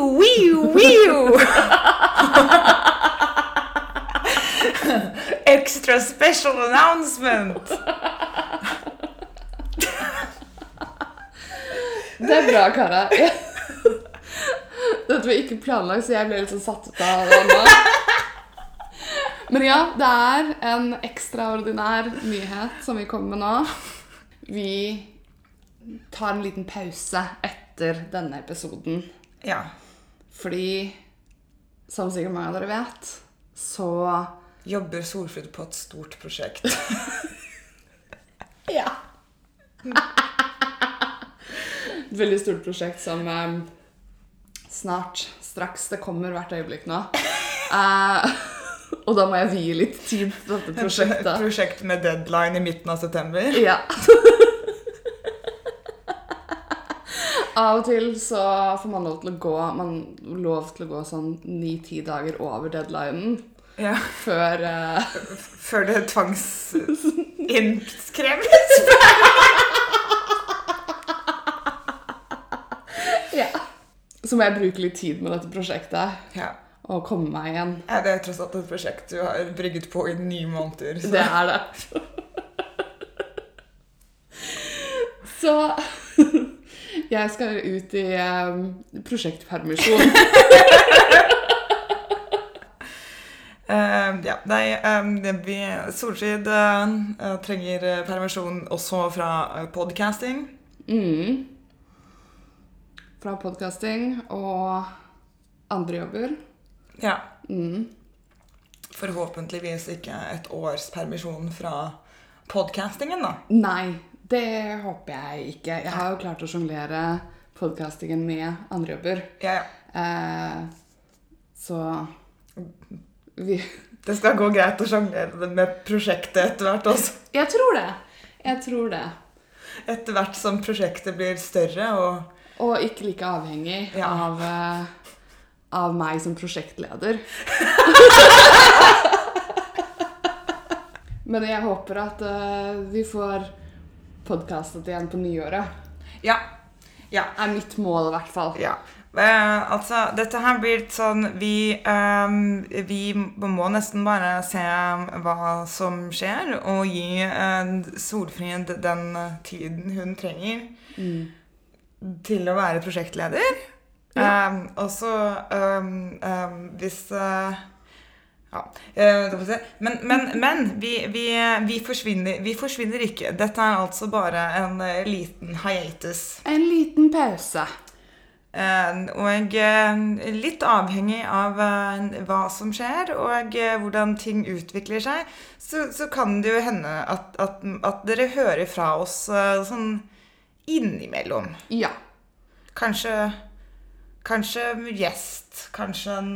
Wiu, wiu! Extra special announcement! Det er bra, Kara. Jeg- Dette var ikke planlagt, så jeg ble litt sånn satt ut av det. Men ja, det er en ekstraordinær nyhet som vi kommer med nå. Vi tar en liten pause etter denne episoden. Ja. Fordi, som sikkert mange av dere vet, så Jobber Solfrid på et stort prosjekt. Ja. Et veldig stort prosjekt som eh, snart, straks, det kommer hvert øyeblikk nå. Eh, og da må jeg vie litt tid til dette prosjektet. Et prosjekt med deadline i midten av september. Ja. Av og til så får man lov til å gå Man lov til å gå sånn ni-ti dager over deadlinen Ja. før uh... Før det tvangsinnkreves. Ja. Så må jeg bruke litt tid med dette prosjektet Ja. og komme meg igjen. Ja, Det er tross alt et prosjekt du har brygget på i ni måneder. Så. Det er det. Så jeg skal ut i um, prosjektpermisjon. uh, ja, nei, um, vi, Solskydd eh, eh, trenger eh, permisjon også fra uh, podcasting. Mm. Fra podcasting og andre jobber. Ja. Mm. Forhåpentligvis ikke et års permisjon fra podcastingen, da. Nei, det håper jeg ikke. Jeg har jo klart å sjonglere podkastingen med andre jobber. Ja, ja. Eh, så vi Det skal gå greit å sjonglere det med prosjektet etter hvert også. Jeg tror det. Jeg tror det. Etter hvert som prosjektet blir større og Og ikke like avhengig Ja. av, eh, av meg som prosjektleder. Men jeg håper at uh, vi får podkastet igjen på nyåret. Ja. Ja. Er mitt mål, i hvert fall. Ja. Eh, altså, dette her blir litt sånn vi, eh, vi må nesten bare se hva som skjer, og gi eh, Solfrid den tiden hun trenger til å være prosjektleder. Ja. og så ehm, ehm, hvis eh, ja. eh. Men, men, men vi, vi, vi, forsvinner, vi forsvinner ikke. Dette er altså bare en eh, liten hiatus. En liten pause. Eh, og litt avhengig av hva som skjer, og hvordan ting utvikler seg, så, så kan det jo hende at, at, at dere hører fra oss sånn innimellom. Ja. Kanskje Kanskje gjest. Kanskje en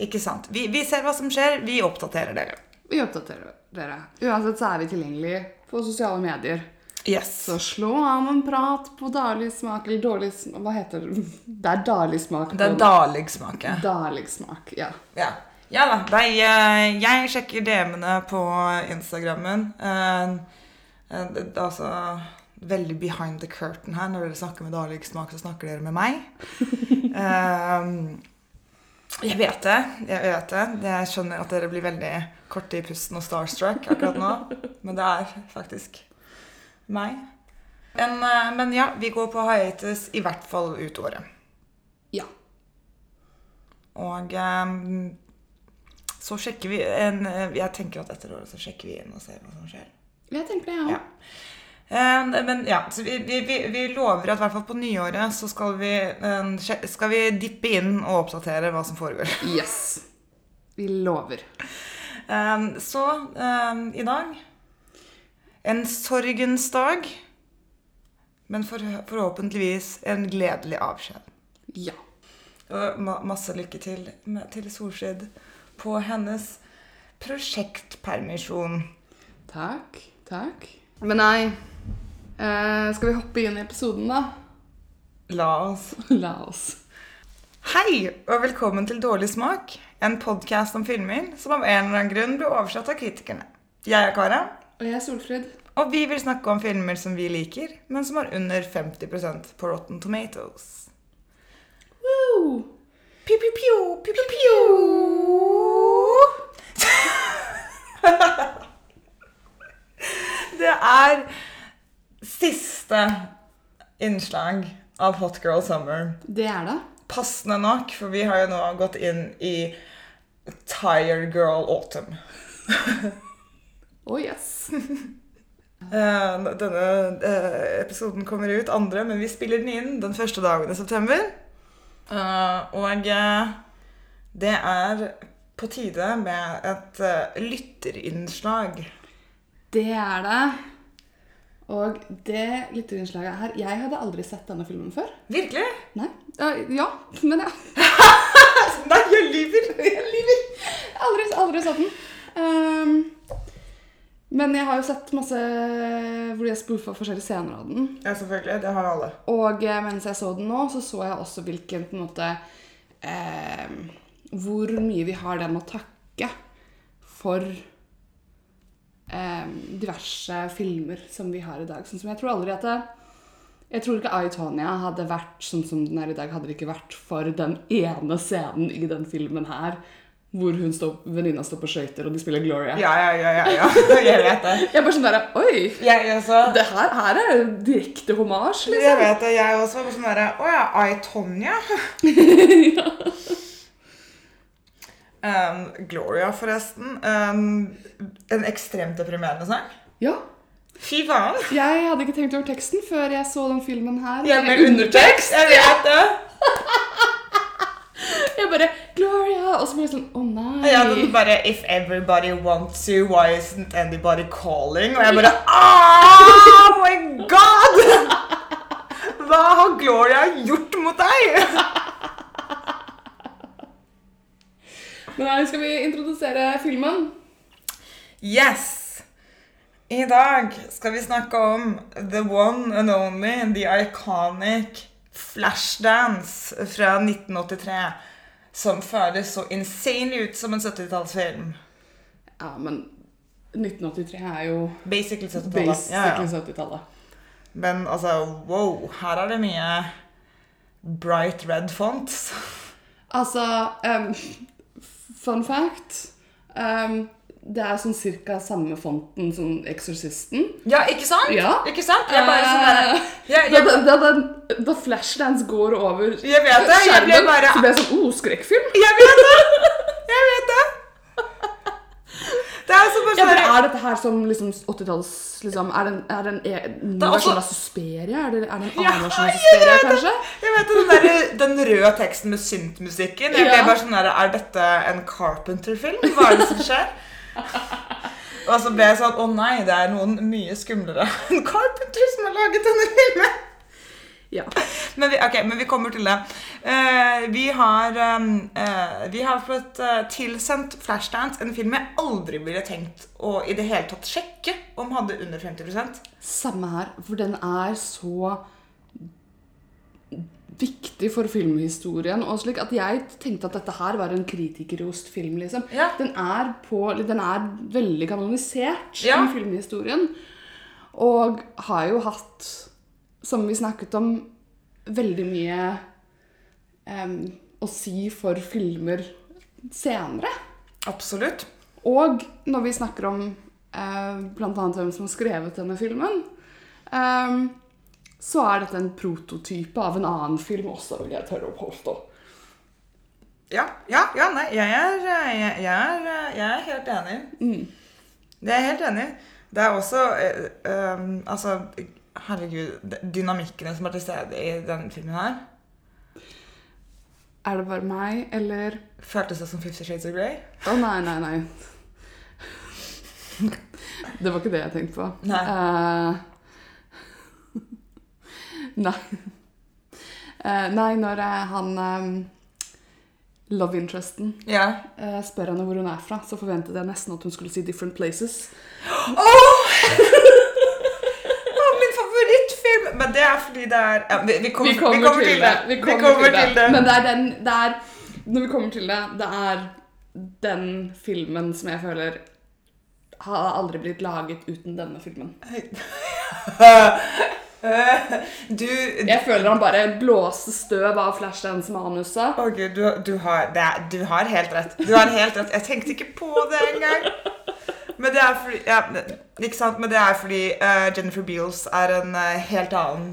Ikke sant. Vi, vi ser hva som skjer. Vi oppdaterer dere. Vi oppdaterer dere. Uansett så er vi tilgjengelige på sosiale medier. Yes. Så slå an en prat på dårlig smak Eller dårlig smak Hva heter det? Det er dårlig smak. Det er på- daligsmake. Dårlig smak, ja. Ja. ja da. Nei, eh, jeg sjekker DM-ene på Instagrammen. Eh, eh, det er altså veldig behind the curtain her. Når dere snakker med dårlig smak, så snakker dere med meg. Eh, jeg vet det. Jeg vet det. Jeg skjønner at dere blir veldig korte i pusten og starstruck akkurat nå. Men det er faktisk meg. Men, eh, men ja, vi går på hiatus i hvert fall ut året. Ja. Og ehm, så sjekker vi en, Jeg tenker at etter året så sjekker vi inn og ser hva som skjer. Jeg tenker det, ja. Ja. Eh, men ja, så vi, vi, vi, lover at i hvert fall på nyåret så skal vi, eh, skal vi dippe inn og oppdatere hva som foregår. Yes. Vi lover. Eh, så i dag En sorgens dag. Men for, forhåpentligvis en gledelig avskjed. Ja. Og masse lykke til til Solskjedd på hennes prosjektpermisjon. Takk. Takk. Men nei Uh, skal vi hoppe inn i episoden, da? La oss. La oss. Hei, og velkommen til Dårlig smak, en podkast om filmer som av en eller annen grunn ble oversatt av kritikerne. Jeg er Kara. Og jeg er Solfrid. Og vi vil snakke om filmer som vi liker, men som har under 50 på Rotten Tomatoes. Woo! Pew, pew, pew, pew, pew, pew. Det er innslag av Hot Girl Summer. Det er det. Passende nok, for vi har jo nå gått inn i Tired Girl Autumn. Oh yes. Eh, denne eh, episoden kommer ut andre, men vi spiller den inn den første dagen i september. Eh, og det er på tide med et lytterinnslag. Det er det. Og det lytterinnslaget her Jeg hadde aldri sett denne filmen før. Virkelig? Nei. Ja, men ja. Nei, jeg lyver! Jeg lyver! Aldri, aldri sett den. Um, men jeg har jo sett masse hvor de har spoofa forskjellige scener av den. Ja, selvfølgelig. Det har alle. Og eh, mens jeg så den nå, så så jeg også hvilken på en måte eh, Hvor mye vi har den å takke for diverse filmer som vi har i dag. Sånn som jeg tror aldri at det, Jeg tror ikke I, Tonya hadde vært sånn som den er i dag, hadde det ikke vært for den ene scenen i den filmen her hvor hun står, venninna står på skøyter, og de spiller Gloria. Ja, ja, ja, ja, ja. Jeg vet det. Jeg er bare sånn der Oi! Jeg også. Det her, her er direkte Jeg liksom. vet det, jeg også. var Sånn derre Å ja, I, Tonja. Um, Gloria, forresten. Um, en ekstremt deprimerende sang. Ja. Fy faen. Jeg hadde ikke tenkt over teksten før jeg så den filmen her. Ja, med undertekst. Jeg vet det. Jeg bare Gloria! Og så ble jeg sånn Å nei. Ja, den bare If everybody wants you, why isn't anybody calling? Og jeg bare Oh my god! Hva har Gloria gjort mot deg? Men skal vi introdusere filmen. Yes! I dag skal vi snakke om the one and only, the iconic Flashdance fra 1983. Som føles så insanely ut som en 70-tallsfilm. Ja, men 1983 er jo Basically 70-tallet. basically Ja, ja. 70-tallet. Men altså, wow, her er det mye bright red fonts. Altså em, Fun fact Um, Det er sånn cirka samme fonten som Exorcisten. Ja, ikke sant? Ja. Ikke sant? Jeg bare sånn der, jeg, jeg, da, da, da, da Flashdance går over jeg vet det. Jeg ble bare så ble jeg sånn Oh, skrekkfilm! Jeg vet det! Jeg vet det! Det er så bare Ja, sånn men Er dette her som liksom 80-talls liksom, Er det en, er det en e- er også- versjon av Susperia? Er det, er det en Ja, annen versjon av Susperia, kanskje? Jeg vet den, der, den røde teksten med syntmusikken. Jeg ble bare sånn der, Er dette en Carpenter-film? Hva er det som skjer? Og så ble jeg sånn Å nei, det er noen mye skumlere enn Carpenter som har laget denne filmen. Ja. Men vi, ok, men vi kommer til det. Uh, vi har, eh, vi har fått uh, tilsendt Flashdance, en film jeg aldri ville tenkt å i det hele tatt sjekke om hadde under 50% Samme her, for den er så viktig for filmhistorien. Og slik at jeg tenkte at dette her var en kritikerrost film. liksom. Ja. Den, er på, den er veldig kanonisert Ja. i filmhistorien. Og har jo hatt, som vi snakket om, veldig mye um, å si for filmer senere. Absolutt. Og når vi snakker om eh, annet hvem som har skrevet denne filmen, ehm, så er dette en prototype av en annen film også, vil jeg tørre å påstå. Ja, ja, ja nei, jeg er, eh, jeg, jeg er, eh, jeg er helt enig. Det er jeg helt enig. i. Det er også eh, um, Altså, herregud, dynamikkene som er til stede i den filmen her, Er det bare meg, eller føltes det som Fifty Shades of Grey. Å, nei, nei, nei. Det var ikke det jeg tenkte på. Nei. Uh, nei. Uh, nei, når uh, han um, love interesten yeah. spør henne hvor hun er fra, så forventet jeg nesten at hun skulle si 'different places'. Favorittfilm! Men det er fordi det er ja, vi, vi, kommer, Vi kommer, til, det. Vi kommer, til, det. Men det er den det er, Når vi kommer til det, det er den filmen som jeg føler har aldri blitt laget uten denne filmen. Du Jeg føler han bare blåste støv av Flashdance-manuset. Okay, du, du, har, er, du har helt rett. Du har helt rett. Jeg tenkte ikke på det engang. Men det er fordi, ja? Men det er fordi uh, Jennifer Beals er en uh, helt annen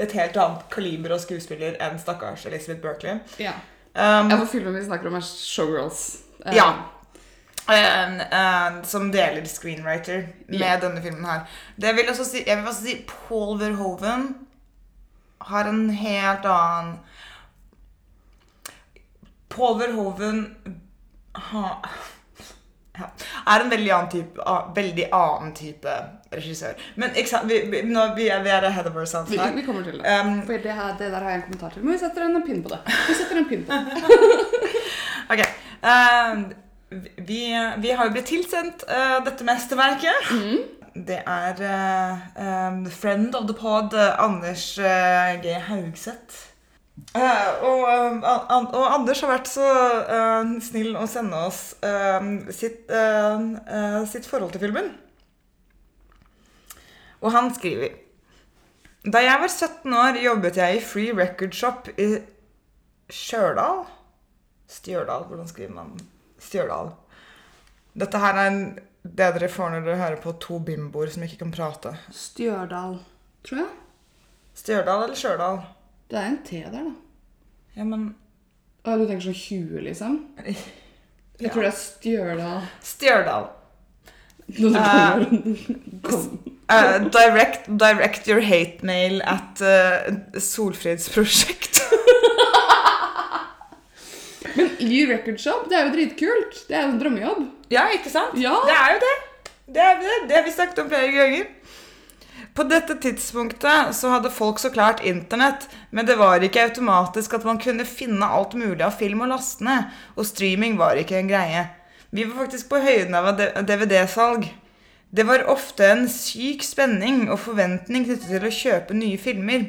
et helt annet kaliber av skuespiller enn stakkars Elizabeth Berkley. Ja. Um, ja, for filmen vi snakker om, er Showgirls. Um, Ja. en, en, som deler screenwriter med yeah. denne filmen her. Det vil også si, jeg vil også si Paul Verhoeven har en helt annen Paul Verhoeven ha, ja, er en veldig annen type, a- veldig annen type regissør. Men sant, vi, vi, nå, vi, er, vi er ahead of ourselves Vi, her. vi kommer til det. Um, For det, her, det der har jeg en kommentar til. Men vi setter en pinn på det. Vi setter en pinn på det. Ok. eh, vi, vi har jo blitt tilsendt uh, dette mesterverket. Det er uh, um, friend of the pod, eh, Anders eh, G. Haugseth. Eh, og, eh, og Anders har vært så uh, snill å sende oss sitt, sitt forhold til filmen. Og han skriver Da jeg var 17 år, jobbet jeg i Free Record Shop i Stjørdal. Stjørdal, hvordan skriver man Stjørdal? Dette her er en, det dere får når dere hører på to bimboer som ikke kan prate. Stjørdal, tror jeg. Stjørdal eller Stjørdal? Det er en T der, da. Ja, men Å, du tenker sånn 20, liksom? Jeg Ja. tror det er Stjørdal. Stjørdal. Nå kommer, kom. Eh, direct, direct your hate mail at uh, Solfridsprosjekt. Men i Record Shop, det er jo dritkult. Det er jo en drømmejobb. ja, ikke sant? Ja. Det er jo det. Det er det. Det har vi snakket om flere ganger. På dette tidspunktet så hadde folk så klart internett, men det var ikke automatisk at man kunne finne alt mulig av film og laste ned, og streaming var ikke en greie. Vi var faktisk på høyden av DVD-salg. Det var ofte en syk spenning og forventning knyttet til å kjøpe nye filmer.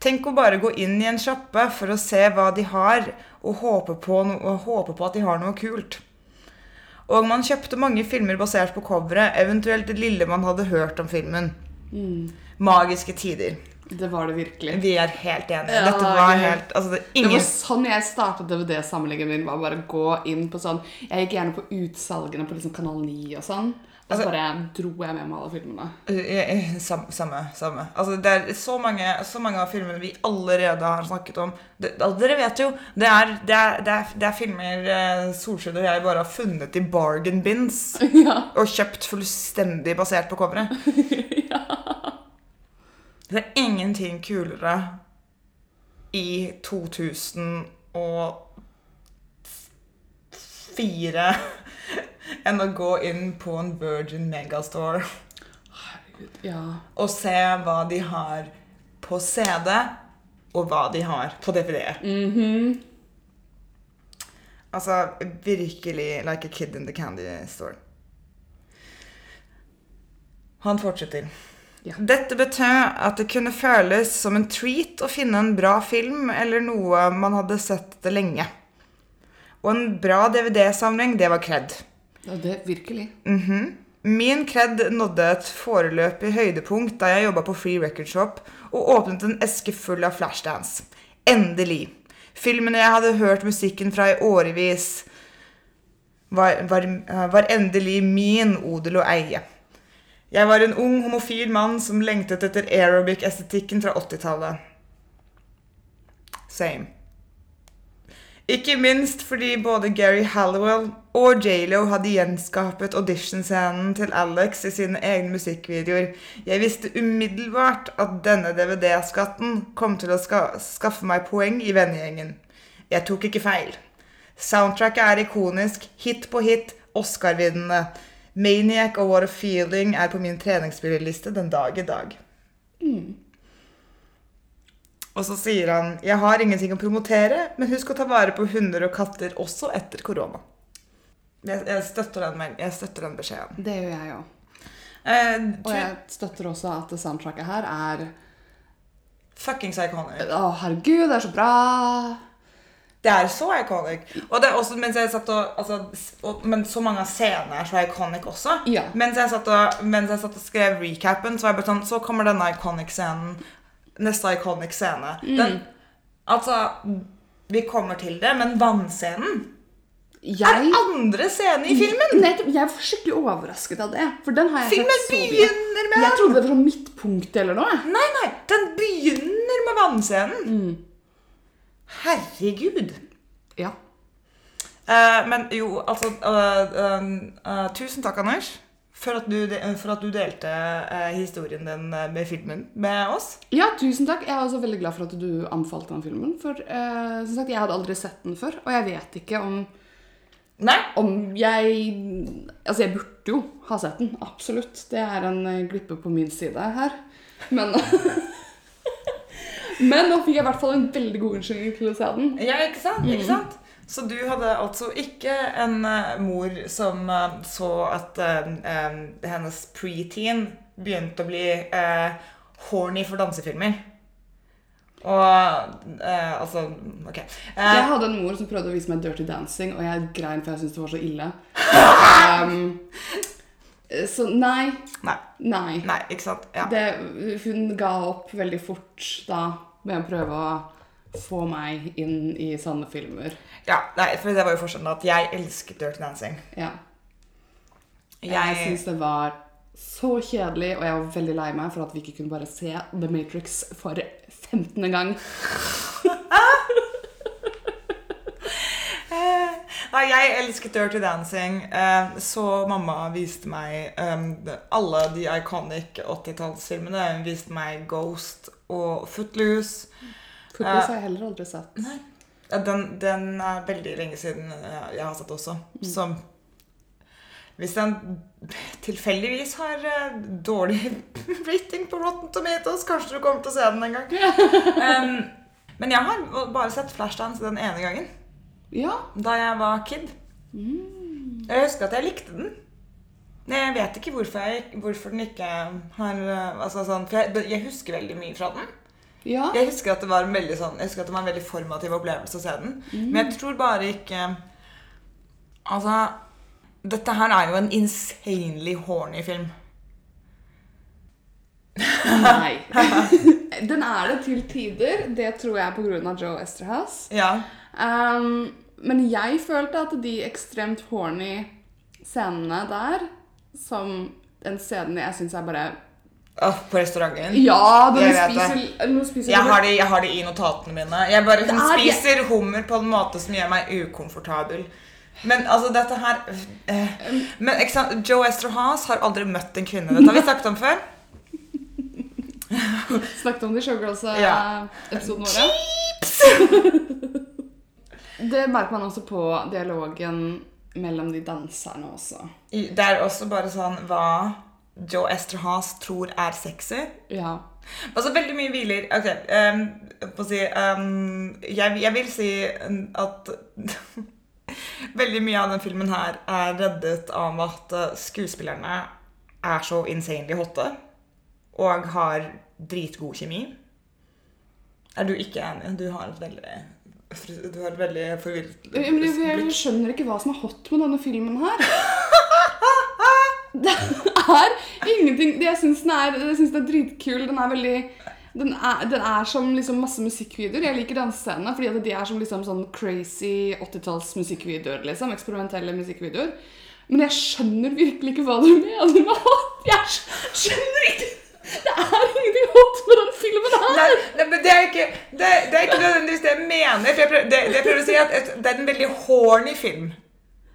Tenk å bare gå inn i en sjappe for å se hva de har, og håpe på, no og håpe på at de har noe kult. Og man kjøpte mange filmer basert på coveret, eventuelt det lille man hadde hørt om filmen. Magiske tider. Det var det virkelig. Vi er helt enige. Ja, Dette var helt Altså, det ingen... Det var sånn jeg startet DVD-samlingen min. var bare gå inn på sånn Jeg gikk gjerne på utsalgene på liksom Kanal 9 og sånn. Og så Altså- bare dro jeg med meg alle filmene. Eh, eh, sam, Samme. samme. Altså, det er så mange, så mange av filmene vi allerede har snakket om. Det, dere vet jo, det er, det er, det er, det er filmer eh, og jeg bare har funnet i bargain bins ja. og kjøpt fullstendig basert på coveret. ja. Det er ingenting kulere i 2004 enn å gå inn på en Virgin Megastore Herregud. Ja. og se hva de har på CD, og hva de har på DVD. Mhm. Altså virkelig like a kid in the candy store. Han fortsetter. Ja. Dette betød at det kunne føles som en treat å finne en bra film eller noe man hadde sett det lenge. Og en bra DVD-samling, det var kred. ja, det virkelig. Mhm. Min kred nådde et foreløpig høydepunkt da jeg jobba på Free Record Shop og åpnet en eske full av Flashdance. Endelig. Filmene jeg hadde hørt musikken fra i årevis, var, var, var endelig min odel å eie. Jeg var en ung, homofil mann som lengtet etter aerobic-estetikken fra 80-tallet. Same. Ikke minst fordi både Gary Hallowell og J.Lo hadde gjenskapet auditionscenen til Alex i sine egne musikkvideoer. Jeg visste umiddelbart at denne DVD-skatten kom til å ska skaffe meg poeng i vennegjengen. Jeg tok ikke feil. Soundtracket er ikonisk, hit på hit, Oscar-vinnende. Maniac og What a Feeling er på min treningsspillerliste den dag i dag. Og så sier han Jeg har ingenting å promotere, men husk å ta vare på hunder og katter også etter korona. Jeg, jeg, støtter, den, jeg støtter den beskjeden. Det gjør jeg òg. Eh, Og jeg støtter også at soundtracket her er Fuckings iconic. Å, herregud, det er så bra! Det er så iconic. Og det er også, mens jeg satt og, altså, og Men så mange av scenene er så iconic også. Ja. Mens, jeg satt og, mens jeg satt og skrev recapen, så var jeg bare sånn Så kommer denne iconic scenen. Neste iconic scene. Den, altså Vi kommer til det, men vannscenen Jeg andre scene i filmen. Nettopp, jeg var skikkelig overrasket av det. For den har jeg Filmen sett så begynner med Jeg trodde det var sånn midtpunkt eller noe. Nei, nei, den begynner med vannscenen. Herregud. Ja. Uh, men jo, altså uh, uh, Tusen takk, Anders, for at du, for at du delte eh, historien din eh, med filmen med oss. ja, tusen takk. Jeg er også veldig glad for at du anbefalte den filmen. For eh, som sagt, jeg hadde aldri sett den før, og jeg vet ikke om, Nei? om jeg Altså, jeg burde jo ha sett den. Absolutt. Det er en eh, glippe på min side her. Men Men nå fikk jeg i hvert fall en veldig god unnskyldning til å se den. Ja, ikke sant? Ikke sant? Så du hadde altså ikke en eh, mor som eh, så at eh, hennes preteen begynte å bli eh, horny for dansefilmer. Og eh, altså OK. Eh, Jeg hadde en mor som prøvde å vise meg Dirty Dancing, og jeg grein for jeg syntes det var så ille. Um, så nei. nei. Nei. Nei, ikke sant? Ja. Det, hun ga opp veldig fort da med å prøve å få meg inn i sånne filmer. ja nei, for det var jo forskjellen at jeg elsket Dirty Dancing. Ja. Jeg Jeg, syns det var så kjedelig, og jeg var veldig lei meg for at vi ikke kunne bare se The Matrix for 15. gang. Nei, jeg elsket Dirty Dancing, eh, så mamma viste meg eh, alle de iconic 80-tallsfilmene. Hun viste meg Ghost og Footloose. Footloose har jeg heller aldri sett. Ja, Den, den er veldig lenge siden eh, jeg har sett også. Så hvis den tilfeldigvis har eh, dårlig rating på Rotten Tomatoes, kanskje du kommer til å se den en gang. Um, men jeg har bare sett Flashdance den ene gangen. Ja. Da jeg var kid. Jeg husker at jeg likte den. Men jeg vet ikke hvorfor, jeg, hvorfor den ikke har eh, altså sånn, For jeg, jeg husker veldig mye fra den. Ja. Jeg husker at det var en veldig, sånn, jeg husker at det var en veldig formativ opplevelse å se den. Men jeg tror bare ikke Altså Dette her er jo en insanely horny film. Nei. Den er det til tider. Det tror jeg av Joe Esterhaus. Ja. Um, men jeg følte at de ekstremt horny scenene der, som en scene jeg syns er bare Åh, på restauranten. Ja, når Jeg spiser, spiser Jeg har, det, jeg har det i notatene mine. Jeg bare er- spiser hummer på en måte som gjør meg ukomfortabel. Men altså, dette her eh, Men ikke sant? Joe Esterhaas har aldri møtt en kvinne. Dette har vi snakket om før. Snakket om det i Showgirls-episoden våre. Det merker man også på dialogen mellom de danserne også. I- Det er også bare sånn hva Joe Esterhaas tror er sexy. Ja. Altså veldig mye hviler Ok, um, på å si um, jeg, jeg vil si at Veldig mye av den filmen her er reddet av at eh, skuespillerne er så insanely hotte og har dritgod kjemi. Er du ikke enig? Du har et veldig Du har et veldig forvirret jeg, jeg skjønner ikke hva som er hot med denne filmen her. Er ingenting Jeg syns den den er dritkul. Den er veldig den er, den er som liksom masse musikkvideoer. Jeg liker dansescenene fordi de er som liksom sånn crazy 80-talls musikkvideoer. Liksom, eksperimentelle musikkvideoer. Men jeg skjønner virkelig ikke hva du mener med hot. Jeg skjønner ikke Det er ingenting hot med den filmen her. Nei, nei, men det er ikke det, det er ikke nødvendigvis det jeg mener. For jeg prøver, det, det jeg prøver å si, at et- det er en veldig horny film.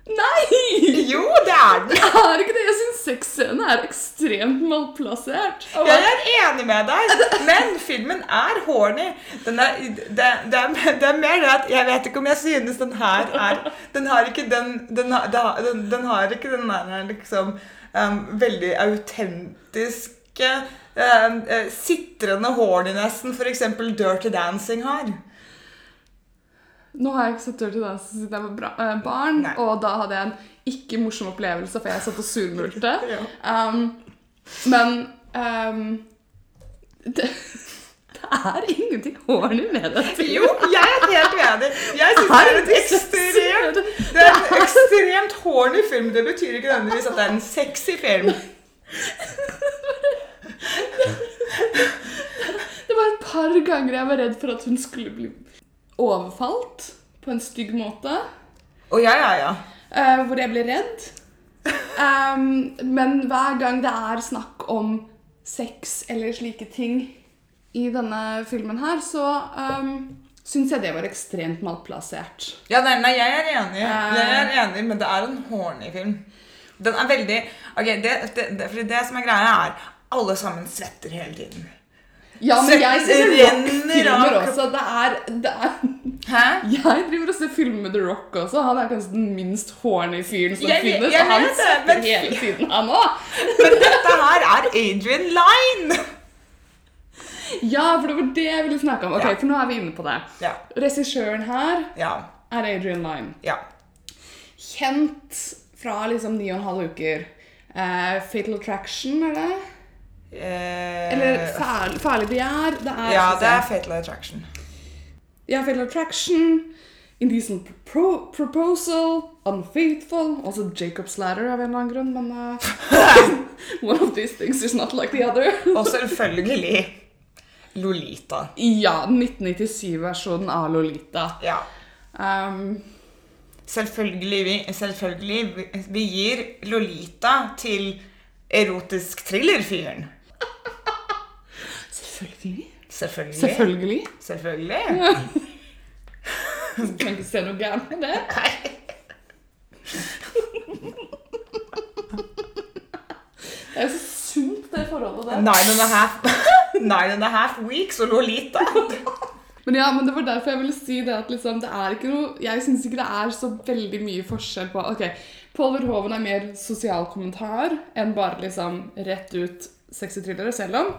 Nei! Jo, det er den! Det er ikke det. Jeg syns sexscenen er ekstremt malplassert. Oh, Jeg er enig med deg, men filmen er horny. Den er, det, det, er, det er mer det at jeg vet ikke om jeg synes den her er Den har ikke den Den har, den, den har ikke den der liksom um, veldig autentiske um, eh, Sitrende hornynessen f.eks. Dirty Dancing har. Nå har jeg ikke sett Dirty Dancing siden jeg var bra, eh, barn, Nei. og da hadde jeg en ikke morsom opplevelse, for jeg satt og surmulte. Ja. Um, men um, det, det er ingenting horny med dette. Jo, jeg er helt uenig. Jeg syns det er et ekstremt Det er en ekstremt horny film. Det betyr ikke nødvendigvis at det er en sexy film. Det var et par ganger jeg var redd for at hun skulle bli overfalt på en stygg måte. Å ja, ja, ja. Uh, hvor jeg blir redd. Um, men hver gang det er snakk om sex eller slike ting i denne filmen her, så um, syns jeg det var ekstremt malplassert. Ja, nei, nei, jeg er enig. Eh. Jeg er enig, men det er en horny film. Den er veldig okay, det, det, det, det som er greia, er alle sammen svetter hele tiden. Ja, men jeg ser rockfilmer også. Det er, det er Hæ? Jeg driver og ser filmer med The Rock også. Han er kanskje den minst horny fyren som Jeg- finnes. jeg og han svetter hele tiden, han òg. Men dette her er Adrian Line! Ja, for det var det jeg ville snakke om. Ok, Ja. For nå er vi inne på det. Ja. Regissøren her Ja. er Adrian Lyne. Ja. Kjent fra liksom ni og en halv uker. Uh, Fatal Attraction, er det? Eh, Eller fæl, fæle begjær. Det er, Ja, det er. Fatal Attraction. Ja, Fatal Attraction. Indecent pro Proposal. Unfaithful. Også Jacob's Ladder av en eller annen grunn, men uh, One of these things is not like the other. Og selvfølgelig Lolita. ja, 1997-versjonen av Lolita. Ja. Um, Selvfølgelig, vi, selvfølgelig vi gir Lolita til erotisk thriller-fyren. Selvfølgelig. Selvfølgelig. Selvfølgelig. Selvfølgelig. Kan ikke se noe gærent med det. Det er jo så sunt, det forholdet der. Nine and a half, nine and a half weeks og Lolita. Men ja, men det var derfor jeg ville si det at liksom, det er ikke noe Jeg syns ikke det er så veldig mye forskjell på Ok, Paul Verhoeven er mer sosial kommentar enn bare liksom rett ut sexy thrillere, selv om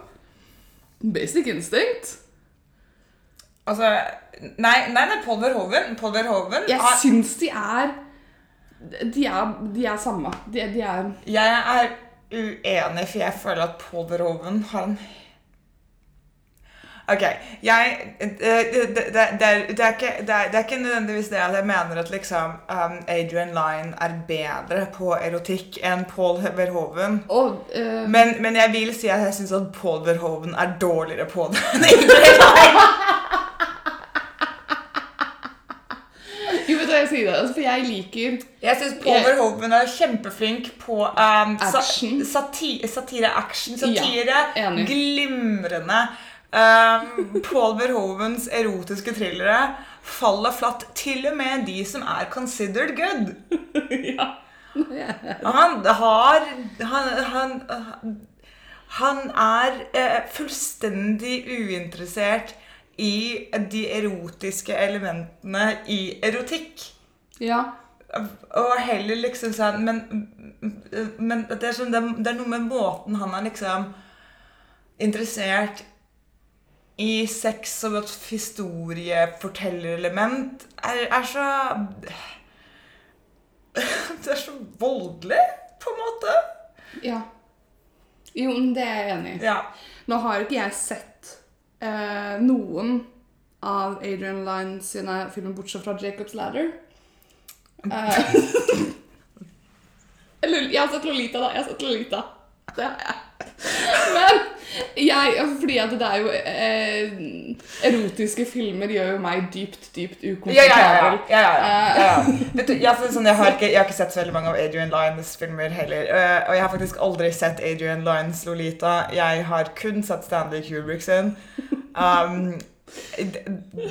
Basic Instinct Altså Nei, nei, nei Paul Verhoven, Paul Verhoven Jeg har- syns de er De er, de er samme. De, de er Jeg er uenig, for jeg føler at Paul Verhoven har en Ok, jeg Det, er, ikke, nødvendigvis det at jeg mener at liksom um, Adrian Lyne er bedre på erotikk enn Paul Verhoeven. Og uh, Men, men jeg vil si at jeg syns at Paul Verhoven er dårligere på det enn Adrian Lyne. Jo, vet du hva jeg sier? Altså, for jeg liker Jeg syns Paul Verhoven er kjempeflink på um, sa- Action. sati satire, action. Satire. Ja, glimrende. Um, Paul Verhovens erotiske thrillere faller flatt, til og med de som er considered good. Ja. Han har Han, han, han er eh, fullstendig uinteressert i de erotiske elementene i erotikk. ja. Og heller liksom sånn Men, men det, er sånn, det, er, det er noe med måten han er liksom interessert i sex som et historiefortellerelement, er, er så Det er så voldelig, på en måte. ja. Jo, men det er jeg enig i. Ja. Nå har ikke jeg sett eh, noen av Adrian Lyne sine filmer, bortsett fra Jacob's Ladder. Eh, eller, jeg har sett Lolita, da. Jeg har sett Lolita. Det har jeg. Men jeg Fordi at det er jo eh, Erotiske filmer gjør jo meg dypt, dypt Ja, ja, ja. ukomfortabel. ja, ja, ja, jeg, sånn, har ikke, jeg har ikke sett så veldig mange av Adrian Lyons filmer heller. øh, og jeg har faktisk aldri sett Adrian Lyons Lolita. Jeg har kun sett Stanley Kubrick sin. Um,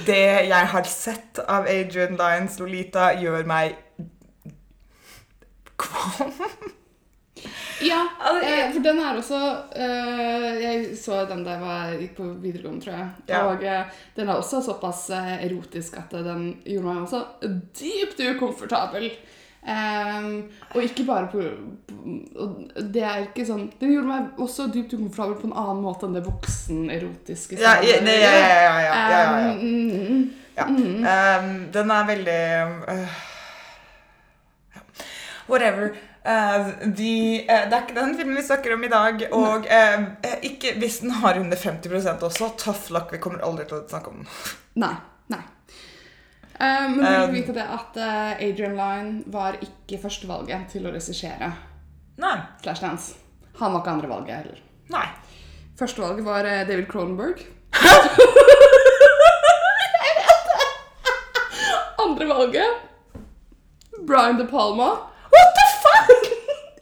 det jeg har sett av Adrian Lyons Lolita, gjør meg kvalm. Ja, Altså, eh, for den er også eh, Jeg så den da jeg var, gikk på videregående, tror jeg. Ja. Og eh, den er også såpass eh, erotisk at den gjorde meg også dypt ukomfortabel. Ehm, og ikke bare på, på Det er ikke sånn Den gjorde meg også dypt ukomfortabel på en annen måte enn det voksenerotiske. Ja, ja, ja, ja, ja, ja, ja, ja. Ehm, mm, Um, den er veldig uh. Whatever. De, uh, det er ikke den filmen vi snakker om i dag. Og uh, ikke hvis den har under 50 også. Tough luck. Vi kommer aldri til å snakke om den. Nei. nei. Uh, men vil Um, du vite det at eh, Adrian Lyne var ikke førstevalget til å regissere. Flashdance. Han var ikke andrevalget heller. Nei. Førstevalget var eh, David Cronenberg. Andrevalget Brian De Palma.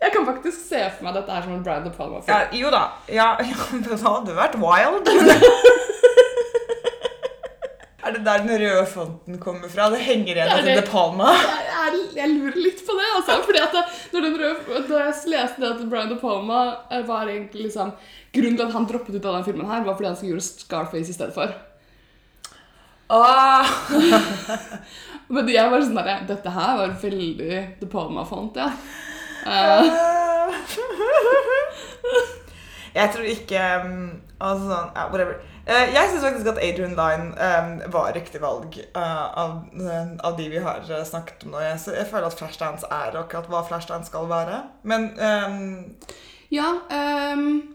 Jeg kan faktisk se for meg dette her som en Brian De Palma-film. jo da. Ja, ja, det hadde vært wild. er det der den røde fonten kommer fra? Det henger igjen er etter. De Palma. Jeg, jeg, jeg lurer litt på det, altså. Fordi at når den røde, da jeg leste det at Brian De Palma eh, var egentlig liksom Grunnen til at han droppet ut av den filmen, her var fordi han skulle gjøre Scarface i stedet for. Ah. Men jeg var sånn der, Dette her var veldig De Palma-font, ja. Eh, Jeg tror ikke um, Altså sånn ja, Whatever. Eh, jeg syns faktisk at Adrian Line um, var riktig valg uh, av, uh, av de vi har snakket om nå. Jeg, jeg føler at Flashdance er akkurat hva Flashdance skal være. Men um, ja, Um,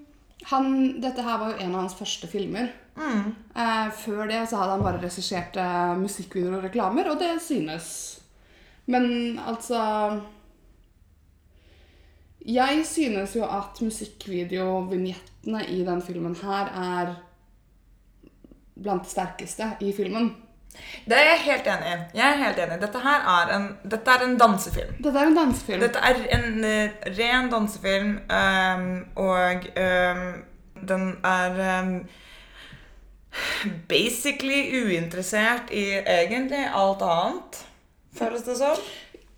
han, dette her var jo en av hans første filmer. mm, Uh, før det så hadde han bare regissert musikkvideoer og reklamer, og det synes. Men altså Jeg synes jo at musikkvideovignettene i den filmen her er blant det sterkeste i filmen. det er jeg helt enig i. Jeg er helt enig. Dette her er en, dette er en dansefilm. Dette er en dansefilm. Dette er en uh, ren dansefilm, um, og um, den er um, basically uinteressert i egentlig alt annet, føles det som.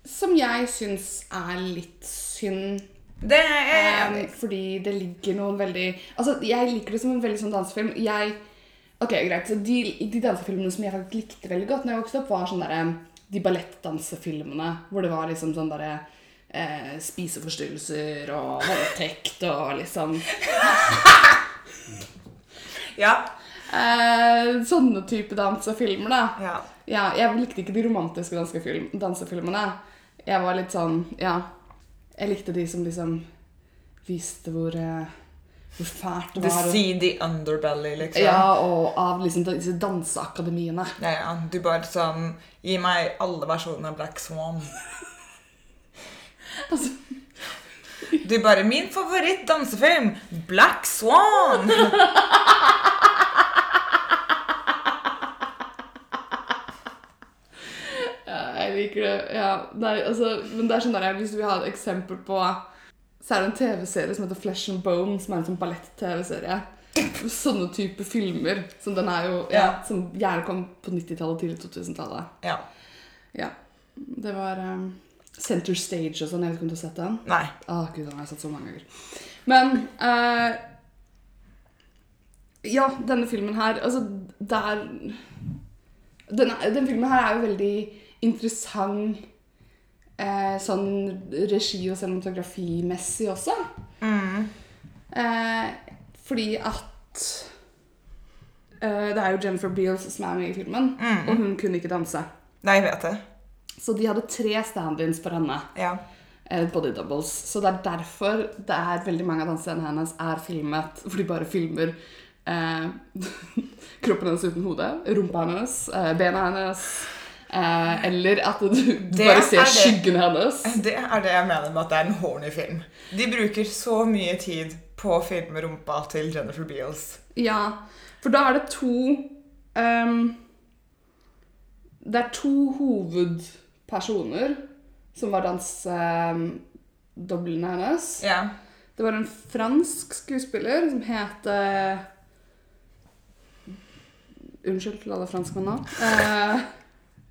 Som jeg syns er litt synd. Det er Um, fordi det ligger noen veldig Altså, jeg liker det som en veldig sånn dansefilm. Jeg Ok, greit. Så de, de dansefilmene som jeg faktisk likte veldig godt når jeg vokste opp, var sånn derre De ballettdansefilmene hvor det var liksom sånn derre eh, Spiseforstyrrelser og voldtekt og liksom Ja. eh, Sånne type dansefilmer, da. ja. Ja, jeg likte ikke de romantiske dansefilm, dansefilmene. Jeg var litt sånn Ja. Jeg likte de som liksom viste hvor, eh, hvor fælt det var. The seedy underbelly, liksom. Ja, og av liksom disse danseakademiene. Ja, ja. Du bare sånn Gi meg alle versjonene av Black Swan. Altså, Du bare Min favoritt-dansefilm! Black Swan! liker det. Ja, nei, altså, men det er sånn der, hvis du vil ha et eksempel på Så er det en TV-serie som heter Flesh and Bone, som er en sånn ballett-TV-serie. Sånne type filmer. Som den er jo ja. Som gjerne kom på 90-tallet, tidlig 2000-tallet. Ja. Ja. Det var um, Center Stage og sånn. Jeg vet ikke om du har sett den? Nei. Å, gud, den har jeg sett så mange ganger. Men uh, Ja, denne filmen her Altså, der den, den filmen her er jo veldig interessant eh, sånn regi- og cinematografimessig også. Mm. Eh, fordi at eh, Det er jo Jennifer Beals som er med i filmen, Mm. og hun kunne ikke danse. Nei, jeg vet det. Så de hadde tre stand-ins for henne. Ja. eh, body doubles. Så det er derfor det er veldig mange av dansescenene hennes er filmet For de bare filmer eh, kroppen hennes uten hode, rumpa hennes, eh, bena hennes. Eh, eller at du, Det bare er ser skyggen hennes. Det er det jeg mener med at det er en horny film. De bruker så mye tid på å filme rumpa til Jennifer Beals. Ja, for da er det to um, Det er to hovedpersoner som var dansedoblene hennes. Ja. Det var en fransk skuespiller som het Unnskyld til alle franskmenn nå. Eh,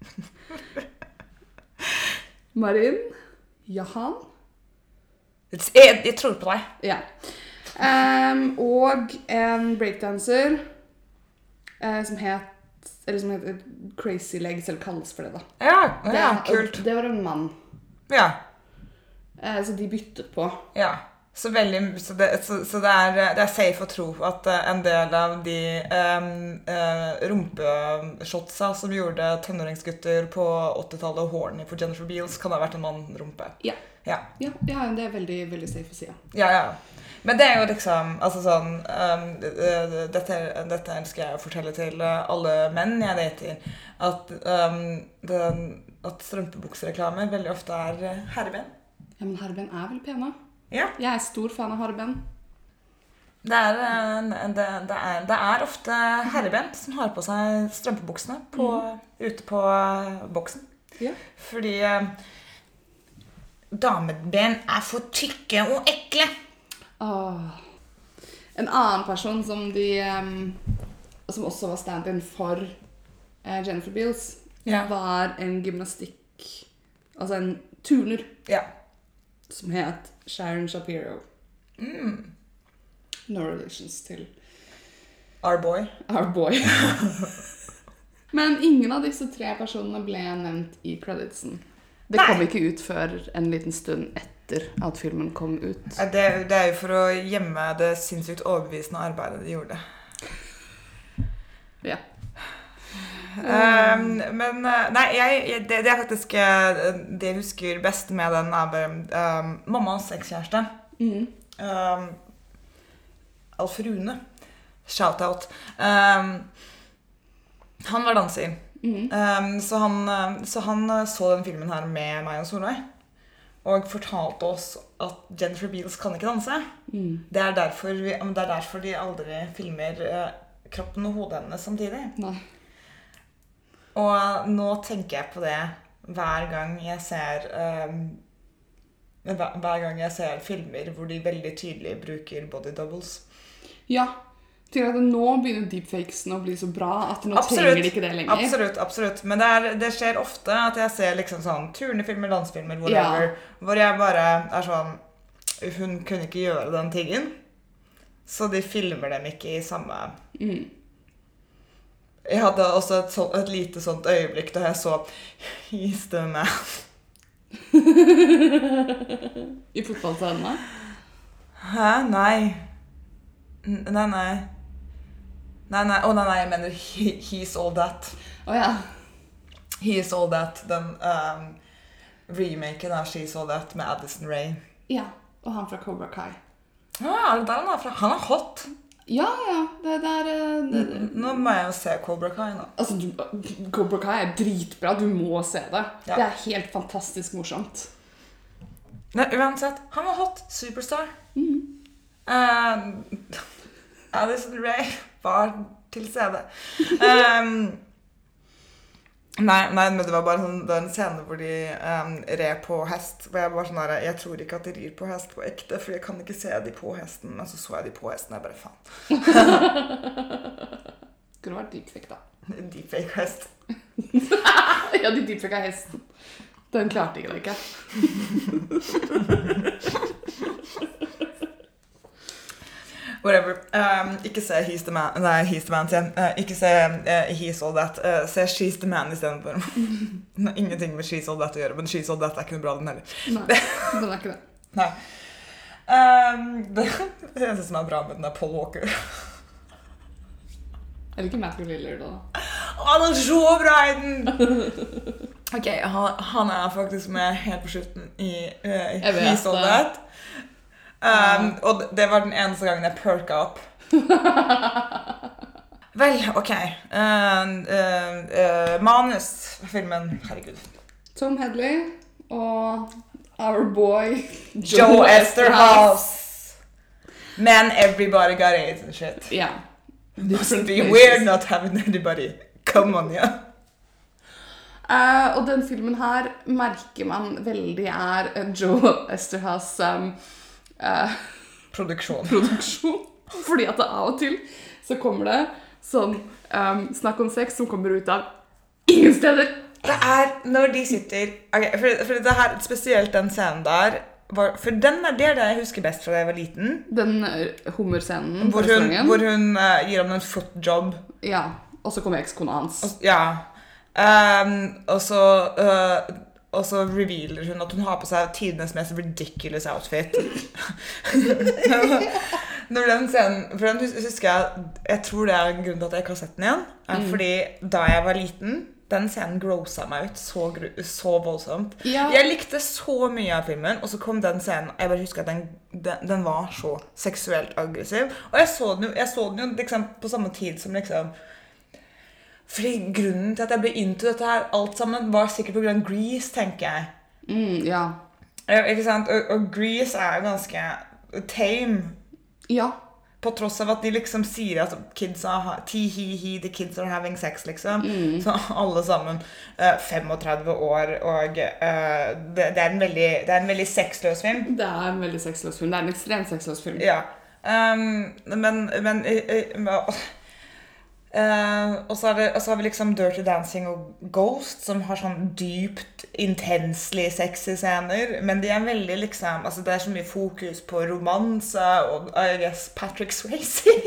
Marin Jahan. Jeg, jeg tror på deg. Ja. Um, og en breakdanser uh, som het Eller som heter Crazy Legs, eller kalles for det, da. Ja, Det, kult. det var en mann. Ja. Uh, så de byttet på. ja. Så, veldig, så, det, så, så det, er, det er safe å tro at eh, en del av de um, uh, rumpeshotsa som gjorde tenåringsgutter på 80-tallet horny for Jennifer Beals, kan ha vært en mann-rumpe. Ja. Ja. Ja, ja, det er veldig, veldig safe å si. Ja. Ja, ja. Men det er jo liksom altså sånn um, dette, dette ønsker jeg å fortelle til uh, alle menn jeg dater. At, um, den, at strømpebuksereklame veldig ofte er herreben. ja, men herreben er vel pene? Ja. Jeg er stor fan av herreben. Det er, det, det, er, det er ofte herreben som har på seg strømpebuksene på, ute på uh, boksen. Ja. Fordi uh, dameben er for tykke og ekle. Åh. En annen person som de Som også var stand-in for eh, Jennifer Beals, Ja. var en gymnastikk Altså en turner Ja. som het Sharon Shapiro. Mm. No relations til Our boy. our boy. Men ingen av disse tre personene ble nevnt i creditsen. Det Nei. kom ikke ut før en liten stund etter at filmen kom ut. Det, det er jo for å gjemme det sinnssykt overbevisende arbeidet de gjorde. Ja. Um, men eh, Nei, jeg, det, det er faktisk eh, det jeg husker best med den, er um, mammas ekskjæreste. Mm. Um, Alf Rune. Shout-out. Han var danser. Mm. Så, han, eh, så han så den filmen her med meg og Solveig. Og fortalte oss at Jennifer Beals kan ikke danse. Mm. Det er vi, det er derfor de aldri filmer kroppen og hodet hennes samtidig. Nei. Og nå tenker jeg på det hver gang jeg ser um, hver, gang jeg ser filmer hvor de veldig tydelig bruker body doubles. Ja. Til at nå begynner deepfakesen å bli så bra at nå trenger de ikke det lenger. Absolutt. absolutt. Men det, er, det skjer ofte at jeg ser liksom sånn turnefilmer, dansefilmer, whatever, hvor jeg bare er sånn Hun kunne ikke gjøre den tingen. Så de filmer dem ikke i samme Mm. Jeg hadde også et, sånt, et lite sånt øyeblikk da jeg så He's the man. I fotballscenen? Hæ? Nei. N- Nei, nei. Nei, nei. Å, nei, nei, jeg mener he, He's All That. Oh, ja. He's All That, den um, remaken av She's All That med Addison Rae. Ja. Og han fra Cobra Kai. Ah? Han er hot. Ja, ja. Det, det er eh, det, Nå må jeg jo se Cobra Kai nå. Altså, du, Cobra Kai er dritbra. Du må se det. Ja. Det er helt fantastisk morsomt. Nei, uansett, han var hot. Superstar. Mm. Um, Alison Ray var til stede. Um, nei, nei, men det var bare sånn, det var en scene hvor de um, red på hest. Hvor jeg var sånn der, jeg tror ikke at de rir på hest på ekte, for jeg kan ikke se de på hesten. Men så så jeg de på hesten, og jeg bare faen. Kunne vært deepfake, da. Deepfake hest. ja, de deepfaka hesten. Den klarte ikke det ikke. Whatever. Um, ikke se He's the Man, nei, He's the Man, igjen. Uh, ikke se uh, He's All That. Uh, se She's the Man istedenfor. Det ingenting med She's All That å gjøre, men She's All That er ikke noe bra, den heller. Nei, den er ikke det. Nei. Um, det det eneste som er bra med den, er Paul Walker. Eller ikke Matthew Lillard, da. Han er så bra i den! Ok, han, han er faktisk med helt på slutten i uh, He's All det. That. Um, og det- var den eneste gangen jeg perka opp. Vel, OK. Uh, uh, uh, manus for filmen. Herregud. Tom Hedley og our boy Joe Esterhaus. Man, everybody got AIDS and shit. Ja. Must be places. weird not having anybody. Come on, yeah. Eh, og den filmen her merker man veldig er en Joe Esterhaus um, eh, Produksjon. produksjon. Fordi at det av og til så kommer det sånn um, snakk om sex som kommer ut av ingen steder. Det er når de sitter okay, for, for det her, Spesielt den scenen der var, For den er det, jeg husker best fra da jeg var liten. Den uh, hummerscenen Hvor hun, hvor hun uh, gir ham en footjob. Ja. Og så kommer ekskona hans. Og, ja. Um, og så eh, og så revealer hun at hun har på seg tidenes mest ridiculous outfit. Når den scenen, for den husker Jeg jeg tror det er grunnen til at jeg ikke har sett den igjen. Mm. Fordi da jeg var liten, den scenen grossa meg ut så, så voldsomt. Ja. Jeg likte så mye av filmen, og så kom den scenen. Jeg bare husker at den, den, den var så seksuelt aggressiv. Og jeg så den jo, så den jo liksom på samme tid som liksom Fordi grunnen til at jeg ble into dette her, alt sammen, var sikkert pga. Grease, tenker jeg. Mm, ja. Eh, Ikke sant? Og, og Grease er jo ganske tame. Ja. på tross av at de liksom sier at kids are, ti, hi, hi, the kids are having sex, liksom. Så alle sammen uh, 35 år, og uh, det, det, er en veldig, det er en veldig sexløs film. Det er en veldig sexløs film. Det er en ekstremt sexløs film. Ja. Um, men men eh, eh, og, så det, og så har vi liksom Dirty Dancing og Ghost, som har sånn dypt, intensely sexy scener. Men de er veldig liksom altså Det er så mye fokus på romanse og I guess Patrick Swayze.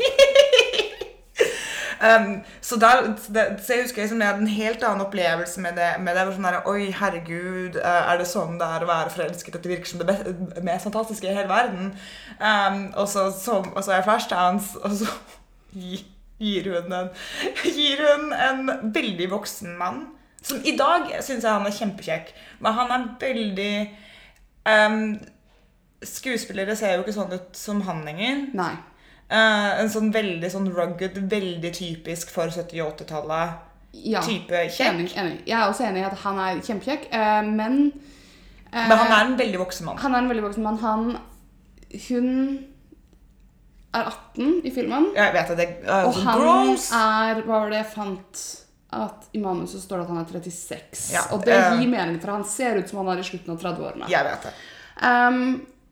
Um, så, der, så jeg husker liksom, jeg hadde en helt annen opplevelse med det. Med det. Var sånn der, Oi, herregud, eh, er det sånn det er å være forelsket? At det virker som det mest fantastiske i hele verden. Um, og, så, er jeg Flashdance, og så gi- gir hun en, gir hun en veldig voksen mann. Som i dag syns jeg han er kjempekjekk, men han er veldig um, Skuespillere ser jo ikke sånn ut som han lenger. Nei. Uh, en sånn veldig sånn rugged, veldig typisk for 70- og 80-tallet. Ja. Type kjekk. Enig, enig. Jeg er også enig i at han er kjempekjekk, uh, men uh, Men han er en veldig voksen mann. han er en veldig voksen mann. Han Hun er 18 i filmen. Jeg vet at det er Og han gross. er Hva var det jeg fant? At I manuset står det at han er 36. Ja, og det gir gir mening, for han ser ut som han er i slutten av 30-årene. Jeg vet det. Um,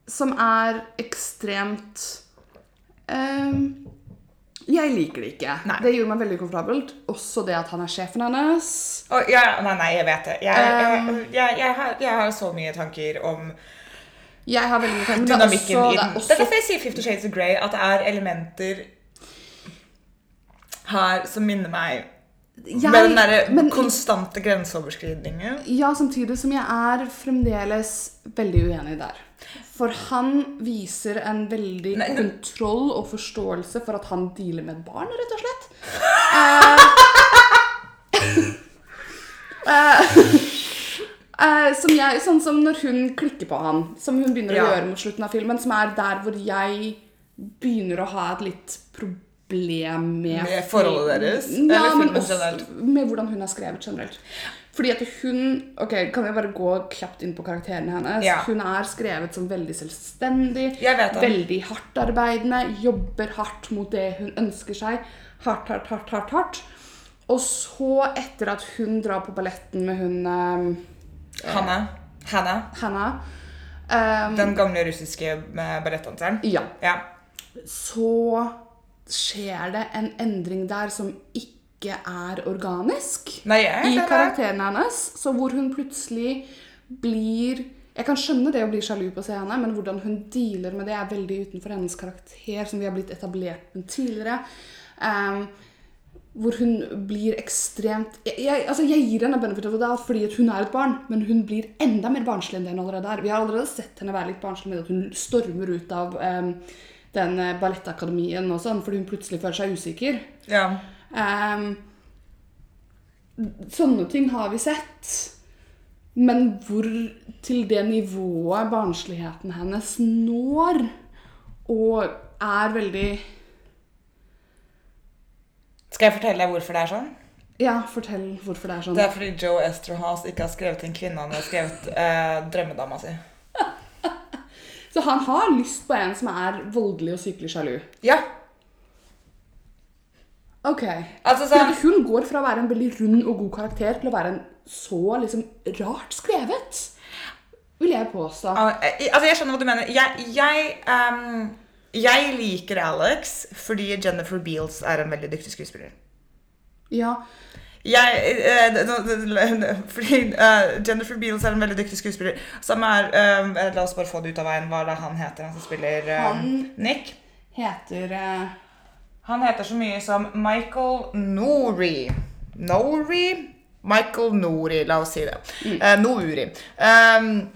som er ekstremt um, Jeg liker det ikke. Nei. Det gjorde meg veldig komfortabelt. Også det at han er sjefen hennes. Oh, ja, nei, nei, jeg vet det. Jeg, Um, jeg, jeg, jeg, har, har så mye tanker om Jeg har veldig mye men det er dynamikken også, i det den. også... Det er også derfor jeg sier Fifty Shades of Grey, at det er elementer her som minner meg Jeg- med den derre men- konstante grenseoverskridningen. Ja, samtidig som jeg er fremdeles veldig uenig der. For han viser en veldig Nei, nei. kontroll og forståelse for at han dealer med et barn, rett og slett. uh, eh, eh, som jeg, sånn som når hun klikker på han, som hun begynner å gjøre mot slutten av filmen, som er der hvor jeg begynner å ha et litt problem med Med forholdet deres? Ja, eller men også med hvordan hun er skrevet generelt. Fordi at hun Ok, kan vi bare gå kjapt inn på karakterene hennes? Ja. Hun er skrevet som veldig selvstendig, Jeg veldig hardtarbeidende, jobber hardt mot det hun ønsker seg. Hardt, hardt, hardt, hardt. hardt. Og så, etter at hun drar på balletten med hun Hanna. Hanna. Hannah eh, Den gamle russiske ballettdanseren. Ja. Ja. Så skjer det en endring der som ikke er organisk. Nei, jeg i karakteren hennes. Så hvor hun plutselig blir Jeg kan skjønne det å bli sjalu på å se henne, men hvordan hun dealer med det, er veldig utenfor hennes karakter, som vi har blitt etablert med tidligere. Ehm, hvor hun blir ekstremt jeg, jeg, altså jeg gir henne benefit of doubt fordi hun er et barn, men hun blir enda mer barnslig enn det hun allerede er. Vi har allerede sett henne være litt barnslig med at hun stormer ut av um, den eh, ballettakademien og sånn, fordi hun plutselig føler seg usikker. Ja. Um, sånne ting har vi sett. Men hvor til det nivået barnsligheten hennes når, og er veldig Skal jeg fortelle deg hvorfor det er sånn? Ja, fortell hvorfor det er sånn. Det er fordi Joe Esterhaas ikke har skrevet til en kvinne, han har skrevet eh, drømmedama si. Så han har lyst på en som er voldelig og sykelig sjalu. Ja. Ok. Altså sånn hun går fra å være en veldig rund og god karakter til å være en så liksom rart skrevet. Vil jeg påstå. Ah, eh, Altså, jeg skjønner hva du mener. Jeg, jeg, ehm, jeg liker Alex fordi Jennifer Beals er en veldig dyktig skuespiller. Ja. Jeg, eh, fordi eh, Jennifer Beals er en veldig dyktig skuespiller. Som er ehm, eh, La oss bare få det ut av veien hva er det han heter, han som spiller ehm, Han- Nick. Heter Han heter så mye som Michael Nori. Nori? Michael Nori, la oss si det. Eh, Nouri. Um,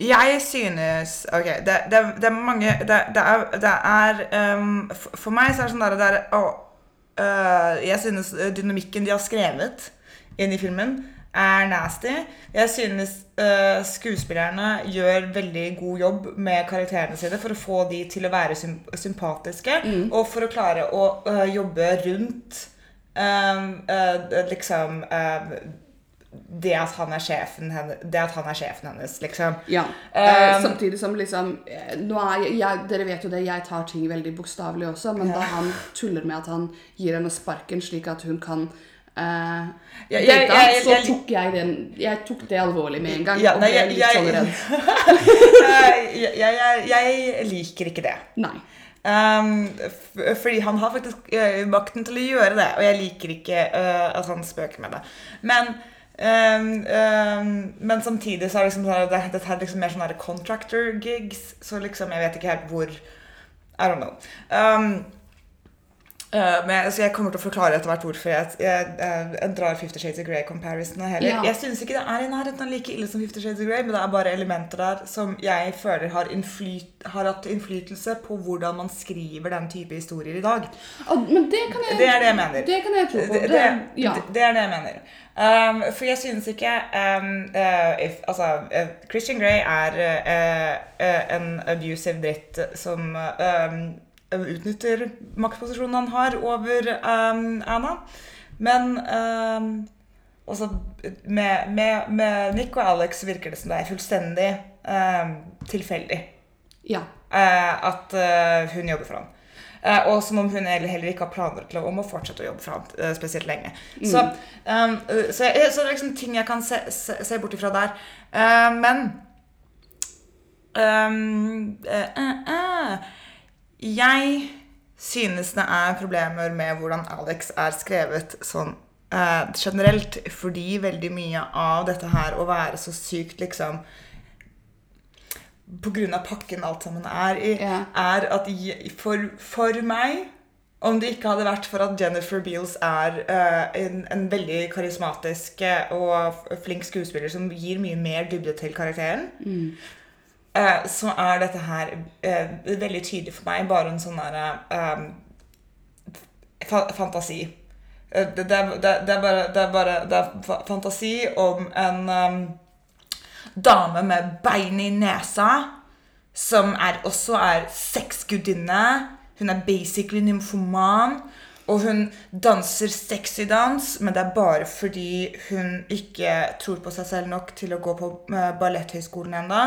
jeg synes Ok, det, det, det er mange Det, det er, det er um, for, for meg så er det sånn der, det er, å, uh, Jeg synes øh, dynamikken de har skrevet inn i filmen, er nasty. Jeg synes uh, skuespillerne gjør veldig god jobb med karakterene sine for å få de til å være symp sympatiske, og for å klare å uh, jobbe rundt um, liksom det at han er sjefen han er sjefen hennes, liksom. Ja. Eh, Um, samtidig som liksom eh, nå er jeg, jeg, Dere vet jo det, jeg tar ting veldig bokstavelig også, men da han tuller med at han gir henne sparken slik at hun kan Uh, Ja, jeg- date, jeg- så tok jeg, den, jeg tok det alvorlig med en gang. Ja, og ble litt sånn redd. Jeg, jeg, jeg liker ikke det. Nei. Um, fordi han har faktisk makten til å gjøre det, og jeg liker ikke uh, at han spøker med det. Men um, um, men samtidig så er det liksom sånn det, dette er liksom mer sånn contractor gigs, så liksom jeg vet ikke helt hvor I don't know. Um, eh, men så jeg kommer til å forklare etter hvert hvorfor jeg, jeg, eh, jeg drar Fifty Shades of Grey-comparisonene heller. Ja. Jeg syns ikke det er i nærheten av like ille som Fifty Shades of Grey, men det er bare elementer der som jeg føler har, innflyt, har hatt innflytelse på hvordan man skriver den type historier i dag. Og, men det kan jeg Det er det jeg mener. Det kan jeg tro på. Det, Det, ja. det, det er det jeg mener. Um, for jeg synes ikke um, uh, if, Altså, uh, Christian Grey er uh, uh, en abusive dritt som um, utnytter maktposisjonen han har over um, Anna. Men um, også med, med, med Nick og Alex virker det som det er fullstendig um, tilfeldig ja. uh, at uh, hun jobber for ham. Uh, og som om hun heller heller ikke har planer til om å fortsette å jobbe for eh, spesielt lenge. Så, um, eh, så, jeg, så det er liksom ting jeg kan se, se, se bort ifra der. Eh, men um, eh, eh, eh, Jeg synes det er problemer med hvordan Alex er skrevet sånn eh, generelt, fordi veldig mye av dette her å være så sykt liksom på grunn av pakken alt sammen er i, Ja. er at jeg, for, for meg om det ikke hadde vært for at Jennifer Beals er eh, en, en veldig karismatisk eh, og flink skuespiller som gir mye mer dybde til karakteren, eh, så er dette her eh, veldig tydelig for meg bare en sånn derre eh, fantasi. Eh, Det, det, det, det er bare, det er bare det er fantasi om en um, dame med bein i nesa, som er, også er sexgudinne. Hun er basically nymfoman. Og hun danser sexy dans, men det er bare fordi hun ikke tror på seg selv nok til å gå på uh, balletthøyskolen ennå.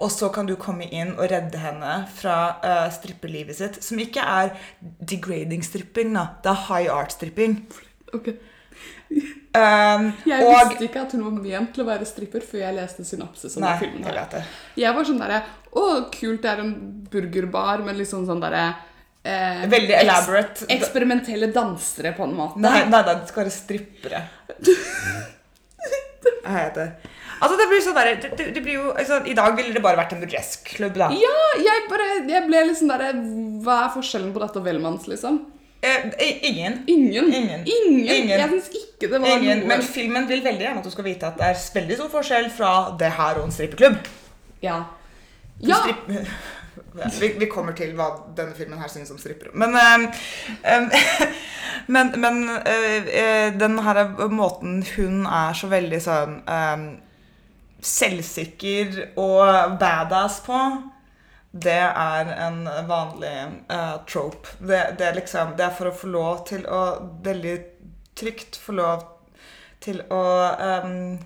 Og så kan du komme inn og redde henne fra uh, strippelivet sitt, som ikke er degrading stripping, da. Det er high art stripping. Okay. Um, Jeg og visste ikke at hun var ment til å være stripper før jeg leste synopsis Nei, filmen. jeg her. Jeg var sånn derre Å, kult, det er en burgerbar med litt sånn sånn derre eh, Veldig eks- elaborate. Eksperimentelle dansere, på en måte. Nei, nei, nei, det skal være strippere. Jeg heter det. Altså, det blir sånn der, det, det, blir jo, altså, I dag ville det bare vært en burlesque-klubb, da. Ja, jeg bare Jeg ble liksom der derre Hva er forskjellen på dette og Velmanns, liksom? Eh, ingen. Ingen. Ingen. Ingen. Ingen. Jeg syns ikke det var ingen. noe Men filmen vil veldig gjerne at du skal vite at det er veldig stor forskjell fra det her og en strippeklubb. Ja. Ja. Stripp, vi, vi kommer til hva denne filmen her synes om strippere. Men, ehm, men, men eh, den her måten hun er så veldig sånn ehm, selvsikker og badass på, det er en vanlig eh, trope. Det, det, er liksom, det er for å få lov til å veldig trygt få lov til å ehm,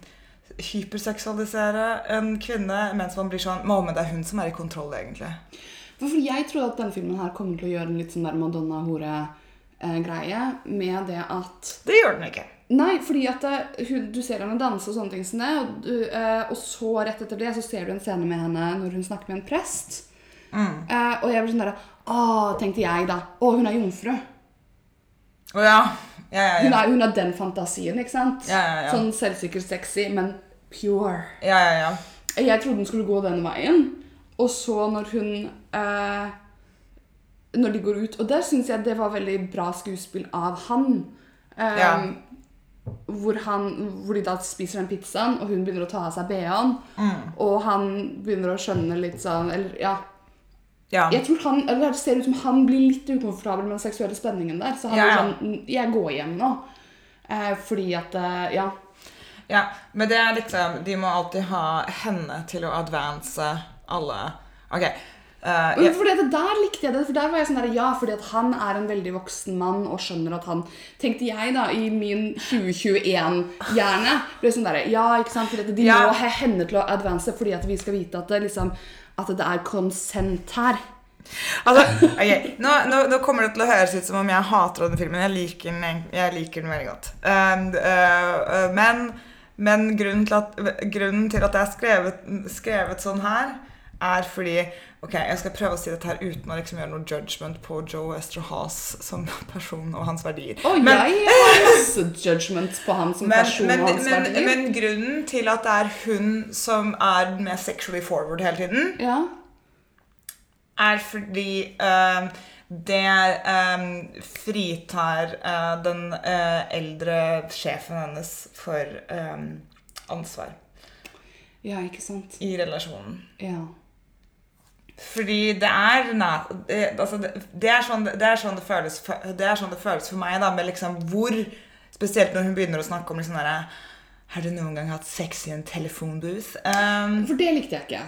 hyperseksualisere en kvinne mens man blir sånn Mohammed, det er hun som er i kontroll, egentlig. For jeg trodde at denne filmen her kommer til å gjøre en litt sånn der Madonna-hore-greie med det at Det gjør den ikke. Nei, fordi at hun, du ser henne danse og sånne ting som det, og, du, eh, og så rett etter det så ser du en scene med henne når hun snakker med en prest. Eh, og jeg blir sånn derre Å, tenkte jeg da. Å, hun er jomfru. Å ja. Ja, ja, Hun ja. er, hun er den fantasien, ikke sant? Ja, ja, ja. Sånn selvsikker, sexy, men pure. ja, ja, ja. Jeg trodde den skulle gå den veien. Og så når hun eh, Når de går ut Og der syns jeg det var veldig bra skuespill av han. Eh, Ja. hvor, han hvor de da spiser den pizzaen, og hun begynner å ta av seg BH-en. Mm. Og han begynner å skjønne litt sånn Eller ja. ja. Jeg tror han, eller Det ser ut som han blir litt ukomfortabel med den seksuelle spenningen der. Så han Ja, blir sånn Jeg går hjem nå. Eh, fordi at eh, Ja. Ja, men det er liksom De må alltid ha henne til å advance alle Ok. Uh, Men jeg, det, Der likte jeg det. for der var jeg sånn der, Ja, fordi at han er en veldig voksen mann og skjønner at han Tenkte jeg, da, i min 2021-hjerne. ble sånn der, Ja, ikke sant? At de Ja. må ha henne til å advance fordi at vi skal vite at det, liksom, at det er konsent her. altså, ok, nå, nå, nå kommer det til å høres ut som om jeg hater denne filmen. Jeg liker den, jeg liker den veldig godt. Uh, eh, men men grunnen, til at, grunnen til at det er skrevet, skrevet sånn her, er fordi Ok, jeg skal prøve å si dette her uten å liksom gjøre noe judgment på Joe Esterhaas som person og hans verdier. Å, Men- jeg har masse judgment på han som Men, person men, og hans men, verdier. men grunnen til at det er hun som er mer sexually forward hele tiden, ja. er fordi eh, det eh, fritar eh, den eh, eldre sjefen hennes for eh, ansvar ja, ikke sant. i relasjonen. Ja. Fordi det er nei, det, altså det, det, er sånn, det, er sånn det, føles, for- det er sånn det føles for meg, da, med liksom hvor Spesielt når hun begynner å snakke om liksom derre Har du noen gang hatt sex i en telefonbooth? Um, For det likte jeg ikke.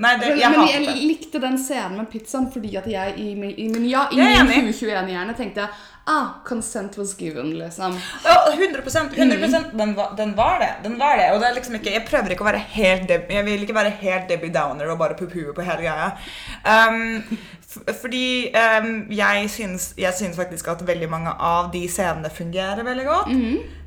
Nei, det, Men jeg men jeg likte den scenen med pizzaen fordi at jeg i, min- i, min- ja, i min 2021-hjerne tenkte ah, consent was given, liksom. Ja, 100%, 100% den, var, den var det. Den var det. Og det er liksom ikke, jeg prøver ikke å være helt Debbie Jeg vil ikke være helt Debbie Downer og bare pupue på hele greia. Um, fordi um, jeg, syns, jeg syns faktisk at veldig mange av de scenene fungerer veldig godt.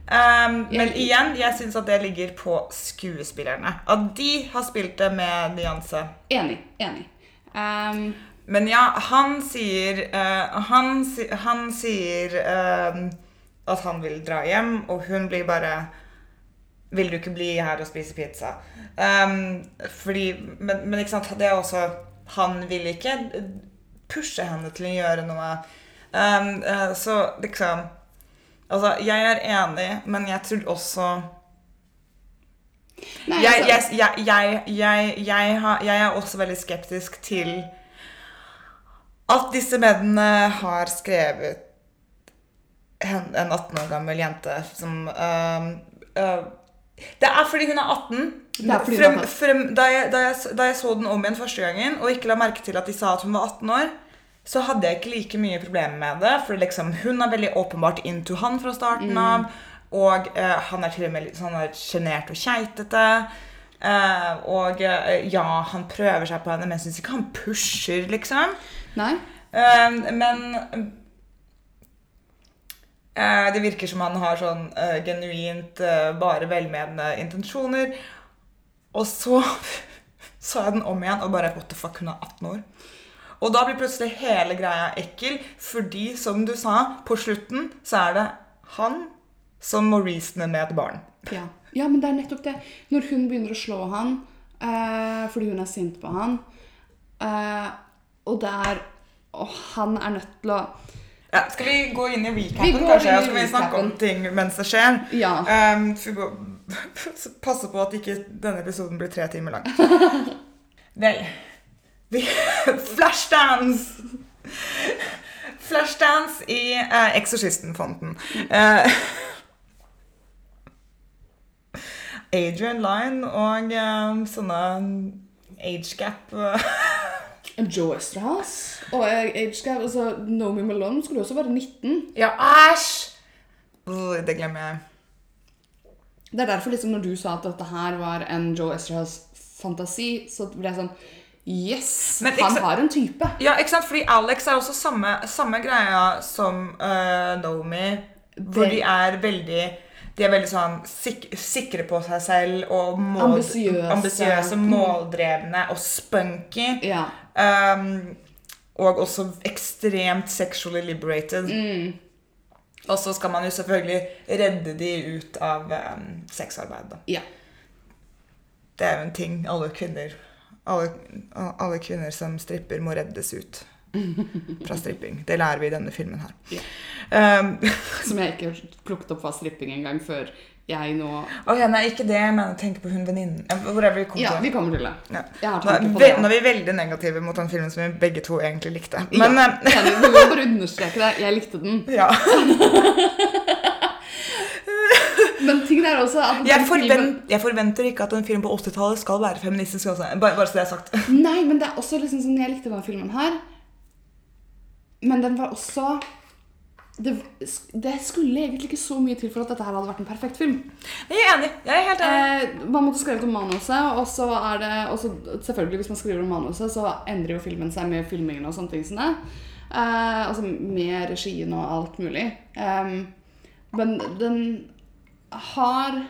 Um, men igjen, jeg syns at det ligger på skuespillerne. At de har spilt det med nyanse. Enig. Enig. Um, Men ja, han sier uh, han, han sier uh, at han vil dra hjem, og hun blir bare Vil du ikke bli her og spise pizza? Um, fordi men, men ikke sant, det er også Han vil ikke pushe henne til å gjøre noe. Um, eh, så liksom Altså, jeg er enig, men jeg tror også nei, jeg, altså, jeg, jeg, jeg, har, jeg er også veldig skeptisk til at disse mennene har skrevet en en 18 år gammel jente som øhm, øh, Det er fordi hun er 18. Det er fordi hun er frem, frem, da, da, da jeg så den om igjen første gangen og ikke la merke til at de sa at hun var 18 år, så hadde jeg ikke like mye problemer med det. For liksom, hun er veldig åpenbart into han fra starten av. Og eh, han er til og med litt sånn sjenert og keitete. Eh, og eh, ja, han prøver seg på henne, men jeg syns ikke han pusher, liksom. nei. Eh, men eh, det virker som han har sånn genuint bare velmenende intensjoner. Og så så jeg den om igjen og bare What the fuck, hun er 18 år. Og da blir plutselig hele greia ekkel, fordi som du sa, på slutten så er det han som må reasone med et barn. Ja. ja, men det er nettopp det. Når hun begynner å slå han eh, fordi hun er sint på han, eh, og det er Og han er nødt til å Ja, skal vi gå inn i recapen, kanskje? inn i skal vi snakke om ting mens det skjer? Ja. Um, vi går, passe på at ikke denne episoden blir tre timer lang. Vel Flashdance! Flashdance i uh, Eksorsisten-fonten. Eh, Adrian Lyne og eh, sånne age gap eh, Joe Estras og Age Gap. Altså, Naomi Malone skulle også være 19. Ja, æsj! Det glemmer jeg. Det er derfor liksom når du sa at dette her var en Joe Estras fantasi, så ble jeg sånn Yes! Men han har en type. Ja, ikke sant? Fordi Alex er også samme, samme greia som uh, Nomi. Hvor Det- de er veldig De er veldig sånn sik sikre på seg selv og mål- Ambisiøse. ambisiøse, Mm. måldrevne og spunky. Ja. Um, og også ekstremt sexually liberated. Mm. Og så skal man jo selvfølgelig redde de ut av um, sexarbeid. Da. ja. Det er jo en ting alle kvinner alle, alle kvinner som stripper, må reddes ut fra stripping. Det lærer vi i denne filmen her. Ja. Um, Som jeg ikke plukket opp fra stripping engang før jeg nå ok, nei, ikke det, men tenk på hun venninnen Hvor er vi kommet Ja, til. vi kommer til det. Ja. Har Nå, på det. nå er vi veldig negative mot den filmen som vi begge to egentlig likte. Men ja, enig. Vi må bare understreke det. Jeg likte den. ja. Men tingen er også at Jeg, forvent, jeg forventer ikke at en film på 80-tallet skal være feministisk. Også. Bare, bare så det er sagt. Nei, men det er også liksom sånn Jeg likte denne filmen her. Men den var også det, det skulle egentlig ikke så mye til for at dette her hadde vært en perfekt film. Jeg er enig. Jeg er helt enig. Eh, man måtte skrevet om manuset, og så er det også, Selvfølgelig, hvis man skriver om manuset, så endrer jo filmen seg med filmingen og sånne ting. Sånn eh, altså med regien og alt mulig. Em, men den har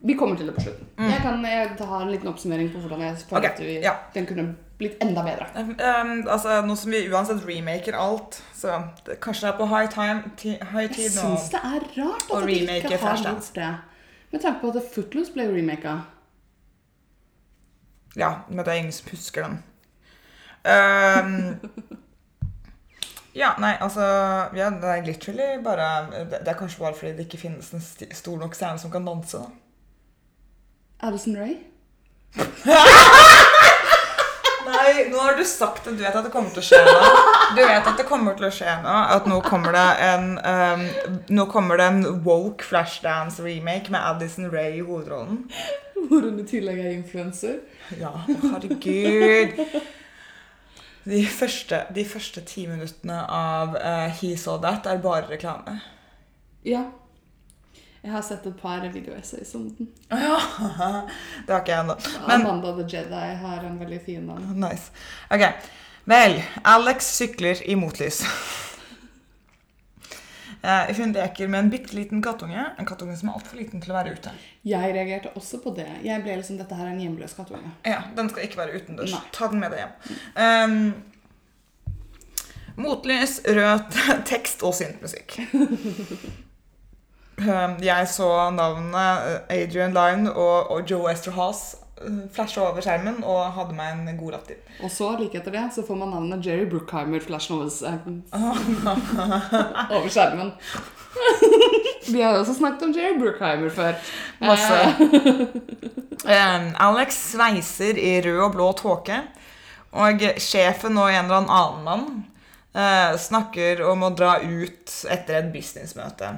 Vi kommer til det på slutten. Jeg kan jeg har en liten oppsummering på hvordan jeg føler okay. vi, ja. den kunne blitt enda bedre. Um, altså, Nå som vi uansett remaker alt, så det, kanskje det er på high time ti, high Jeg tid nå. syns det er rart at de ikke har gjort det. Med tanke på at Footloose ble remaka. Ja, men det er ingen som husker den. Um, ja, nei, altså ja, Det er literally bare Det det er kanskje bare fordi det ikke finnes en sti- stor nok stjerne som kan danse. da. Alison Ray. Nei, nå har du sagt at du vet at det kommer til å skje noe. Du vet at det kommer til å skje noe. At nå kommer det en um, Nå kommer det en woke Flashdance-remake med Addison Ray i hovedrollen. Hvor hun i tillegg er influenser. Ja, herregud. De første, de første ti minuttene av uh, He Saw That er bare reklame. Ja. Jeg har sett et par videoessays om den. Å ja. Det har ikke jeg ennå. Amanda the Jedi har en veldig fin en. Nice. Ok. Vel, Alex sykler i motlys. Eh, hun leker med en bitte liten kattunge. En kattunge som er altfor liten til å være ute. Jeg reagerte også på det. Jeg ble liksom, Dette her er en hjemløs kattunge. Ja, Den skal ikke være utendørs. Nei. Ta den med deg hjem. Um, motlys, rød tekst og syntmusikk. Um, jeg så navnene eh, Adrian Lyne og, og Joe Esterhaas uh, flashe over skjermen og hadde meg en god latter. Og så, like etter det, så får man navnet Jerry Bruckheimer flashen over skjermen. over skjermen. Vi har også snakket om Jerry Bruckheimer før. Masse. Eh, Um, Alex sveiser i rød og blå tåke, og sjefen og en eller annen mann eh, snakker om å dra ut etter et businessmøte.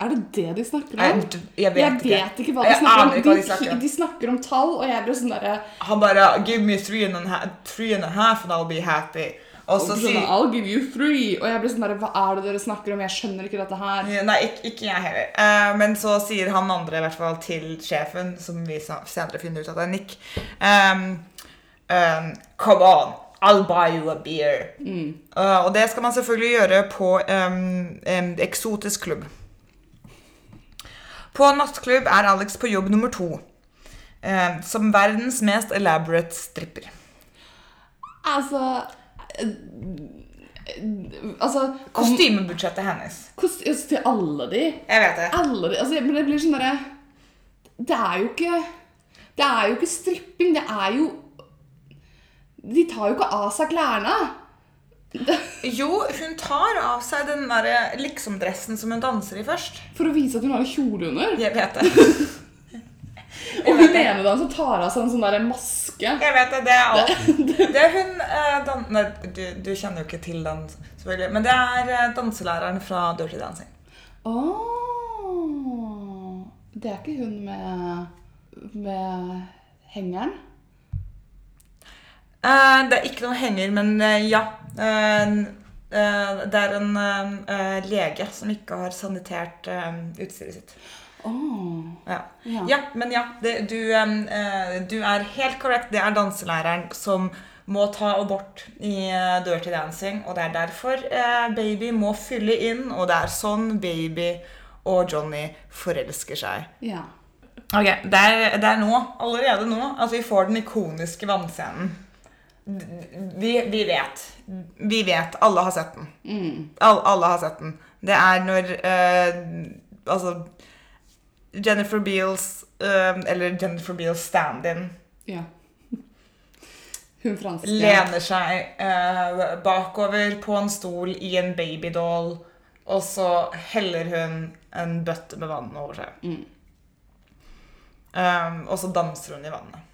Er det det de snakker om? jeg vet Jeg ikke. vet ikke hva de snakker om. De, de snakker om. de snakker om tall, og jeg blir sånn derre Han bare 'Give me three and, a half, three and a half and I'll be happy'. Og så sånn, sier I'll give you three. Og jeg blir sånn derre Hva er det dere snakker om? Jeg skjønner ikke dette her. Nei, ikke, ikke jeg heller. Uh, men så sier han andre i hvert fall til sjefen, som vi senere finner ut at det er Nick um, um, Come on, I'll buy you a beer. Eh, og det skal man selvfølgelig gjøre på um, en eksotisk klubb. På nattklubb er Alex på jobb nummer to. eh, som verdens mest elaborate stripper. Altså eh, Altså Kostymebudsjettet hennes. kost, Til alle de. Jeg vet det. Alle de. Altså, men det blir sånn derre Det er jo ikke Det er jo ikke stripping. Det er jo De tar jo ikke av seg klærne. Jo, hun tar av seg den der liksom-dressen som hun danser i først. For å vise at hun har kjole under. Jeg vet det. Og hun ene da som tar av seg en sånn der maske. Jeg vet det, det er alt. Det er hun eh, dan Nei, du, du kjenner jo ikke til den, selvfølgelig. Men det er eh, danselæreren fra Dirty Dancing. Oh, det er ikke hun med Med hengeren? Eh, det er ikke noe henger, men eh, ja. Eh, eh, det er en eh, lege som ikke har sanitert utstyret sitt. Oh. Ja. ja. Ja, men ja, det, du, du er helt korrekt. Det er danselæreren som må ta abort i Dirty Dancing. Og det er derfor baby må fylle inn, og det er sånn baby og Johnny forelsker seg. ja. Ok, Det er, det er nå, allerede nå, at vi får den ikoniske vannscenen. Vi, vi vet. Vi vet. Alle har sett den. Mm. All, alle har sett den. Det er når eh, Altså Jennifer Beals eh, Eller Jennifer Beals stand-in ja. Hun franske. lener seg eh, bakover på en stol i en babydoll, og så heller hun en bøtte med vann over seg. Mm. Um, og så danser hun i vannet.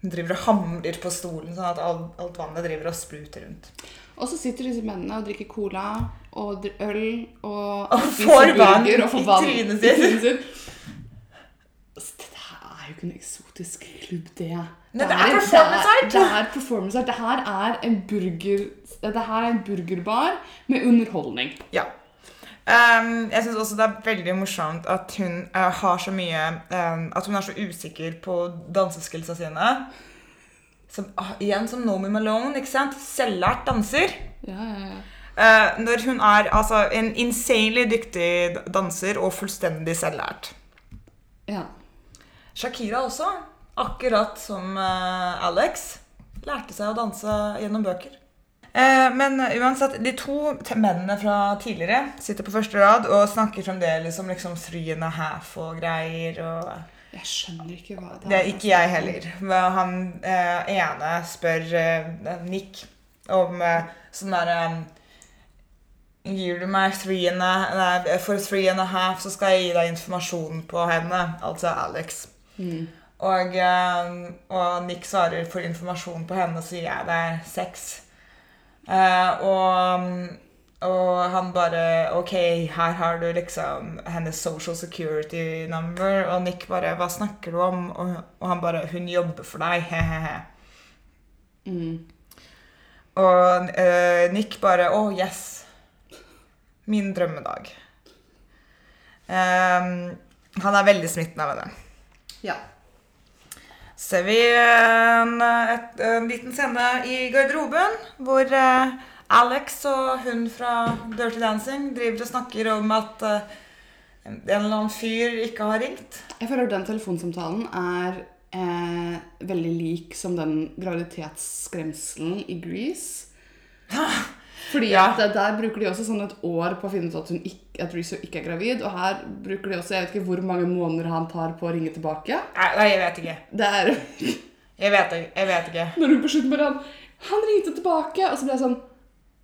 Hun driver og hamrer på stolen, sånn at alt, alt vannet driver og spruter rundt. Og så sitter disse mennene og drikker cola og øl og, Og får vann i trynet sitt. Det er jo ikke en eksotisk klubb, det. Nei, det er performance art! Det er, er performance art. Det her er en burgerbar med underholdning. Ja. Ehm, jeg syns også det er veldig morsomt at hun uh, har så mye um, At hun er så usikker på danseskillsa sine. Som, uh, igjen som Nomi Malone, ikke sant? Selvlært danser. Ja, ja, ja. Uh, når hun er altså en insanely dyktig danser og fullstendig selvlært. ja. Shakira også, akkurat som eh, Alex, lærte seg å danse gjennom bøker. Eh, men uansett, de to mennene fra tidligere sitter på første rad og snakker fremdeles om liksom three and a half og greier. og... Jeg skjønner ikke hva Det er ikke jeg heller. Men Han eh, ene spør eh, Nick om eh, sånn derre Gir du meg three and a, nei, for three and a half, så skal jeg gi deg informasjon på henne. Altså Alex. Mm. Og, eh, og Nick svarer for informasjon på henne, så gir jeg deg sex. Eh, og, og han bare OK, her har du liksom hennes social security number. Og Nick bare Hva snakker du om? Og, og han bare Hun jobber for deg. He-he-he. Mm. Og uh, Nick bare Å, yes. Min drømmedag. Um, han er veldig smitten av henne. Ja. Ser vi en, et, en liten scene i garderoben hvor eh, Alex og hun fra Dirty Dancing driver og snakker om at eh, en eller annen fyr ikke har ringt. Jeg føler at den telefonsamtalen er eh, veldig lik som den graviditetsskremselen i Grease. Fordi Ja. der bruker de også sånn et år på å finne ut at, hun ikke, at Rizzo ikke er gravid. Og her bruker de også Jeg vet ikke hvor mange måneder han tar på å ringe tilbake. Nei, nei, jeg vet ikke. Det er Jeg vet, ikke- jeg vet ikke. når hun på slutten bare han, han ringte tilbake, og så ble jeg sånn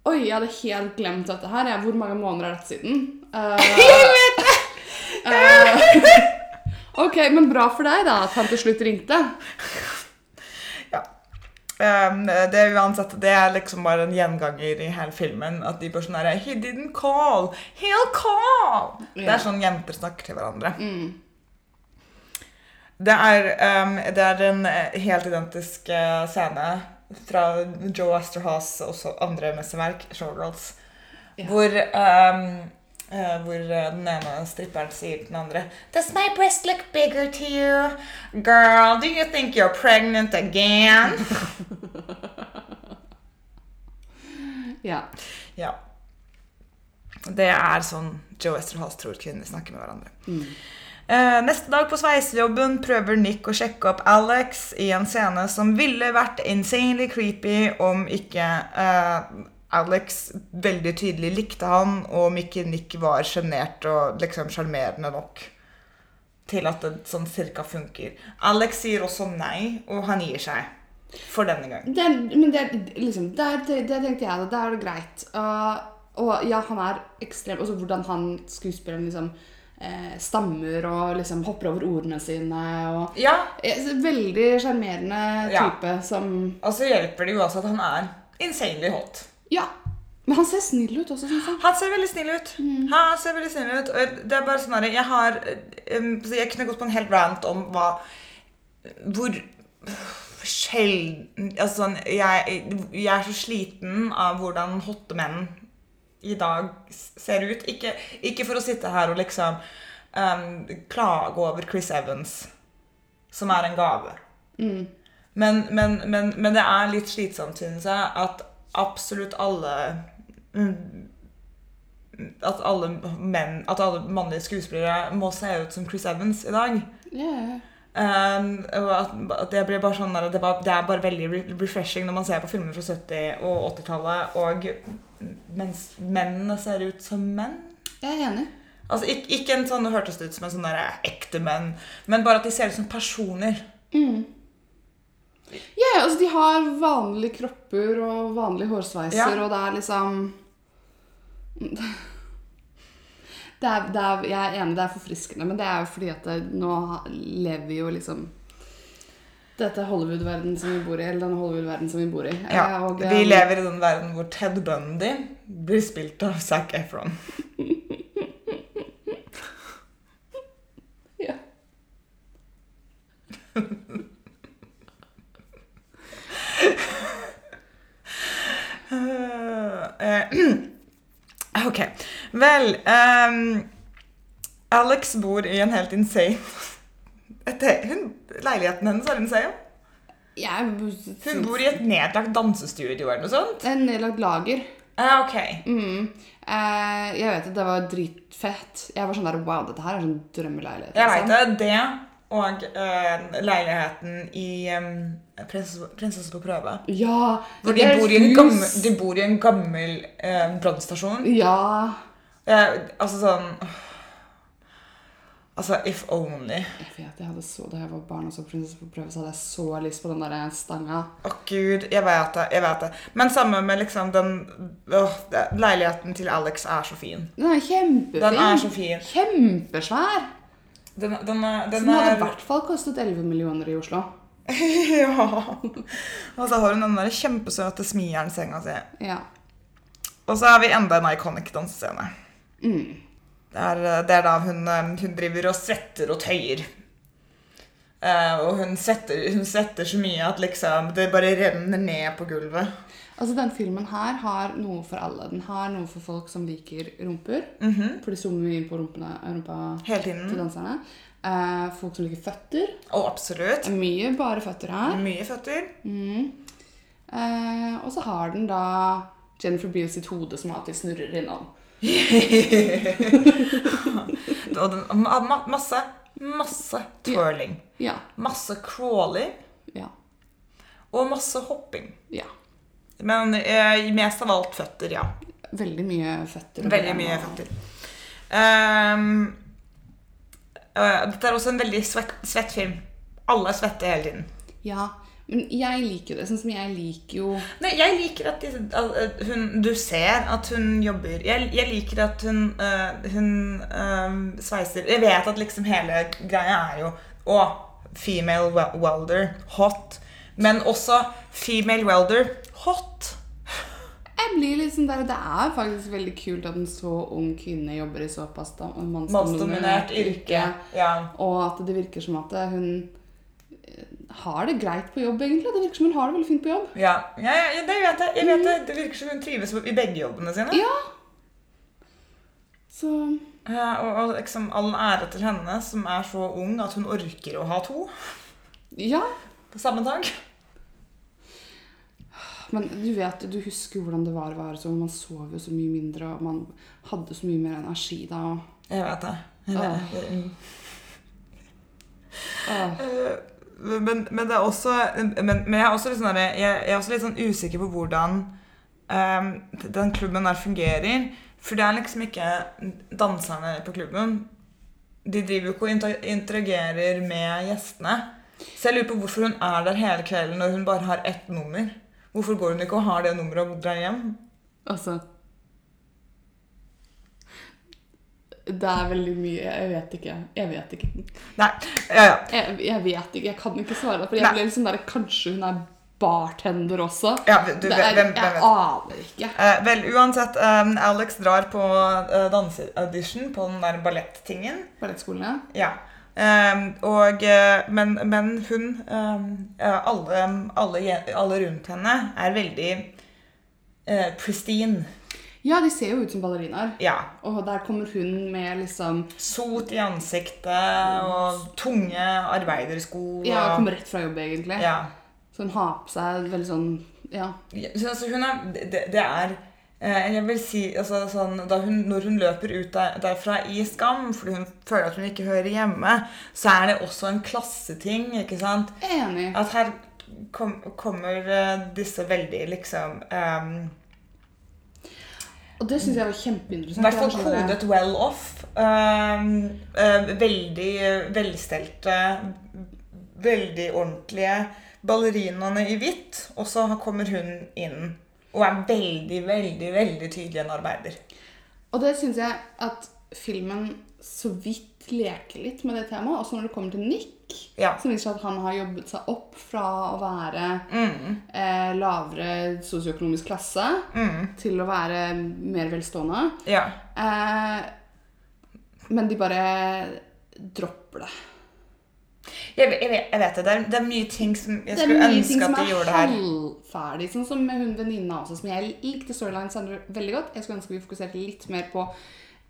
Oi, jeg hadde helt glemt dette her. Jeg, hvor mange måneder er dette siden? jeg vet det! ok, men bra for deg, da, at han til slutt ringte. Um, det er uansett, det er liksom bare en gjenganger i hele filmen. At de bare sånn her He didn't call! He'll call! Det er sånn jenter snakker til hverandre. Mm. Det er, um, det er en eh, helt identisk eh, scene fra Joe Asterhaas og andre mesterverk, Showgirls, yeah. hvor, um, eh, hvor eh, den ene stripperen sier til den andre Does my breast look bigger to you? Girl, do you think you're pregnant again? Ja. ja. Det er sånn Joe Esterhals tror kvinner snakker med hverandre. Eh, neste dag på sveisejobben prøver Nick å sjekke opp Alex i en scene som ville vært insanely creepy om ikke Alex veldig tydelig likte han, og om ikke Nick var sjenert og liksom sjarmerende nok til at det sånn cirka funker. Alex sier også nei, og han gir seg. For denne gang. Det, men det, liksom, der, det, det tenkte jeg, da er det greit. Uh, og ja, han er ekstrem Også hvordan han, skuespilleren, liksom eh, stammer og liksom hopper over ordene sine. Og, Ja, Eh, veldig sjarmerende Ja. type som og så hjelper det jo også at han er insanely hot. Ja. Men han ser snill ut også, syns jeg. Han ser veldig snill ut. Han ser veldig snill ut. Det er bare sånn at Jeg har Jeg kunne gått på en hel rant om hva Hvor sjelden Altså sånn jeg, jeg er så sliten av hvordan hotte menn i dag ser ut. Ikke, ikke for å sitte her og liksom um, klage over Chris Evans, som er en gave. Mm. Men, men, men, men det er litt slitsomt, synes jeg, at absolutt alle mm, At alle menn At alle mannlige skuespillere må se ut som Chris Evans i dag. Ja. Um, at, at det blir bare sånn det, var, det er bare veldig refreshing når man ser på filmer fra 70- og 80-tallet, og mens mennene ser ut som menn. Jeg er enig. Altså ikke, ikke en sånn, det hørtes ut som en sånn ekte menn, men bare at de ser ut som personer. Mm. Ja, yeah, altså de har vanlige kropper og vanlige hårsveiser, Ja. og det er liksom det er, det er, Jeg er enig, det er forfriskende, men det er jo fordi at det, nå lever vi jo liksom Dette Hollywood-verdenen som vi bor i, eller denne Hollywood-verdenen som vi bor i. Ja, Eh, og, vi lever i den verden hvor Ted Bundy blir spilt av Zac Efron. Ja. Eh, ok. Vel um, Alex bor i en helt insane hun, Leiligheten hennes er insane. Jeg Hun bor i et nedlagt dansestudio eller noe sånt. Det en nedlagt lager. Uh, ok. Mm. Uh, jeg vet at det var dritfett. Jeg var sånn der Wow, dette her er sånn drømmeleilighet. Jeg vet veit det. Det og uh, leiligheten i um, Prinsesse Prinsesse på prøve. Ja. Hvor de bor i en gammel, de bor i en gammel eh, brannstasjon. Ja. Eh, altså sånn Altså, if only. Jeg vet, jeg hadde så, Da jeg var barn og så Prinsesse på prøve, så hadde jeg så lyst på den der stanga. Å gud, jeg vet det. jeg vet det. Men samme med liksom den oh, Leiligheten til Alex er så fin. Den er kjempefin. Den er så fin. Kjempesvær. Den, den, er, den den hadde i er hvert fall kostet 11 millioner i Oslo. Ja. Og så har hun den der kjempesøte smijernssenga si. Ja. Og så har vi enda en iconic dansescene. Mm. Det er, det er da hun, eh, hun driver og svetter og tøyer. Uh, og hun svetter, hun svetter så mye at liksom det bare renner ned på gulvet. Altså, den filmen her har noe for alle. Den har noe for folk som liker rumper. Mhm. For de zoomer inn på rumpene, rumpa Hele til danserne. Eh, folk som liker føtter. Og absolutt. Mye bare føtter her. Mye føtter. Mm. Eh, og så har den da Jennifer Beale sitt hode som alltid snurrer innom. Masse, masse twirling. Ja. Masse crawling. Ja. Og masse hopping. ja. Men eh, mest av alt føtter, ja. Veldig mye føtter. Veldig mye føtter. Eh, dette er også en veldig svett, svett film. Alle svetter hele tiden. Ja, men jeg liker jo det. Sånn som jeg liker jo Nei, jeg liker at, de, at hun, du ser at hun jobber. Jeg, jeg liker at hun, eh, hun eh, sveiser Jeg vet at liksom hele greia er jo Å, female welder. Hot. Men også female welder. Hot. Jeg blir liksom der, Det er faktisk veldig kult at en så ung kvinne jobber i såpass mannsdominert yrke. Ja. Og at det virker som at hun eh, har det greit på jobb, egentlig. Det virker som hun har det veldig fint på jobb. Ja, ja, ja, det vet jeg. jeg vet det. det virker som hun trives i begge jobbene sine. Ja. Så Ja, og, og liksom all ære til henne som er så ung at hun orker å ha to ja. på samme dag. Men du vet, du husker hvordan det var å være sånn. Man sov jo så mye mindre, og man hadde så mye mer energi da. Jeg vet det. Åh. Åh. Eh, Men, men det er også Men, men jeg, er også sånn jeg, jeg er også litt sånn usikker på hvordan um, den klubben der fungerer. For det er liksom ikke danserne på klubben. De driver jo ikke og interagerer med gjestene. Så jeg lurer på hvorfor hun er der hele kvelden når hun bare har ett nummer. Hvorfor går hun ikke og har det nummeret og drar hjem? Altså Det er veldig mye Jeg vet ikke. Jeg vet ikke. Nei, ja, ja. Jeg, jeg vet ikke. Jeg kan ikke svare. For jeg Nei. ble sånn der Kanskje hun er bartender også? ja du, er, hvem, hvem jeg aner ikke. Eh, vel, uansett, Um, Alex drar på uh, danseaudition på den der ballettingen. Ballettskolen, ja. Ja. Ehm, og, eh, men, men hun ehm, alle, alle, alle rundt henne er veldig eh, pristine. Ja, de ser jo ut som ballerinaer. Ja. Og der kommer hun med liksom Sot i ansiktet og tunge arbeidersko. Ja, og- kommer rett fra jobb, egentlig. ja. Så hun har på seg veldig sånn Ja. Ja, så, altså, hun er, det, det er Jeg vil si altså, sånn, hun, Når hun løper ut der, derfra i skam fordi hun føler at hun ikke hører hjemme, så er det også en klasseting. ikke sant? Enig. At her kom, kommer eh, disse veldig liksom um, Og det syns jeg var I kjempeinteressant. hvert fall kodet well off. Um, uh, veldig velstelte, veldig ordentlige ballerinaene i hvitt. Og så kommer hun inn og er veldig, veldig, veldig tydelig en arbeider. Og det syns jeg at filmen så vidt leker litt med det temaet. Også når det kommer til Nick, Ja. som viser seg at han har jobbet seg opp fra å være Mm, eh, lavere sosioøkonomisk klasse mm, til å være mer velstående. ja. Eh, men de bare dropper det. Jeg, jeg, vet, jeg vet det. Det er, det er mye ting som jeg er skulle ønske at ønske gjorde at de er gjorde det her. halvferdig. Sånn som med hun venninna også, som jeg likte Storyline Sandra veldig godt. Jeg skulle ønske vi fokuserte litt mer på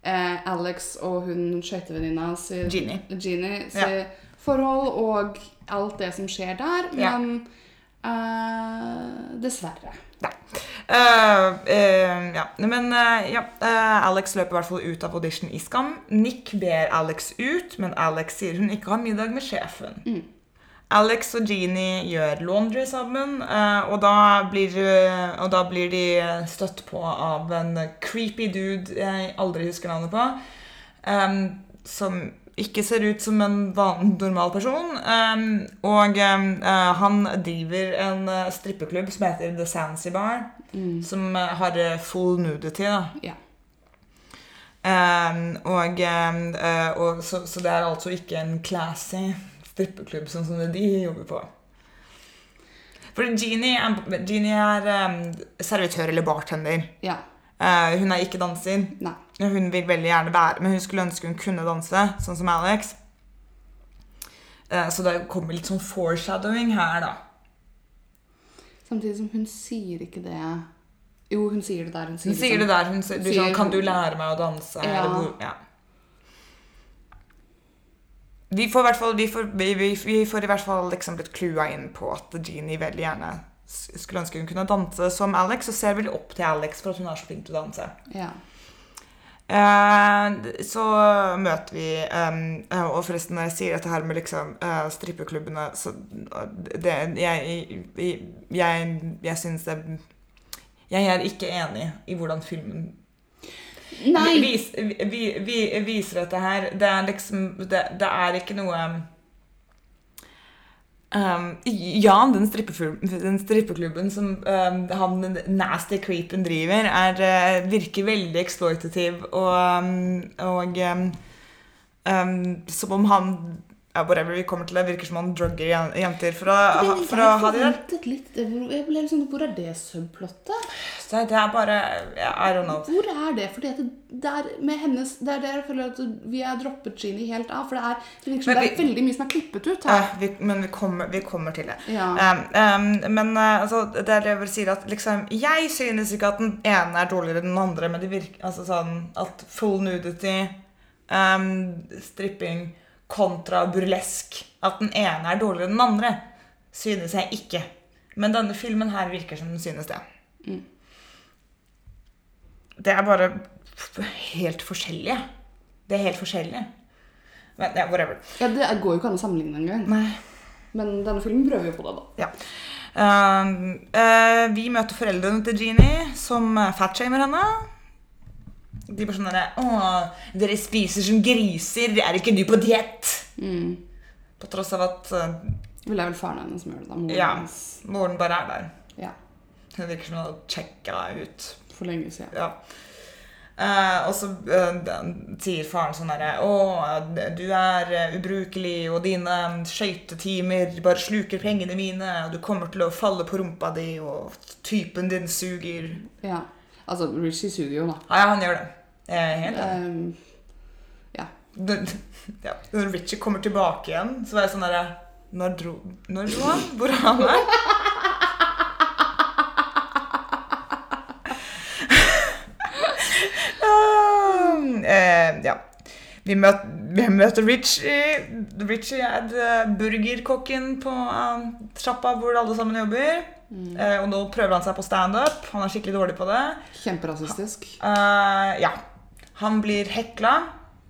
eh, Alex og hun skøytevenninna si Jeannie. Jeannie si Ja. forhold og alt det som skjer der. Ja. Men eh, dessverre. Nei. Uh, uh, ja. Men uh, ja, Alex løper i hvert fall ut av audition i Skam. Nick ber Alex ut, men Alex sier hun ikke har middag med sjefen. Alex og Jeannie gjør laundry sammen, og, da blir, og da blir de støtt på av en creepy dude jeg aldri husker navnet på, um, som ikke ser ut som en vanlig, normal person. Um, og um, uh, han driver en uh, strippeklubb som heter The Zanzibar, som uh, har full nudity. da. Yeah. Um, og, og så, så det er altså ikke en classy strippeklubb sånn som det de jobber på. For Jeannie er, Jeannie er servitør eller bartender. ja. Eh, hun er ikke danser. Nei. Hun vil veldig gjerne være men hun skulle ønske hun kunne danse, sånn som Alex. Uh, så det kommer litt sånn foreshadowing her, da. Samtidig som hun sier ikke det Jo, hun sier det der. Hun sier, Hun sier det der. Hun sier, du, Sier- sånn, 'Kan du lære meg å danse?' Ja. Eller hvor, ja. Vi får, i hvert fall, vi, får, vi, vi, får i hvert fall liksom blitt klua inn på at Jeannie veldig gjerne skulle ønske hun kunne danse som Alex, og ser veldig opp til Alex for at hun er så flink til å danse. Ja. Eh, så møter vi eh, Og forresten, når jeg sier dette her med liksom eh, strippeklubbene så det, Jeg, jeg, jeg, jeg syns det Jeg er ikke enig i hvordan filmen Nei! vis, vi, vi, viser dette her. Det er liksom Det, det er ikke noe um, ja, den, den strippeklubben som um, han nasty creepen driver, er, uh, virker veldig eksploitativ og, um, og um, um, som om han ja, whatever vi kommer til det, virker som han drugger jenter for å, for å ha de der. Jeg ble sånn Hvor er det subplottet? Så det er bare I don't know. Hvor er det? For det, det er med hennes Det er det jeg føler at vi har droppet Jeannie helt av. For det er, det vi, det er veldig mye som er klippet ut her. Eh, vi, men vi kommer, vi kommer til det. Ja. Um, um, men uh, altså, det er det jeg vil si at liksom, Jeg synes ikke at den ene er dårligere enn den andre, men det virker altså sånn at full nudity, um, stripping kontra burlesk At den ene er dårligere enn den andre, synes jeg ikke. Men denne filmen her virker som den synes det. Det er bare helt forskjellige. Det er helt forskjellige. Men ja, whatever. Ja, Det går jo ikke an å sammenligne engang. Nei. Men denne filmen prøver jo på det, da. Ja. Uh, uh, vi møter foreldrene til Jeannie, som eh, fatshamer henne. De bare sånn derre Å, dere spiser som griser. Er ikke du på diett? Mm. På tross av at uh, Vel, det er vel faren hennes som gjør det. da. Moren ja, moren bare er der. Ja, Hun virker som hun har sjekka deg ut. For lenge siden. Ja. Eh, og så eh, sier faren sånn herre Å, du er eh, ubrukelig, og dine skøytetimer bare sluker pengene mine, og du kommer til å falle på rumpa di, og typen din suger. Ja. Altså, Richie suger jo, da. Ja, han gjør det. Er helt enig. Um, ja. Når- ja. Når Richie kommer tilbake igjen, så var jeg sånn Når dro, når dro han? Hvor er han? Er? Eh, ja. Vi møter, vi møter Richie. Richie er eh, burgerkokken på eh, trappa hvor alle sammen jobber. Eh, og nå prøver han seg på standup. Han er skikkelig dårlig på det. Kjemperasistisk. Eh, ja. Han blir hekla,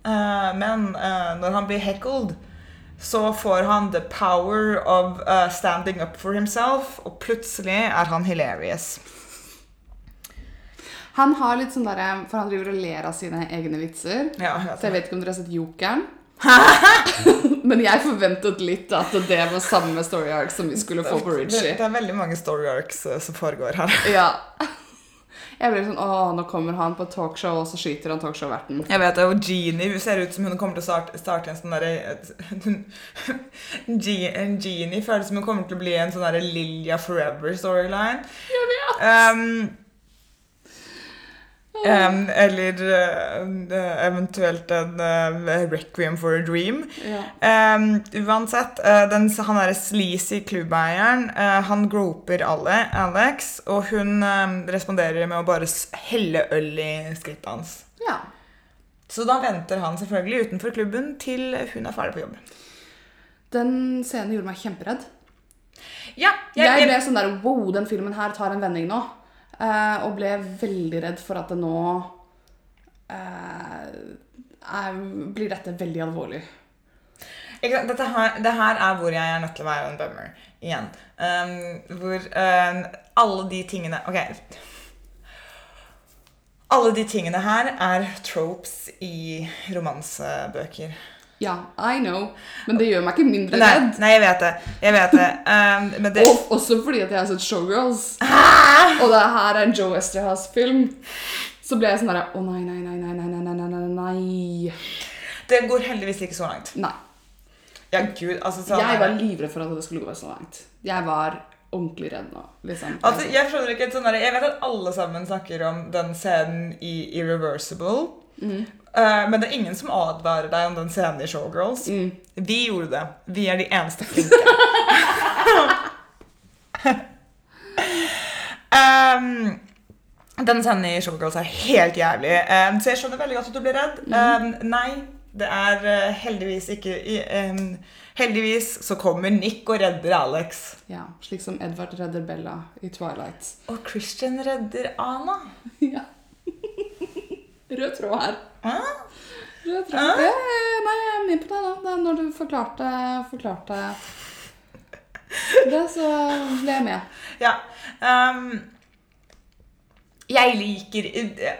eh, men eh, når han blir heckled, så får han the power of uh, standing up for himself, og plutselig er han hilarious. Han har litt sånn derre For han driver og ler av sine egne vitser. Ja, jeg Så jeg vet. ikke om dere har sett Jokeren. Men jeg forventet litt at det var samme story arc som vi skulle få på det, det er veldig mange story arcs eh, som foregår her. Ja. Jeg ble sånn Å, nå kommer han på et talkshow, og så skyter han talkshow-verten. Jeg vet det, og Jeannie hun ser ut som hun kommer til å starte, starte en sånn derre Je- Jeannie føles som hun kommer til å bli en sånn derre Lilja Forever-storyline. Um, Em, eller uh, eventuelt en uh, Requiem for a Dream. Ja. Um, uansett, uh, den, han derre sleazy klubbeieren, han groper alle, Alex, og hun em, responderer med å bare helle øl i skrittet hans. ja. Så da venter han selvfølgelig utenfor klubben til hun er ferdig på jobb. Den scenen gjorde meg kjemperedd. Ja, Jeg ble sånn der Wow, den filmen her tar en vending nå. Eh, og ble veldig redd for at det nå eh, er, blir dette veldig alvorlig. Dette her, det her er hvor jeg er nødt til å være en bummer igjen. Um, hvor um, alle de tingene Ok. Alle de tingene her er tropes i romansebøker. Ja, I know, men det gjør meg ikke mindre Nei, redd. nei, jeg vet det. Jeg vet det. Um, men det Og også fordi at jeg har sett Showgirls. Og det her er en Joe Esterhaus-film. Så ble jeg sånn derre Å nei, nei, nei, nei, nei, nei, nei, nei, nei. Det går heldigvis ikke så langt. Nei. Ja, gud, altså sånn Jeg var livredd for at det skulle gå så langt. Jeg var ordentlig redd nå. liksom. Altså, jeg skjønner ikke sånn der, Jeg vet at alle sammen snakker om den scenen i Irreversible. Eh, men det er ingen som advarer deg om den scenen i Showgirls. Vi gjorde det. Vi er de eneste flinke. um, den scenen i Showgirls er helt jævlig. Um, så jeg skjønner veldig godt at du blir redd. Um, nei, det er uh, heldigvis ikke Heldigvis så kommer Nick og redder Alex. Ja, Slik som Edvard redder Bella i Twilight. Og Christian redder Ana. Ja. Rød tråd her. Ah? Rød tråd. Ah? ja, nei, jeg er med på det. da. Det er når du forklarte, forklarte det, så ble jeg med. Ja. Um, jeg liker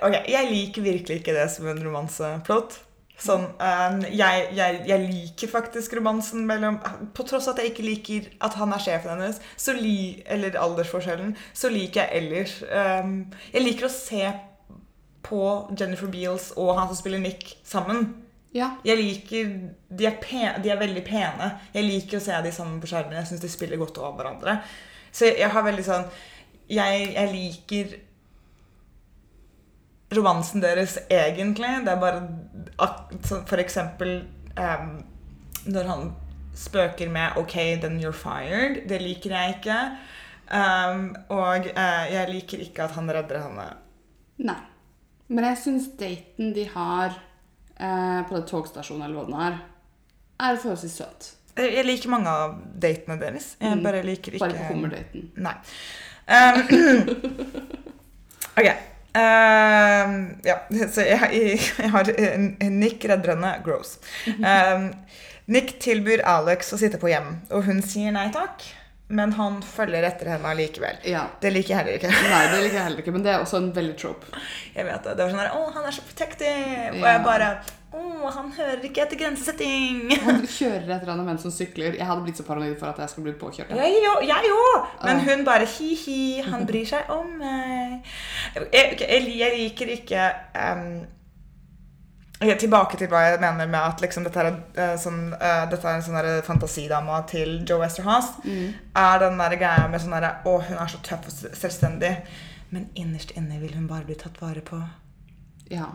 Ok, jeg liker virkelig ikke det som en romanseplott. Sånn, ehm, jeg, jeg, jeg liker faktisk romansen mellom På tross av at jeg ikke liker at han er sjefen hennes, så li, eller aldersforskjellen, så liker jeg ellers um, Jeg liker å se på Jennifer Beals og han som spiller Nick, sammen. Ja. Jeg liker de er, pen, de er veldig pene. Jeg liker å se de sammen på skjermen. Jeg syns de spiller godt over hverandre. Så jeg, jeg har veldig sånn jeg, jeg liker romansen deres egentlig. Det er bare For eksempel um, når han spøker med 'OK, then you're fired'. Det liker jeg ikke. Um, og uh, jeg liker ikke at han redder henne. Nei. Men jeg syns daten de har eh, på den togstasjonen, eller hva den er, er forholdsvis søt. Jeg jeg liker mange av datene deres. Jeg Mm. bare liker ikke Bare hummerdaten. Nei. Um, ok. Um, ja, så jeg, jeg, jeg har eh, Nick redder henne. Gross. Um, Nick tilbyr Alex å sitte på hjem, og hun sier nei takk. Men han følger etter henne allikevel. Ja. Det liker jeg heller ikke. Nei, det liker jeg heller ikke, men det er også en veldig trope. Jeg vet det. Det var sånn der, Å, han er så protective. Og Ja. jeg bare Å, han hører ikke etter grensesetting. Han kjører etter henne mens som sykler. Jeg hadde blitt så paranoid for at jeg skulle bli påkjørt. Ja. Jeg òg! Men hun bare hi-hi, han bryr seg om meg. Jeg, jeg, jeg liker ikke um, ok, Tilbake til hva jeg mener med at liksom dette, er, uh, sånn, uh, dette er en sånn fantasidama til Joe Westerhouse. Er den der greia med sånn derre Å, hun er så tøff og selvstendig. Men innerst inne vil hun bare bli tatt vare på. ja.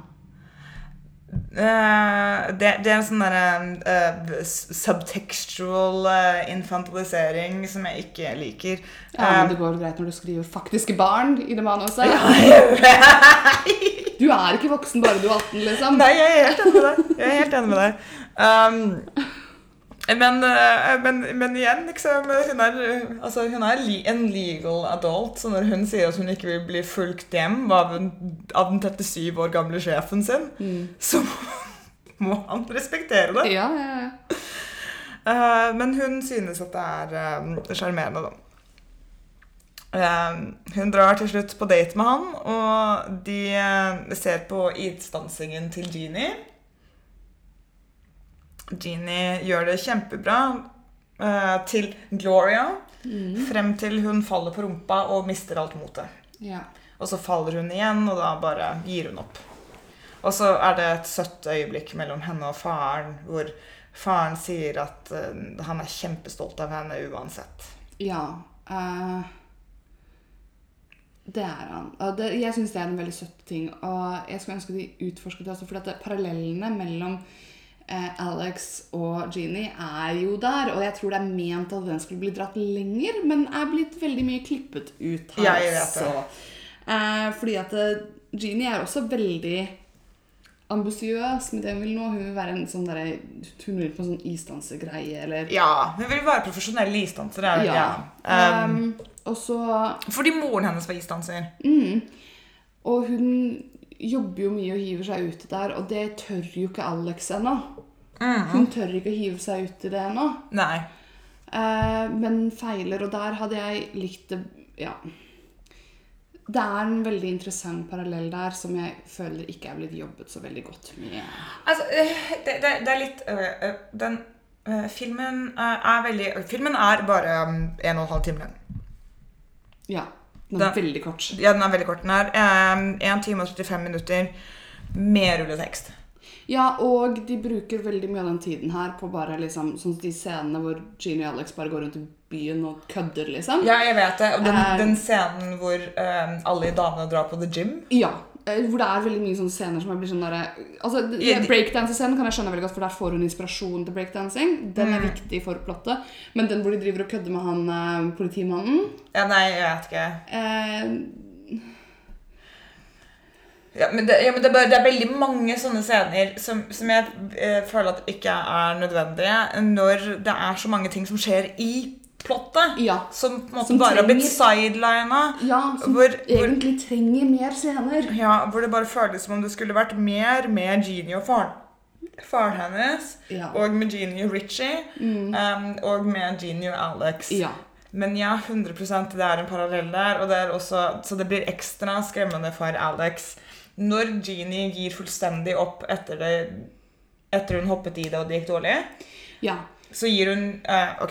Uh, det, det er en sånn derre subtextual infantilisering som jeg ikke liker. Ja, men det går greit når du skriver faktiske barn i det manuset. Du er ikke voksen bare du er 18, liksom. Nei, jeg er helt enig med deg. Jeg er helt enig med deg. Um, men, eh, men, men igjen, liksom Hun er, eh, altså, hun er en legal adult, så når hun sier at hun ikke vil bli fulgt hjem av, en, av den 37 år gamle sjefen sin, så må han respektere det. Ja, ja, ja. Uh, men hun synes at det er sjarmerende, sjarmerende, da. Eh, hun drar til slutt på date med han, og de eh, ser på idstansingen til Jeannie. Jeannie gjør det kjempebra eh, til Gloria, frem til hun faller på rumpa og mister alt motet. ja. Og så faller hun igjen, og da bare gir hun opp. Og så er det et søtt øyeblikk mellom henne og faren, hvor faren sier at eh, han er kjempestolt av henne uansett. Ja. eh, Det er han. Og det, jeg syns det er en veldig søt ting. Og jeg skulle ønske de utforsket det også, for at parallellene mellom eh, Alex og Jeannie er jo der. Og jeg tror det er ment at den skulle bli dratt lenger, men er blitt veldig mye klippet ut her. Ja, jeg vet det. også. Eh, fordi at eh, Jeannie er også veldig ambisiøs med det hun vil nå. Hun vil være en sånn der, Hun vil på en sånn isdansegreie, eller Ja, hun vil være profesjonell isdanser. er Ja. Ja. Um, Um, og så fordi moren hennes var isdanser. Mm. Og hun jobber jo mye og hiver seg ut der, og det tør jo ikke Alex ennå. Hun tør ikke å hive seg ut i det ennå, eh, men feiler. Og der hadde jeg likt det Ja. Det er en veldig interessant parallell der som jeg føler ikke er blitt jobbet så veldig godt med. Altså, eh, det, det, det er litt øh, Den øh, filmen er veldig Filmen er bare um, en og en halv time lang. Ja. Den er er veldig kort. Ja, den er veldig kort. Den er um, 1 time og 35 minutter med rulletekst. Ja, og de bruker veldig mye av den tiden her på bare liksom Sånn de scenene hvor Genie og Alex bare går rundt i byen og kødder, liksom. Ja, jeg vet det. Og den, uh, den scenen hvor um, alle damene drar på the gym Ja. eh, Hvor det er veldig mye sånne scener som blir sånn derre Altså, Breakdance-scenen kan jeg skjønne veldig godt, for der får hun inspirasjon til breakdancing. Den er Mm. viktig for plottet. Men den hvor de driver og kødder med han eh, politimannen Ja, nei, jeg vet ikke. eh, Ja, men det, ja, men det, er, bare, det er veldig mange sånne scener som, som jeg eh, føler at ikke er nødvendige når det er så mange ting som skjer i plottet. Ja. Som på en måte Som bare har blitt trenger- sidelina. Ja, som Hvor- hvor- egentlig trenger mer scener. Ja, hvor det bare føles som om det skulle vært mer med Jeannie og faren, faren hennes. Ja. Og med Jeannie og Richie. um, og med Jeannie og Alex. Ja. Men ja, 100% det er en parallell der. Og det er også, så det blir ekstra skremmende for Alex når Jeannie gir fullstendig opp etter, det, etter hun hoppet i det og det gikk dårlig. ja. Så gir hun uh, Ok,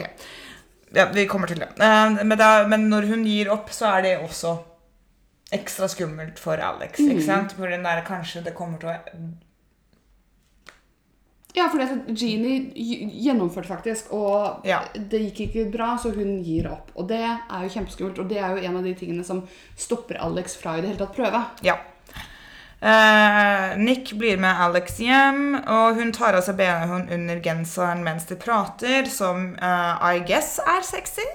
ja, vi kommer til det. Eh, men, da, men når hun gir opp, så er det også ekstra skummelt for Alex. ikke sant? For den der kanskje det kommer til å Ja, for det, Jeannie gjennomførte faktisk, og Ja. det gikk ikke bra, så hun gir opp. Og det er jo kjempeskummelt, og det er jo en av de tingene som stopper Alex fra i det hele tatt prøve. Ja. Eh, Nick blir med Alex hjem, og hun tar av seg BH-en under genseren mens de prater, som eh, I guess er sexy.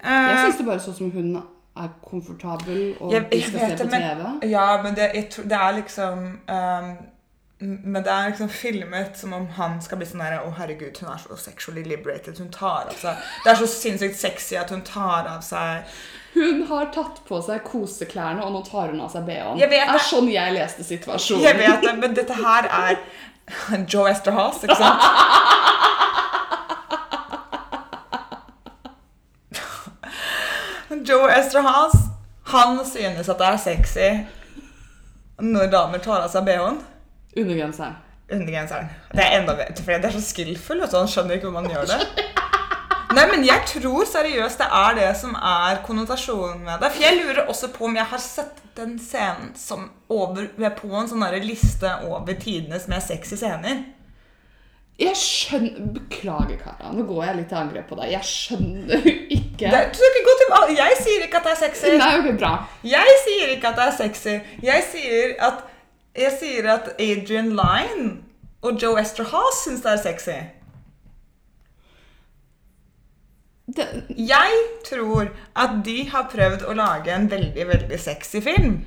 Eh, Jeg syns det bare så som hun er komfortabel og Jeg- de jeg skal se det, på men- TV. Ja, men det, jeg det er liksom um, Men det er liksom filmet som om han skal bli sånn der Å, herregud, hun er så sexually liberated. Hun tar av seg Det er så sinnssykt sexy at hun tar av seg Hun har tatt på seg koseklærne, og nå tar hun av seg BH-en. Det er sånn jeg leste situasjonen. Jeg vet det, men dette her er Joe Esterhaas, ikke sant? Joe Esterhaas, han synes at det er sexy når damer tar av seg BH-en. Undergenseren. Undergenseren. Det er enda bedre, for det er så du. Han skjønner ikke hvordan man gjør det. Nei, men jeg tror seriøst det er det som er konnotasjonen med det. For jeg lurer også på om jeg har sett den scenen som over, på en sånn liste over tidenes mer sexy scener. Jeg skjønner Beklager, Kara. Nå går jeg litt til angrep på deg. Jeg skjønner ikke Det, du skal ikke gå til, jeg sier ikke at det er sexy. Nei, ok, bra. Jeg sier ikke at det er sexy. Jeg sier at, jeg sier at Adrian Lyne og Joe Esterhaas syns det er sexy. Det, Jeg tror at de har prøvd å lage en veldig, veldig sexy film.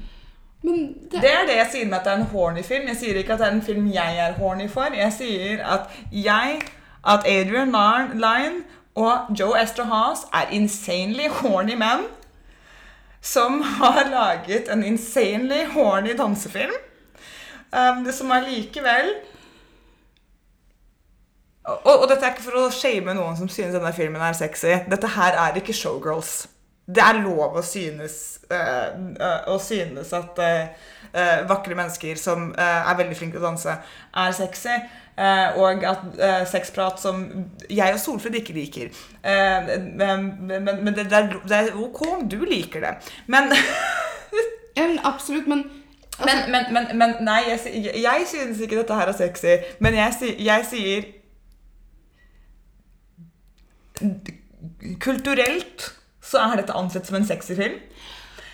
men det, Det er det jeg sier med at det er en horny film. Jeg sier ikke at det er en film jeg er horny for. Jeg sier at jeg, at Adrian Lyne og Joe Esterhaas er insanely horny menn som har laget en insanely horny dansefilm. Um, det som er likevel og, og dette er ikke for å shame noen som synes denne filmen er sexy. Dette her er ikke showgirls. Det er lov å synes, øh, øh, å synes at øh, vakre mennesker som er veldig flinke til å danse, er sexy. og at sexprat som jeg og Solfrid ikke liker. Men men, men det, det, er, det er ok om du liker det. Men absolutt, men Men, men, men, men nei, jeg, jeg synes ikke dette her er sexy. Men jeg, jeg sier Kulturelt så er dette ansett som en sexy film.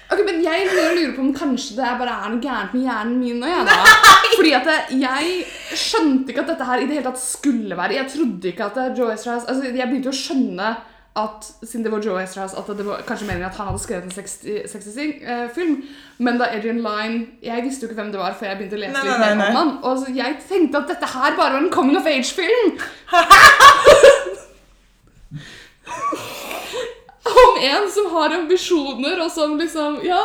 Ok, men Jeg lurer på om kanskje det bare er noe gærent med hjernen min nå. Jeg, da. Fordi at jeg skjønte ikke at dette her i det hele tatt skulle være Jeg trodde ikke at det- Joe Estras altså Jeg begynte å skjønne at siden det var Joe Estras, at det var kanskje meningen at han hadde skrevet en 60 60-film. Men da Adrian Lyne Jeg visste jo ikke hvem det var før jeg begynte å lese Nei, litt mer om han. Og jeg tenkte at dette her bare var en coming of age-film. om en som har ambisjoner, og som liksom Ja.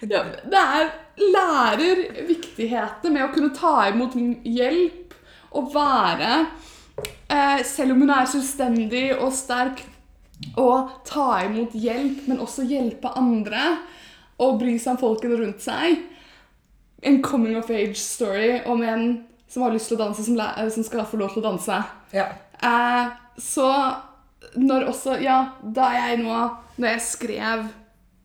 ja det er lærer viktigheten med å kunne ta imot hjelp og være eh, Selv om hun er selvstendig og sterk, og ta imot hjelp, men også hjelpe andre. Og bry seg om folkene rundt seg. En coming of age-story om en som har lyst til å danse, som, som skal få lov til å danse. Ja. Eh, så når også Ja, da jeg nå Når jeg skrev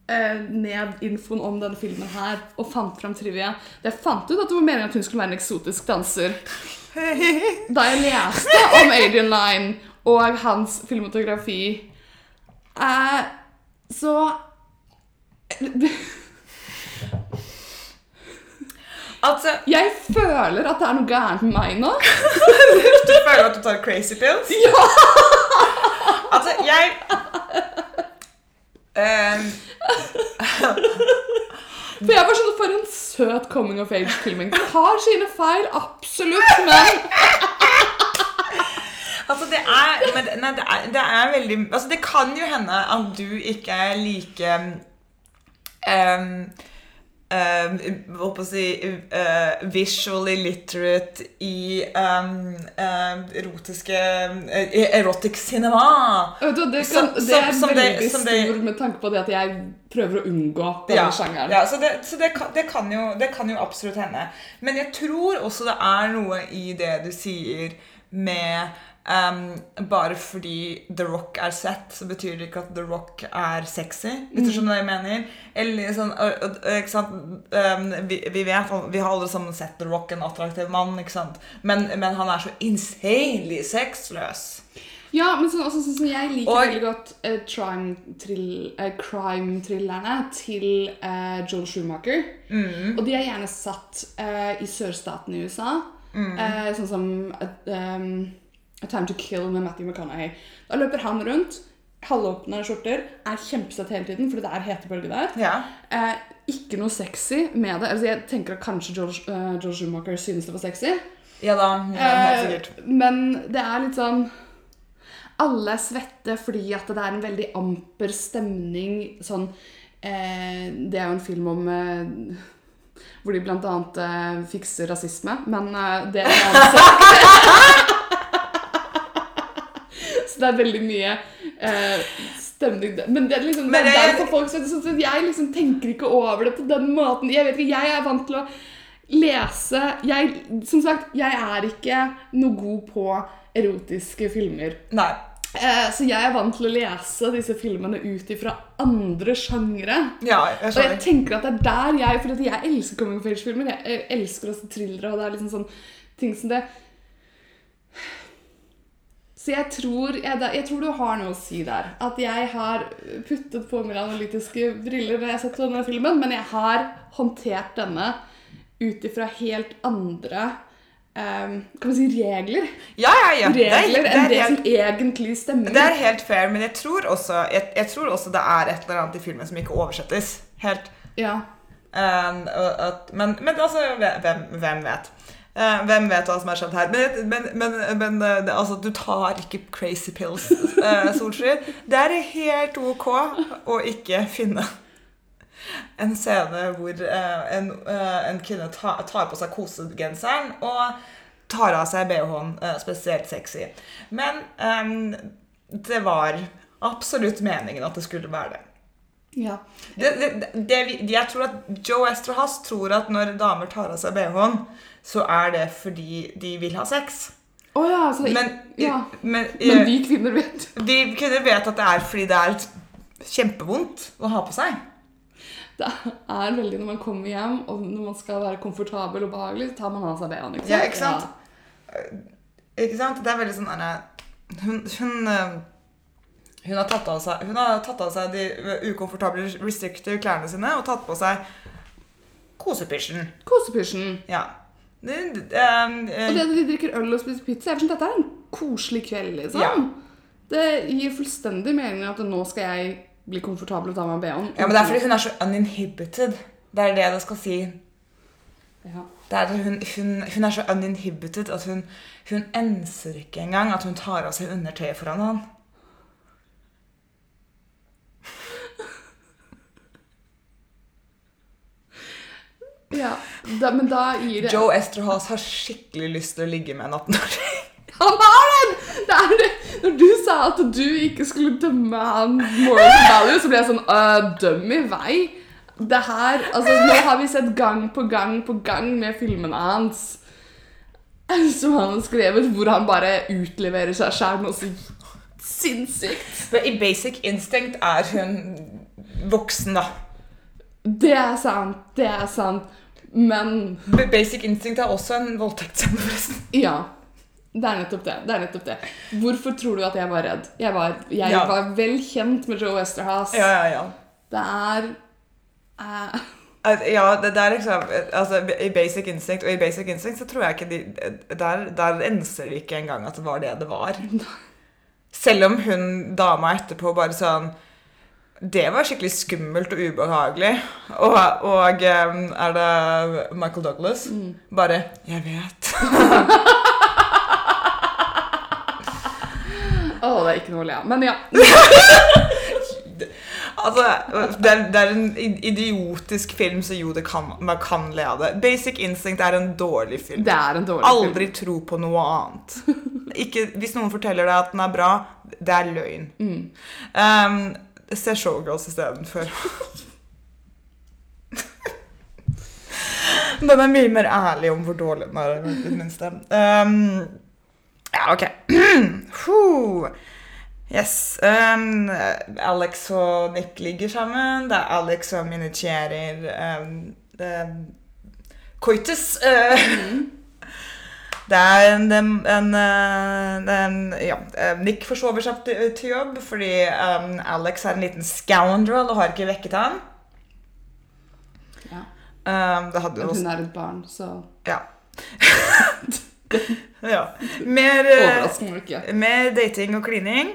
eh, ned infoen om denne filmen her og fant fram trivia Jeg fant ut at det var meningen at hun skulle være en eksotisk danser. Da jeg leste om Adrian Lyne og hans filmotografi, eh, så Altså, Jeg føler at det er noe gærent med meg nå. du føler at du tar crazy pills? Ja! Altså, jeg Ehm, For jeg var sånn For en søt coming of age-filming. Den har sine feil, absolutt, men Altså, det er, men, nei, det, er, det er veldig Altså, det kan jo hende at du ikke er like um, um, si uh, Visually literate i um, um, erotiske uh, Erotic cinema. Det, Som- kan, det er som som veldig som det- stor med tanke på det at jeg prøver å unngå denne Ja, sjangeren. ja, så det, så det, kan, det, kan jo, det kan jo absolutt hende. Men jeg tror også det er noe i det du sier med ehm, Bare fordi The Rock er sett, så betyr det ikke at The Rock er sexy. Hvis du skjønner hva jeg mener? Eller sånn, ikke sant? Um, vi, vi vet, vi har alle sammen sett The Rock, en attraktiv mann, ikke sant? Men, men han er så insanely sexløs. Ja, men sånn, også sånn som jeg liker Og- veldig godt uh, crime-thrillerne uh, crime-thrillerne til uh, Joel Schumacher. Mm. Og de er gjerne satt i sørstaten i USA. Mm. Eh, sånn som um, A Time to Kill med Matthew McConaughey. Da løper han rundt, halvåpne skjorter, er kjempesett hele tiden, fordi det er hetebølge der. Ja. Eh, ikke noe sexy med det. Altså, jeg tenker at kanskje George, uh, George Schumacher synes det var sexy. ja da. Ja, helt Eh, sikkert. men det er litt sånn Alle er svette fordi at det er en veldig amper stemning. Sånn eh, Det er jo en film om eh, hvor de annet eh, fikser rasisme, men eh, det er en annen sak. Så det er veldig mye eh, stemning. Men det er liksom det er derfor folk så, så, så Jeg liksom tenker ikke over det på den måten. Jeg vet ikke, jeg er vant til å lese jeg, Som sagt, jeg er ikke noe god på erotiske filmer. Nei. Eh, så jeg er vant til å lese disse filmene ut ifra andre sjangere. Ja, jeg Og jeg tenker at det er der jeg For jeg elsker coming of age-filmer. Jeg elsker også thrillere, og det er liksom sånn ting som det Så jeg tror, jeg, jeg tror du har noe å si der. At jeg har puttet på mine analytiske briller når jeg har sett denne filmen, men jeg har håndtert denne ut ifra helt andre um, Kan man si regler? Ja, ja, ja. Det er- Regler er enn det helt- som egentlig stemmer. Det er helt fair, men jeg tror også, jeg, jeg tror også det er et eller annet i filmen som ikke oversettes helt. Ja. Um, at, men, men altså, hvem, hvem vet? Eh, hvem vet hva som har skjedd her? Men, men, men, men eh, altså, du tar ikke crazy pills, uh, Solskjær. Det er helt ok å ikke finne en scene hvor eh, en, en kvinne tar, tar på seg kosegenseren og tar av seg BH-en, spesielt sexy. Men ehm, det var absolutt meningen at det skulle være det. ja. Det, det, det, jeg tror at Joe Esterhaas tror at når damer tar av seg BH-en, så er det fordi de vil ha sex. Å ja, det, Men, ja. men, Men vi kvinner vet vi kvinner vet at det er fordi det er kjempevondt å ha på seg. Det er veldig når man kommer hjem, og når man skal være komfortabel og behagelig, så tar man av seg BH-en. ikke? Ja, ikke sant? Ikke sant? Det er veldig sånn hun, hun, eh, Hun har tatt av seg, hun har tatt av seg de ukomfortable restrictive klærne sine og tatt på seg kosepysjen. Kosepysjen. Ja. Det, um, uh, Og det at de drikker øl og spiser pizza, er sånn, dette er en koselig kveld, liksom. Ja. Det gir fullstendig mening at nå skal jeg bli komfortabel og ta meg BH-en. ja, men det er fordi hun er så uninhibited. Det er det det skal si. Ja. Hun, hun, hun er så uninhibited at hun, hun enser ikke engang at hun tar av seg undertøyet foran han. Ja. Da, men da gir det Joe Esterhaas har skikkelig lyst til å ligge med en 18-åring. Han har den! Det er det. Når du sa at du ikke skulle dømme han moral value, så ble jeg sånn uh, Døm i vei. Det her Altså, nå har vi sett gang på gang på gang med filmene hans som han har skrevet, hvor han bare utleverer seg sjæl noe så sinnssykt. Men I Basic Instinct er hun voksen, da. Det er sant. Det er sant. Men Basic Instinct er også en voldtektsscene, forresten. Ja. Det er nettopp det. det er nettopp det. Hvorfor tror du at jeg var redd? Jeg var, jeg Ja. var vel kjent med Joe Westerhouse. Ja, ja, ja. Det er uh... Ja, det, det er liksom altså, I Basic Instinct og i Basic Instinct så tror jeg ikke de Der, der enser de ikke engang at det var det det var. Selv om hun dama etterpå bare sånn Det var skikkelig skummelt og ubehagelig. Og, og er det Michael Douglas? Bare Jeg vet. Å, det er ikke noe å le av. Men ja. Altså, det er, det er en idiotisk film, så jo, det kan, man kan le av det. Basic Instinct er en dårlig film. Det er en dårlig film. Aldri tro på noe annet. Ikke, hvis noen forteller deg at den er bra, det er løgn. Mm. Um, se Showgirls istedenfor. den er mye mer ærlig om hvor dårlig den er, i det minste. Um, ja, OK. Yes. Um, Alex og Nick ligger sammen. Det er Alex som initierer um, coitus. Uh, Det er en, en, en, eh, Ja, eh, Nick forsover seg til, jobb fordi um, Alex er en liten scoundrel og har ikke vekket han. Ja. Um, det hadde Men hun er et barn, så Ja. ja. Mer, eh, mer dating og klining.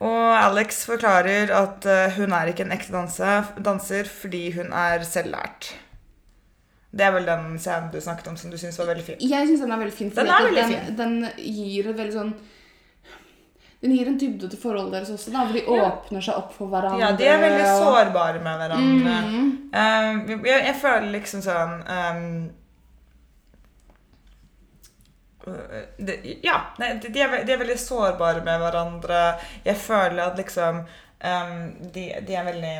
Og Alex forklarer at hun er ikke en ekte danse, danser fordi hun er selvlært. Det er vel den scenen du snakket om som du syns var veldig fin. Jeg syns den er veldig fin. Den er veldig den, fin. den gir et veldig sånn Den gir en dybde til forholdet deres også, da, hvor de Ja. åpner seg opp for hverandre. Ja, de er veldig og- sårbare med hverandre. Mm. Uh, jeg, jeg føler liksom sånn um, de, Ja, de, de, er, de er veldig sårbare med hverandre. Jeg føler at liksom um, de, de er veldig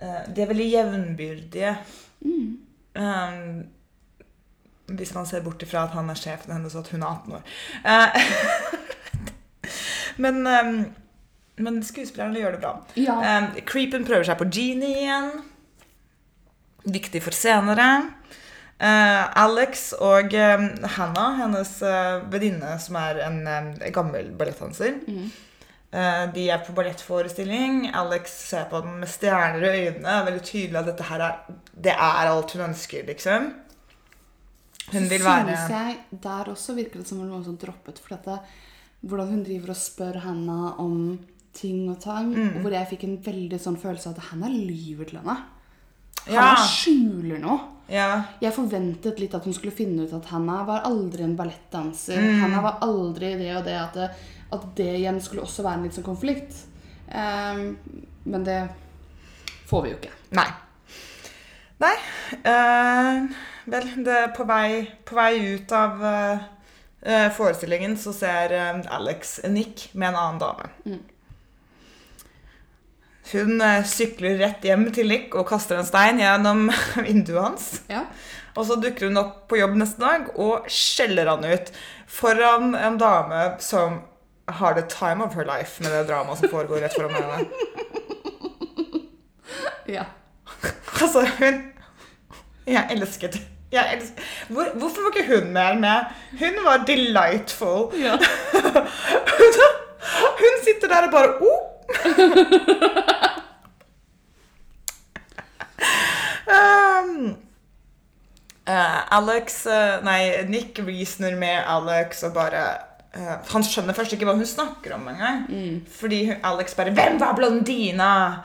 De er veldig jevnbyrdige. Ehm, hvis man ser bort ifra at han er sjefen hennes, og at hun er 18 år. Uh, men, um, men skuespillerne gjør det bra. Ja. Um, Creepen prøver seg på Genie igjen. Viktig for senere. Uh, Alex og um, Hannah, hennes uh, venninne som er en um, gammel ballettdanser, Mm. Eh, de er på ballettforestilling. Alex ser på den med stjerner i øynene. Det er veldig tydelig at dette her er, det er alt hun ønsker, liksom. Hun vil være Synes jeg Der også virker det som om noen som droppet. For dette, hvordan hun driver og spør Hanna om ting og tang. Mm. Hvor jeg fikk en veldig sånn følelse av at Hanna lyver til henne. Ja. Hannah skjuler noe. Ja. Jeg forventet litt at hun skulle finne ut at Hanna var aldri en ballettdanser. Mm. Hannah var aldri det og det at, det. At det igjen skulle også være en litt sånn konflikt. Ehm, men det får vi jo ikke. Nei. Nei. eh, vel, det er på vei, på vei ut av eh, eh, forestillingen så ser eh, Alex Nick med en annen dame. Mm. Hun eh, sykler rett hjem til Nick og kaster en stein gjennom vinduet hans. Ja. Og så dukker hun opp på jobb neste dag og skjeller han ut foran en dame som har the time of her life med det dramaet som foregår rett foran henne. ja. Altså, hun Jeg elsket Jeg elsker- Hvor, hvorfor var ikke hun mer med? Hun var delightful. Ja. Hun sitter der og bare oh. um, uh, Alex uh, Nei, Nick reasoner med Alex og bare eh, Han skjønner først ikke hva hun snakker om engang. Fordi hun, Alex bare 'Hvem var blondina?'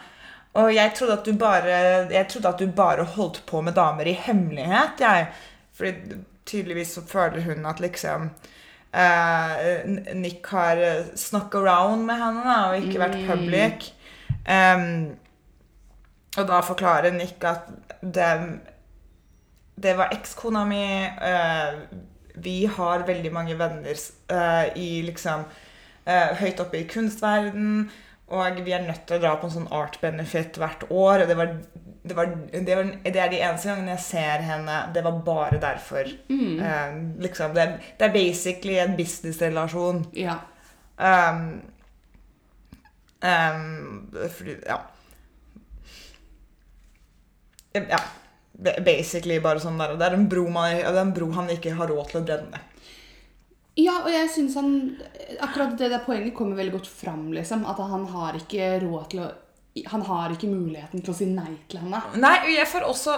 Og jeg trodde at du bare Jeg trodde at du bare holdt på med damer i hemmelighet, jeg. Fordi tydeligvis så føler hun at liksom uh, Nick har uh, snuck around med henne da, og ikke vært public. Um, og da forklarer Nick at det, det var ekskona mi. eh, vi har veldig mange venner uh, i liksom uh, høyt oppe i kunstverden. Og vi er nødt til å dra på en sånn art benefit hvert år. Og det, var, det, var, det, var, det er de eneste gangene jeg ser henne. Det var bare derfor. Eh, liksom, det, er- det er basically en businessrelasjon. ja. Um, um, fordi, ja. Ja. Ba- Basically bare sånn der. Det er en bro, man, det er en bro han ikke har råd til å brenne. Ja, og jeg synes han Akkurat det der poenget kommer veldig godt fram, liksom. At han har ikke råd til å Han har ikke muligheten til å si nei til henne. Nei, jeg får også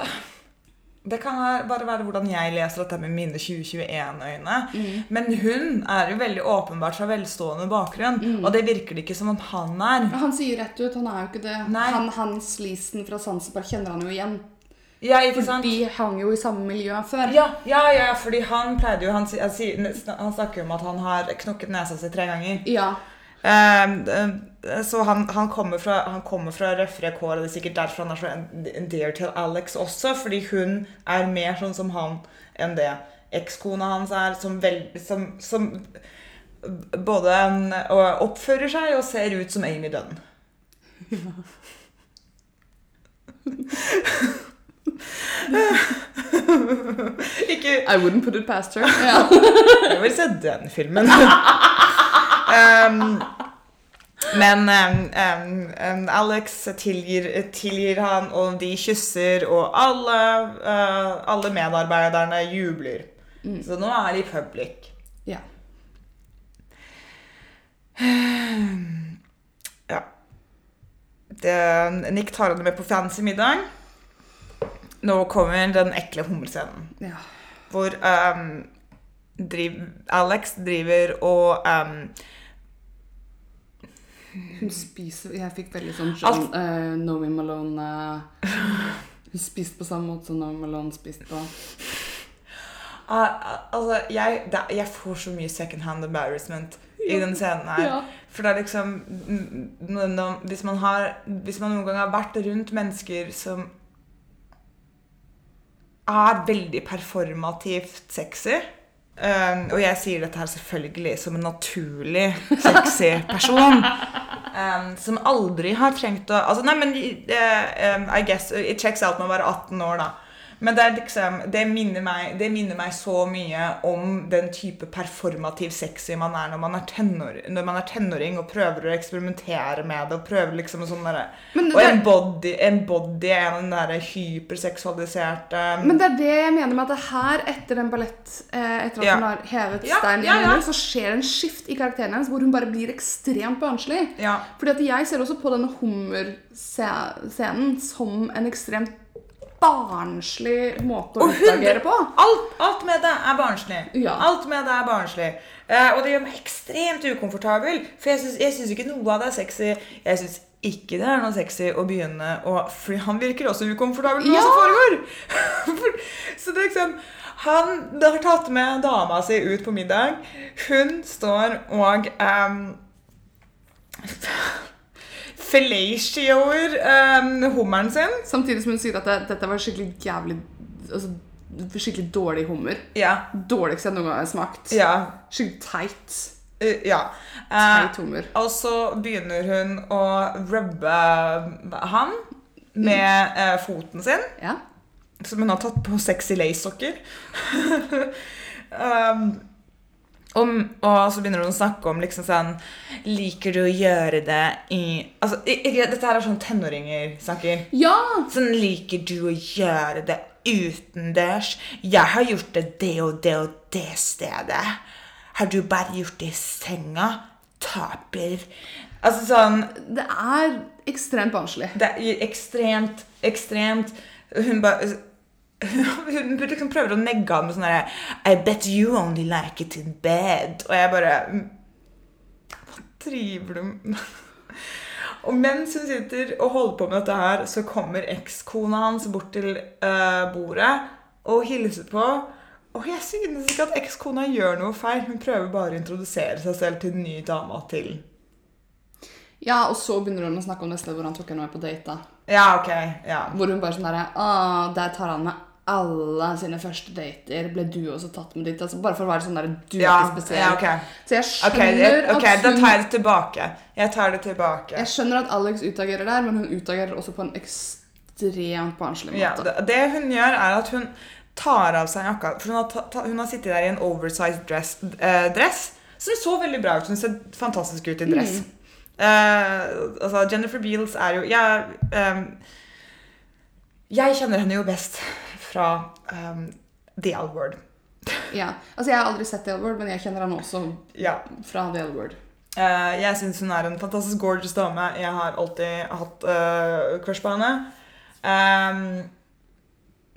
Det kan bare være hvordan jeg leser dette med mine 2021-øyne. Men hun er jo veldig åpenbart fra velstående bakgrunn, og det virker det ikke som om han er. Han sier rett ut, han er jo ikke det. Nei. Han, Hans Leeson fra Zanzibar kjenner han jo igjen. Ja, ikke sant? De hang jo i samme miljø før. Ja, ja, ja, fordi han pleide jo Han, han, snakker jo om at han har knokket nesa si tre ganger. Ja. Eh, så han, han kommer fra, han kommer fra røffere kår, og det er sikkert derfor han er så dear til Alex også, fordi hun er mer sånn som han enn det ekskona hans er, som, vel, som, som både en, oppfører seg og ser ut som Amy Dunn. Ikke I wouldn't put it past her. Ja. Jeg vil se den filmen. um, men um, um, um, Alex tilgir, tilgir han, og de kysser, og alle, uh, alle medarbeiderne jubler. Så nå er de public. ja. Ja. Det, Nick tar henne med på fancy middag. Nå kommer den ekle hummelscenen. ja. Hvor um, driv, Alex driver og um, Hun spiser Jeg fikk veldig sånn John, uh, Nomi Malone uh, Hun spiste på samme måte som Nomi Malone spiste på. Uh, altså, jeg, da, jeg får så mye second hand embarrassment i den scenen her. Ja. For det er liksom hvis, man har, hvis man noen gang har vært rundt mennesker som er veldig performativt sexy um, Og jeg sier dette her selvfølgelig som en naturlig sexy person. Um, som aldri har trengt å altså, Nei, men uh, um, I guess it checks out med å være 18 år, da. Men det, er liksom, det, minner meg, det minner meg så mye om den type performativ sexy man er når man er, tenår, når man er tenåring og prøver å eksperimentere med det. Og prøver liksom sånn der, Og en body, en body er den derre hyperseksualiserte Men det er det jeg mener med at det her, etter den ballett eh, Etter at Ja. hun har hevet Ja, steinen ja, ja. så skjer det en skift i karakteren hennes hvor hun bare blir ekstremt barnslig. Fordi at jeg ser også på denne hummerscenen som en ekstremt barnslig måte å utagere på. Alt, alt med det er barnslig. Ja. Alt med det er barnslig. Eh, og det gjør meg ekstremt ukomfortabel, for jeg syns, ikke noe av det er sexy. Jeg synes ikke det er noe sexy å begynne å For han virker også ukomfortabel med hva som foregår. Så det er liksom Han har tatt med dama si ut på middag. Hun står og um, fellatioer um, hummeren sin. Samtidig som hun sier at det, dette var skikkelig jævlig altså, Skikkelig dårlig hummer. Ja. Dårligst jeg noen gang har smakt. Ja. Skikkelig teit. Uh, ja. Eh, Teit hummer. Og så begynner hun å rubbe han med eh, foten sin, Ja. som hun har tatt på sexy lace-sokker. um, om, og så begynner hun å snakke om liksom sånn Liker du å gjøre det i Altså, ikke, Dette her er sånn tenåringer snakker. ja! Sånn liker du å gjøre det utendørs. Jeg har gjort det det og det og det stedet. Har du bare gjort det i senga? Taper. Altså sånn Det er ekstremt barnslig. Det er ekstremt, ekstremt Hun bare hun liksom prøver å negge han med sånn herre I bet you only like it in bed. Og jeg bare Hva driver du med? Og mens hun sitter og holder på med dette her, så kommer ekskona hans bort til uh, bordet og hilser på. Og jeg synes ikke at ekskona gjør noe feil. Hun prøver bare å introdusere seg selv til den nye dama til Ja, og så begynner hun å snakke om stedet hvor han tok henne med på date. da. Ja, ok. Ja. Hvor hun bare sånn derre Å, der tar han med alle sine første dater. Ble du også tatt med dit? Altså, bare for å være sånn der Du er Ja, ikke spesiell. ja, okay. Så jeg skjønner okay, at da hun tar jeg det tilbake. Jeg tar det tilbake. Jeg skjønner at Alex utagerer der, men hun utagerer også på en ekstremt barnslig Ja, måte. det, det hun gjør, er at hun tar av seg jakka. For hun har, ta, ta, hun har sittet der i en oversized dress, eh, dress som så veldig bra ut. Hun ser fantastisk ut i dress. Eh, altså, Jennifer Beals er jo Jeg, ehm, jeg kjenner henne jo best fra um, The L Word. Ja. Altså, jeg har aldri sett The L-Word, men jeg kjenner han også Ja. fra The L-Word. Uh, jeg syns hun er en fantastisk gorgeous dame. Jeg har alltid hatt uh, crush på henne. Um,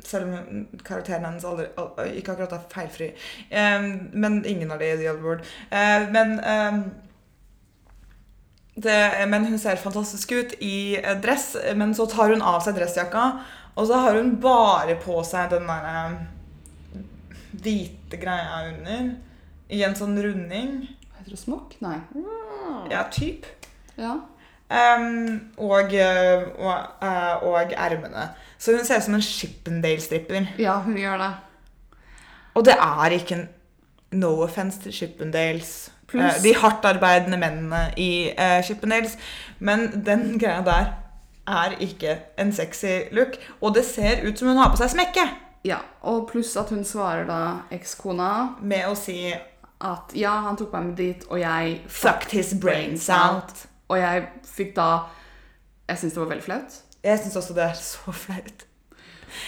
selv om karakteren hennes aldri, aldri, ikke akkurat er feilfri. Um, men ingen av de i The Other World. Eh, men um, det, men hun ser fantastisk ut i eh, dress, men så tar hun av seg dressjakka, og så har hun bare på seg den der eh, hvite greia under. I en sånn runding. Hva heter det? Smokk? Nei. Ja, typ. Ja. Um, og, eh, og, eh, og ermene. Så hun ser ut som en Shippendale-stripper. ja, hun gjør det. Og det er ikke en no offence til Shippendales. Plus. de hardtarbeidende mennene i uh, Shippendales. Men den greia der er ikke en sexy look. Og det ser ut som hun har på seg smekke. Ja, Og pluss at hun svarer da ekskona Med å si at ja, han tok meg med dit, og jeg Fucked his brains out. Og jeg fikk da Jeg syns det var veldig flaut. Jeg syns også det er så flaut.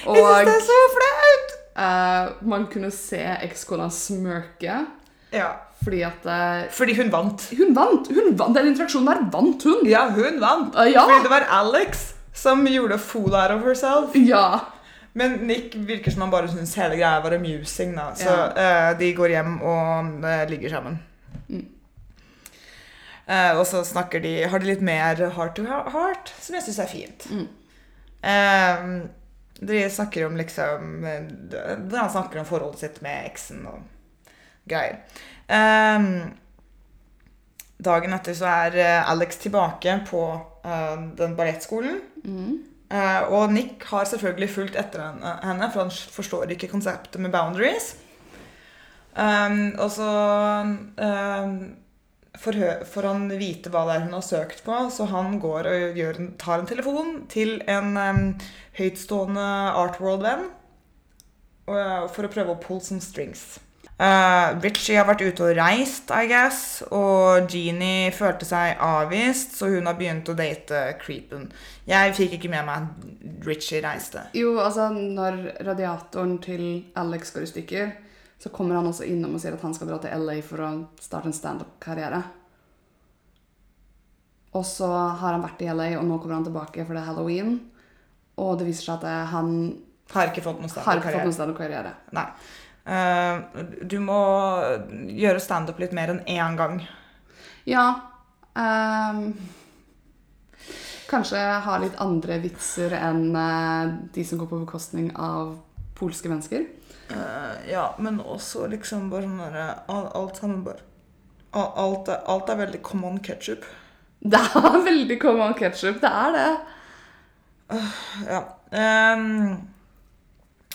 Jeg syns det er så flaut! Uh, man kunne se ekskona smirke Ja. Fordi at eh, Fordi hun vant. Hun vant! hun vant, Den interaksjonen der vant hun! Ja, hun vant. Uh, ja. Fordi det var Alex som gjorde fool out of herself. Ja. Men Nick virker som han bare syns hele greia var amusing. da. Så Ja. uh, de går hjem og uh, ligger sammen. Mm. Eh, og så snakker de, har de litt mer heart to heart, som jeg syns er fint. Mm. De snakker om liksom eh, han snakker om forholdet sitt med eksen og greier. Eh, dagen etter så er eh, Alex tilbake på uh, den ballettskolen. Mm. Uh, og Nick har selvfølgelig fulgt etter henne, for han forstår ikke konseptet med boundaries. Um, og så um, får, hø- får han vite hva det er hun har søkt på, så han går og gjør tar en telefon til en um, høytstående Art World-venn for å prøve å pull some strings. Eh, Richie har vært ute og reist, I guess, og Jeannie følte seg avvist, så hun har begynt å date Creepen. Jeg fikk ikke med meg at Richie reiste. Jo, altså, når radiatoren til Alex går i stykker, så kommer han også innom og sier at han skal dra til LA for å starte en standup-karriere. Og så har han vært i LA, og nå kommer han tilbake for det er halloween. Og det viser seg at han Har ikke fått noen standup-karriere. Eh, du må gjøre standup litt mer enn én gang. Ja Um, Kanskje ha litt andre vitser enn eh, de som går på bekostning av polske mennesker. Uh, ja, men også liksom bare sånn derre al- Alt sammen bare alt alt er veldig common ketchup. Det er veldig common ketchup. Det er det. Ja. Um,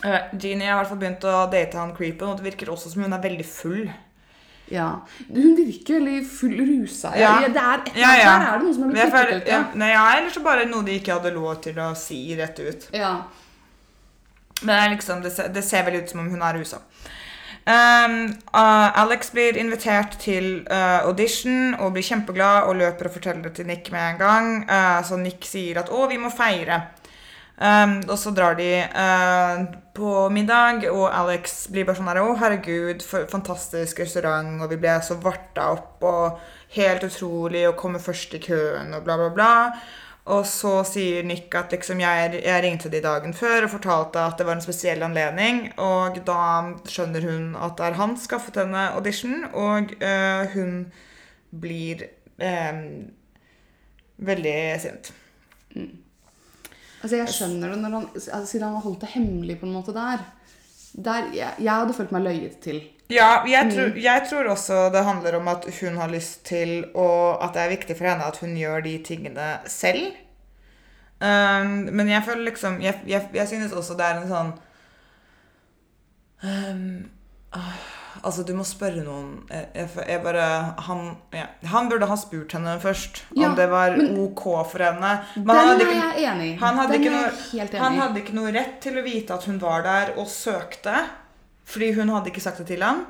Jeannie har i hvert fall begynt å date han creepen, og det virker også som hun er veldig full. Ja. Hun virker veldig full rusa. Ja. Ja. Det er et Ja, ja. Der er det noe som har blitt jeg ut. ja, nei, ja, eller så bare noe de ikke hadde lov til å si rett ut. ja. Men det, er liksom, det, ser, det ser vel ut som om hun er rusa. Um, uh, Alex blir invitert til uh, audition og blir kjempeglad og løper og forteller det til Nick med en gang. Uh, så Nick sier at 'å, vi må feire'. Um, og så drar de uh, på middag, og Alex blir bare sånn her Å, herregud, for fantastisk restaurant, og vi ble så varta opp, og helt utrolig, og kommer først i køen, og bla, bla, bla. Og så sier Nick at liksom jeg, jeg ringte de dagen før og fortalte at det var en spesiell anledning. Og da skjønner hun at det er han skaffet henne audition, og øh, hun blir øh, veldig sint. Altså, jeg skjønner det han, altså, siden han har holdt det hemmelig på en måte der. der jeg, jeg hadde følt meg løyet til. Ja, jeg, tror- jeg tror også det handler om at hun har lyst til Og at det er viktig for henne at hun gjør de tingene selv. Um, men jeg føler liksom Jeg, jeg, jeg synes også det er en sånn um, ah, Altså, du må spørre noen Jeg, jeg, bare han, ja. han burde ha spurt henne først Ja, om det var men- OK for henne. Men Den han er jeg enig i. han hadde, Den ikke noe, helt han enig hadde ikke noe rett til å vite at hun var der og søkte, fordi hun hadde ikke sagt det til ham.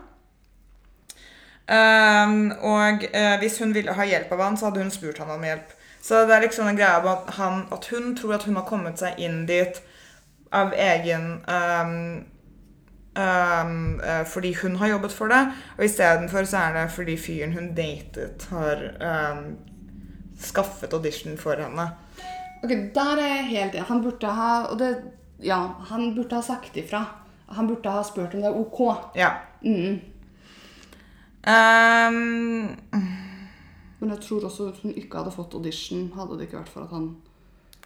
Um, og uh, hvis hun ville ha hjelp av han, så hadde hun spurt han om hjelp. Så det er liksom en greie om at, han, at hun tror at hun har kommet seg inn dit av egen ehm, ehm, uh, Fordi hun har jobbet for det, og istedenfor så er det fordi fyren hun datet, har um, skaffet audition for henne. Ok, Der er jeg helt enig. Han burde ha og det, Ja, han burde ha sagt ifra. Han burde ha spurt om det er ok. Ja. Mm. Um, Men jeg tror også hun ikke hadde fått audition, hadde det ikke vært for at han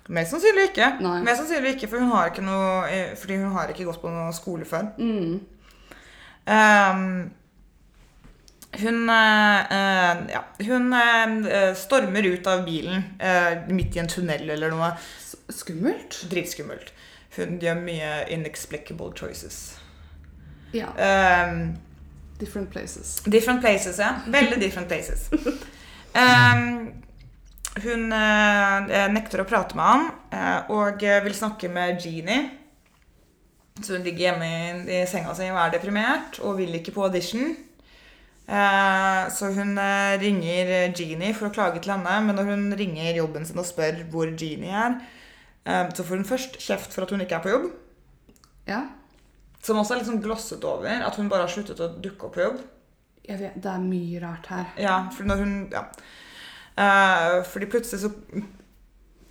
Mest sannsynlig ikke. Nei. Mest sannsynlig ikke, for hun har ikke noe, eh, fordi hun har ikke gått på noen skole før. mm. Um, hun eh, eh, ja, hun eh, stormer ut av bilen eh, midt i en tunnel eller noe. Skummelt? Dritskummelt. Hun gjør mye inexplicable choices. Ja. Um, Different places. Different places, ja. Veldig different places. Ehm, hun eh, nekter å prate med han eh, og eh, vil snakke med Jeannie. Så hun ligger hjemme i, senga si og er deprimert og vil ikke på audition. Eh, så hun eh, ringer Jeannie for å klage til henne, men når hun ringer jobben sin og spør hvor Jeannie er, eh, så får hun først kjeft for at hun ikke er på jobb. Ja. Som også er sånn glosset over, at hun bare har sluttet å dukke opp på jobb. Vet, det er mye rart her. Ja, for når hun Ja. Eh, fordi plutselig så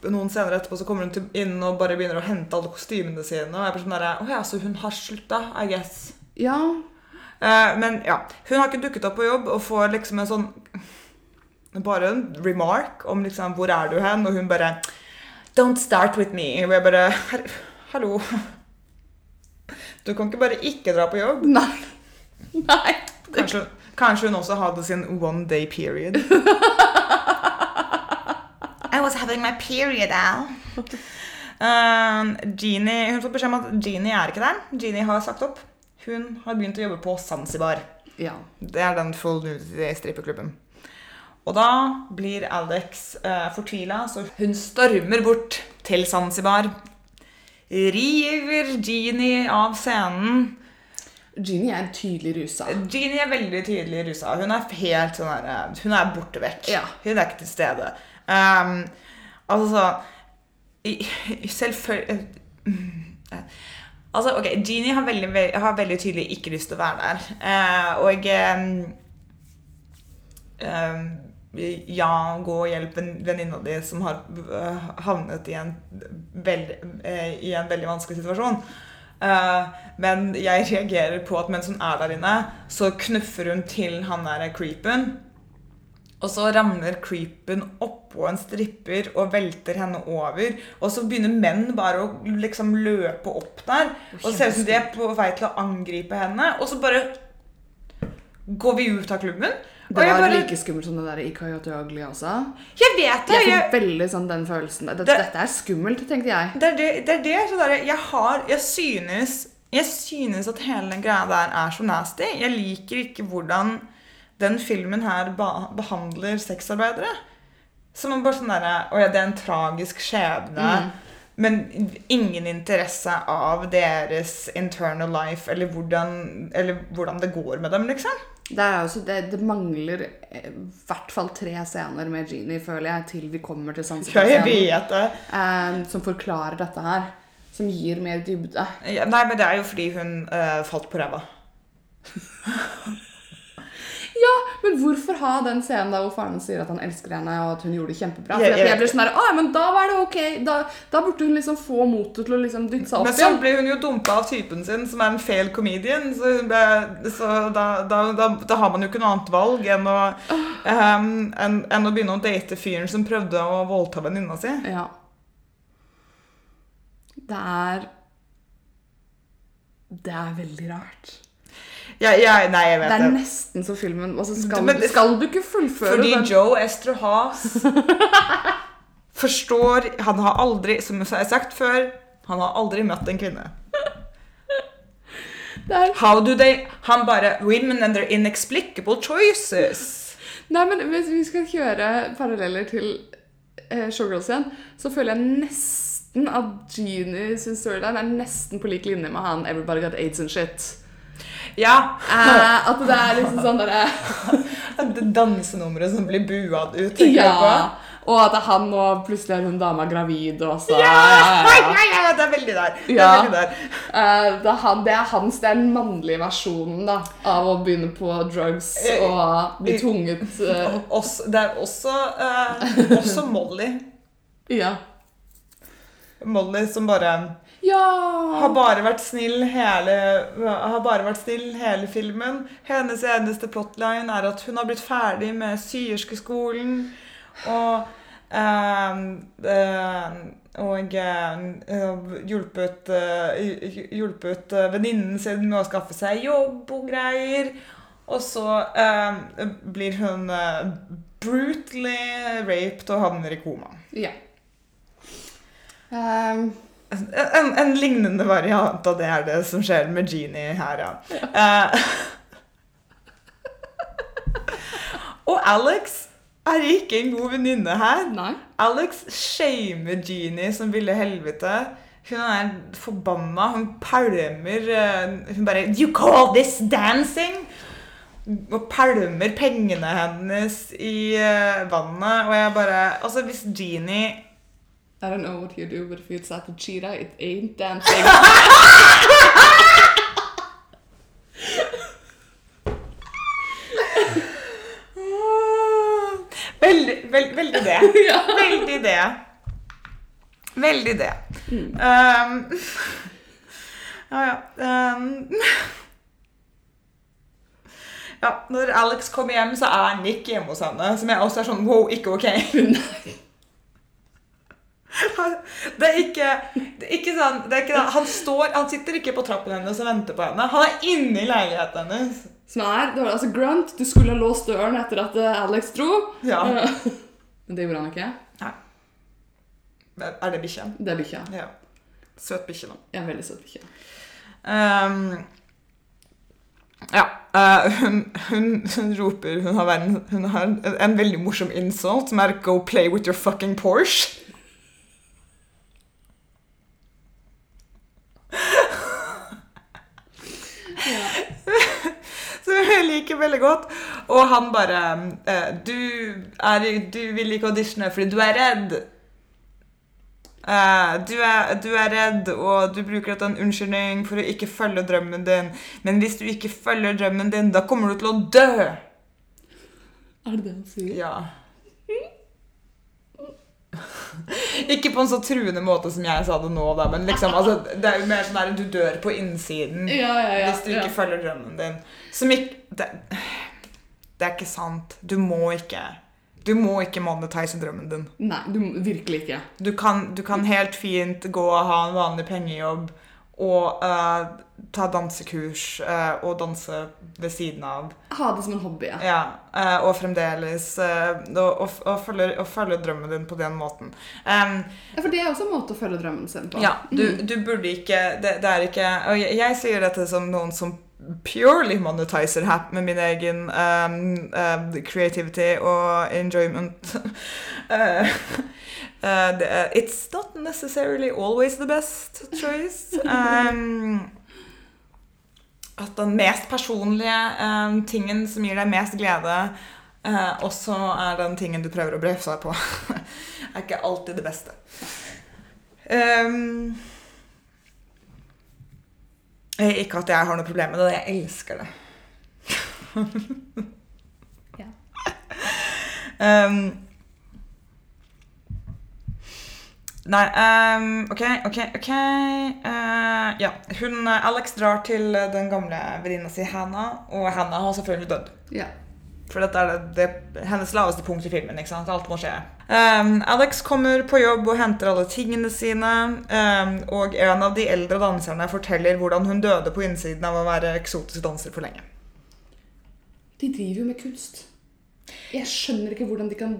Noen senere etterpå så kommer hun inn og bare begynner å hente alle kostymene sine. Og jeg bare sånn derre Å ja, så hun har slutta, I guess. Ja. Eh, men ja, hun har ikke dukket opp på jobb og får liksom en sånn Bare en remark om liksom Hvor er du hen? Og hun bare Don't start with me. Og jeg bare Hallo. Du kan ikke bare ikke dra på jobb. Nei. Nei. Kanskje, kanskje hun også hadde sin one day period. I was having my period, Al. Um, Jeannie, hun får beskjed om at Jeannie er ikke der. Jeannie har sagt opp. Hun har begynt å jobbe på Zanzibar. Ja. Det er den full nudity-strippeklubben. Og da blir Alex uh, fortvila, så hun stormer bort til Zanzibar. River Jeannie av scenen. Genie er tydelig rusa. Jeannie er veldig tydelig rusa. Hun er helt sånn her Hun er borte vekk. Ja. Hun er ikke til stede. Um, altså i- i- Selvfølgelig Altså, ok, Jeannie har veldig, har veldig tydelig ikke lyst til å være der. Uh, og um, ja, gå og hjelp en venninna di som har havnet i en, veldig, eh, i en veldig vanskelig situasjon. Eh, men jeg reagerer på at mens hun er der inne, så knuffer hun til han der creepen. Og så ramler creepen oppå en stripper og velter henne over. Og så begynner menn bare å liksom løpe opp der. Og det ser ut som de er på vei til å angripe henne. Og så bare går vi ut av klubben. Det var bare like skummelt som det der i Coyote Ugly også. Jeg vet det! Jeg fikk veldig sånn den følelsen. Dette, Det- dette er skummelt, tenkte jeg. det er det, det, er det så der, jeg har Jeg synes Jeg synes at hele den greia der er så nasty. Jeg liker ikke hvordan den filmen her behandler sexarbeidere. Som er bare sånn derre Å ja, det er en tragisk skjebne. Men ingen interesse av deres internal life, eller hvordan, eller hvordan det går med dem, liksom. Det, også, det, det mangler eh, i hvert fall tre scener med Genie, føler jeg, til vi kommer til jeg Zanzibar-scenen. eh, som forklarer dette her. som gir mer dybde. Ja, nei, men det er jo fordi hun eh, falt på ræva. Ja, men hvorfor ha den scenen da hvor faren sier at han elsker henne, og at hun gjorde det kjempebra? For jeg jeg, ble sånn der, ah, men da var det ok. Da, da burde hun liksom få motet til å liksom dytte seg opp igjen. Men så blir hun jo dumpa av typen sin, som er en fail comedian. Så, ble, så da, da, da har man jo ikke noe annet valg enn å, um, enn, enn å begynne å date fyren som prøvde å voldta venninna si. Ja. Det er Det er veldig rart. Jeg, ja, nei, jeg Det er det. nesten så filmen altså skal, Men skal du ikke fullføre Fordi den? Joe Esther Haas forstår Han har aldri, som jeg har sagt før, han har aldri møtt en kvinne. How do they Han bare Women and their inexplicable choices. nei, men Hvis vi skal kjøre paralleller til eh, Showgirls igjen, så føler jeg nesten at Genie sin storyline er nesten på lik linje med han Everybody Got AIDS and Shit. Ja. Eh, at det er liksom sånn derre Det dansenummeret som blir bua ut. tenker Ja. på. Og at han og plutselig er hun dama gravid og så Ja, ja, ja, ja. det er veldig der. Det er veldig der. Eh, det, er han, det er hans, det er den mannlige versjonen da, av å begynne på drugs og bli tvunget eh, også, det er også, eh, også Molly. Ja. Molly som bare Ja! har bare vært snill hele Har bare vært snill hele filmen. Hennes eneste plotline er at hun har blitt ferdig med syerskeskolen. og eh, eh, og eh, hjulpet, eh, hjulpet eh, venninnen sin med å skaffe seg jobb og greier. Og så eh, blir hun eh, brutally raped og havner i koma. ja. Ehm, En, en lignende variant av det er det som skjer med Genie her, ja. Eh, og Alex er ikke en god venninne her. nei. Alex shamer Genie som ville helvete. Hun er forbanna. Hun pælmer eh, Hun bare You call this dancing? Og pælmer pengene hennes i eh, vannet. Og jeg bare Altså, hvis Genie I don't know what you do, but if it's like a cheetah, it ain't dancing. Veldig, veld, veldig det. Ja. Veldig det. Veldig det. Um, ja, ja. Um, ja. Når Alex kommer hjem, så er Nick hjemme hos henne. Som jeg også er sånn Wow, ikke ok. Det er ikke, det er ikke sånn det er ikke, sånn- han, står, han sitter ikke på trappen hennes og venter på henne. Han er inne i leiligheten hennes. Som er, det var altså Grunt, du skulle ha låst døren etter at eh, Alex dro. Ja. Eh, Men det gjorde han ikke. Er det bikkja? Det er bikkja. Ja. Søt bikkje, da. Er veldig søt bikkje. Um, ja. Uh, hun, hun, hun roper Hun har, en, hun har en, en veldig morsom insult som er 'Go play with your fucking Porsche'. Som jeg liker veldig godt. Og han bare eh, du, er, 'Du vil ikke auditionere fordi du er redd'. Eh, du, er, du er redd, og du bruker dette en unnskyldning for å ikke følge drømmen din. Men hvis du ikke følger drømmen din, da kommer du til å dø. Er det det han sier? Ja. Ikke på en så truende måte som jeg sa det nå, da, men liksom, altså, det er jo mer sånn der du dør på innsiden Ja, ja, ja. hvis du ikke følger drømmen din. Som ikke det, det er ikke sant. Du må ikke. Du må ikke monetize drømmen din. Nei, du, virkelig ikke. Du kan, du kan helt fint gå og ha en vanlig pengejobb og uh, ta dansekurs uh, og danse ved siden av. Ha det som en hobby. Ja. Ja, uh, og fremdeles og, og, og, følge, og følge drømmen din på den måten. Um, Ja, For det er også en måte å følge drømmen sin på. ja, du, du burde ikke det, det er ikke Og jeg, jeg sier dette som noen som purely monetizer her med min egen um, uh, creativity og enjoyment. uh, uh, it's not necessarily always the best choice. Um, at den mest personlige um, tingen som gir deg mest glede, eh, også er den tingen du prøver å brøfse deg på. er ikke alltid det beste. Um, Ikke at jeg har noe problem med det, jeg elsker det. Ja. Um, nei, um, OK, OK, OK. Uh, ja. Hun, eh, Alex drar til eh, den gamle venninna si Hannah, og Hannah har selvfølgelig dødd. Ja. For dette er det, det, hennes laveste punkt i filmen. ikke sant? Alt må skje. Um, Alex kommer på jobb og henter alle tingene sine. Um, og en av de eldre danserne forteller hvordan hun døde på innsiden av å være eksotisk danser for lenge. De driver jo med kunst. Jeg skjønner ikke hvordan de kan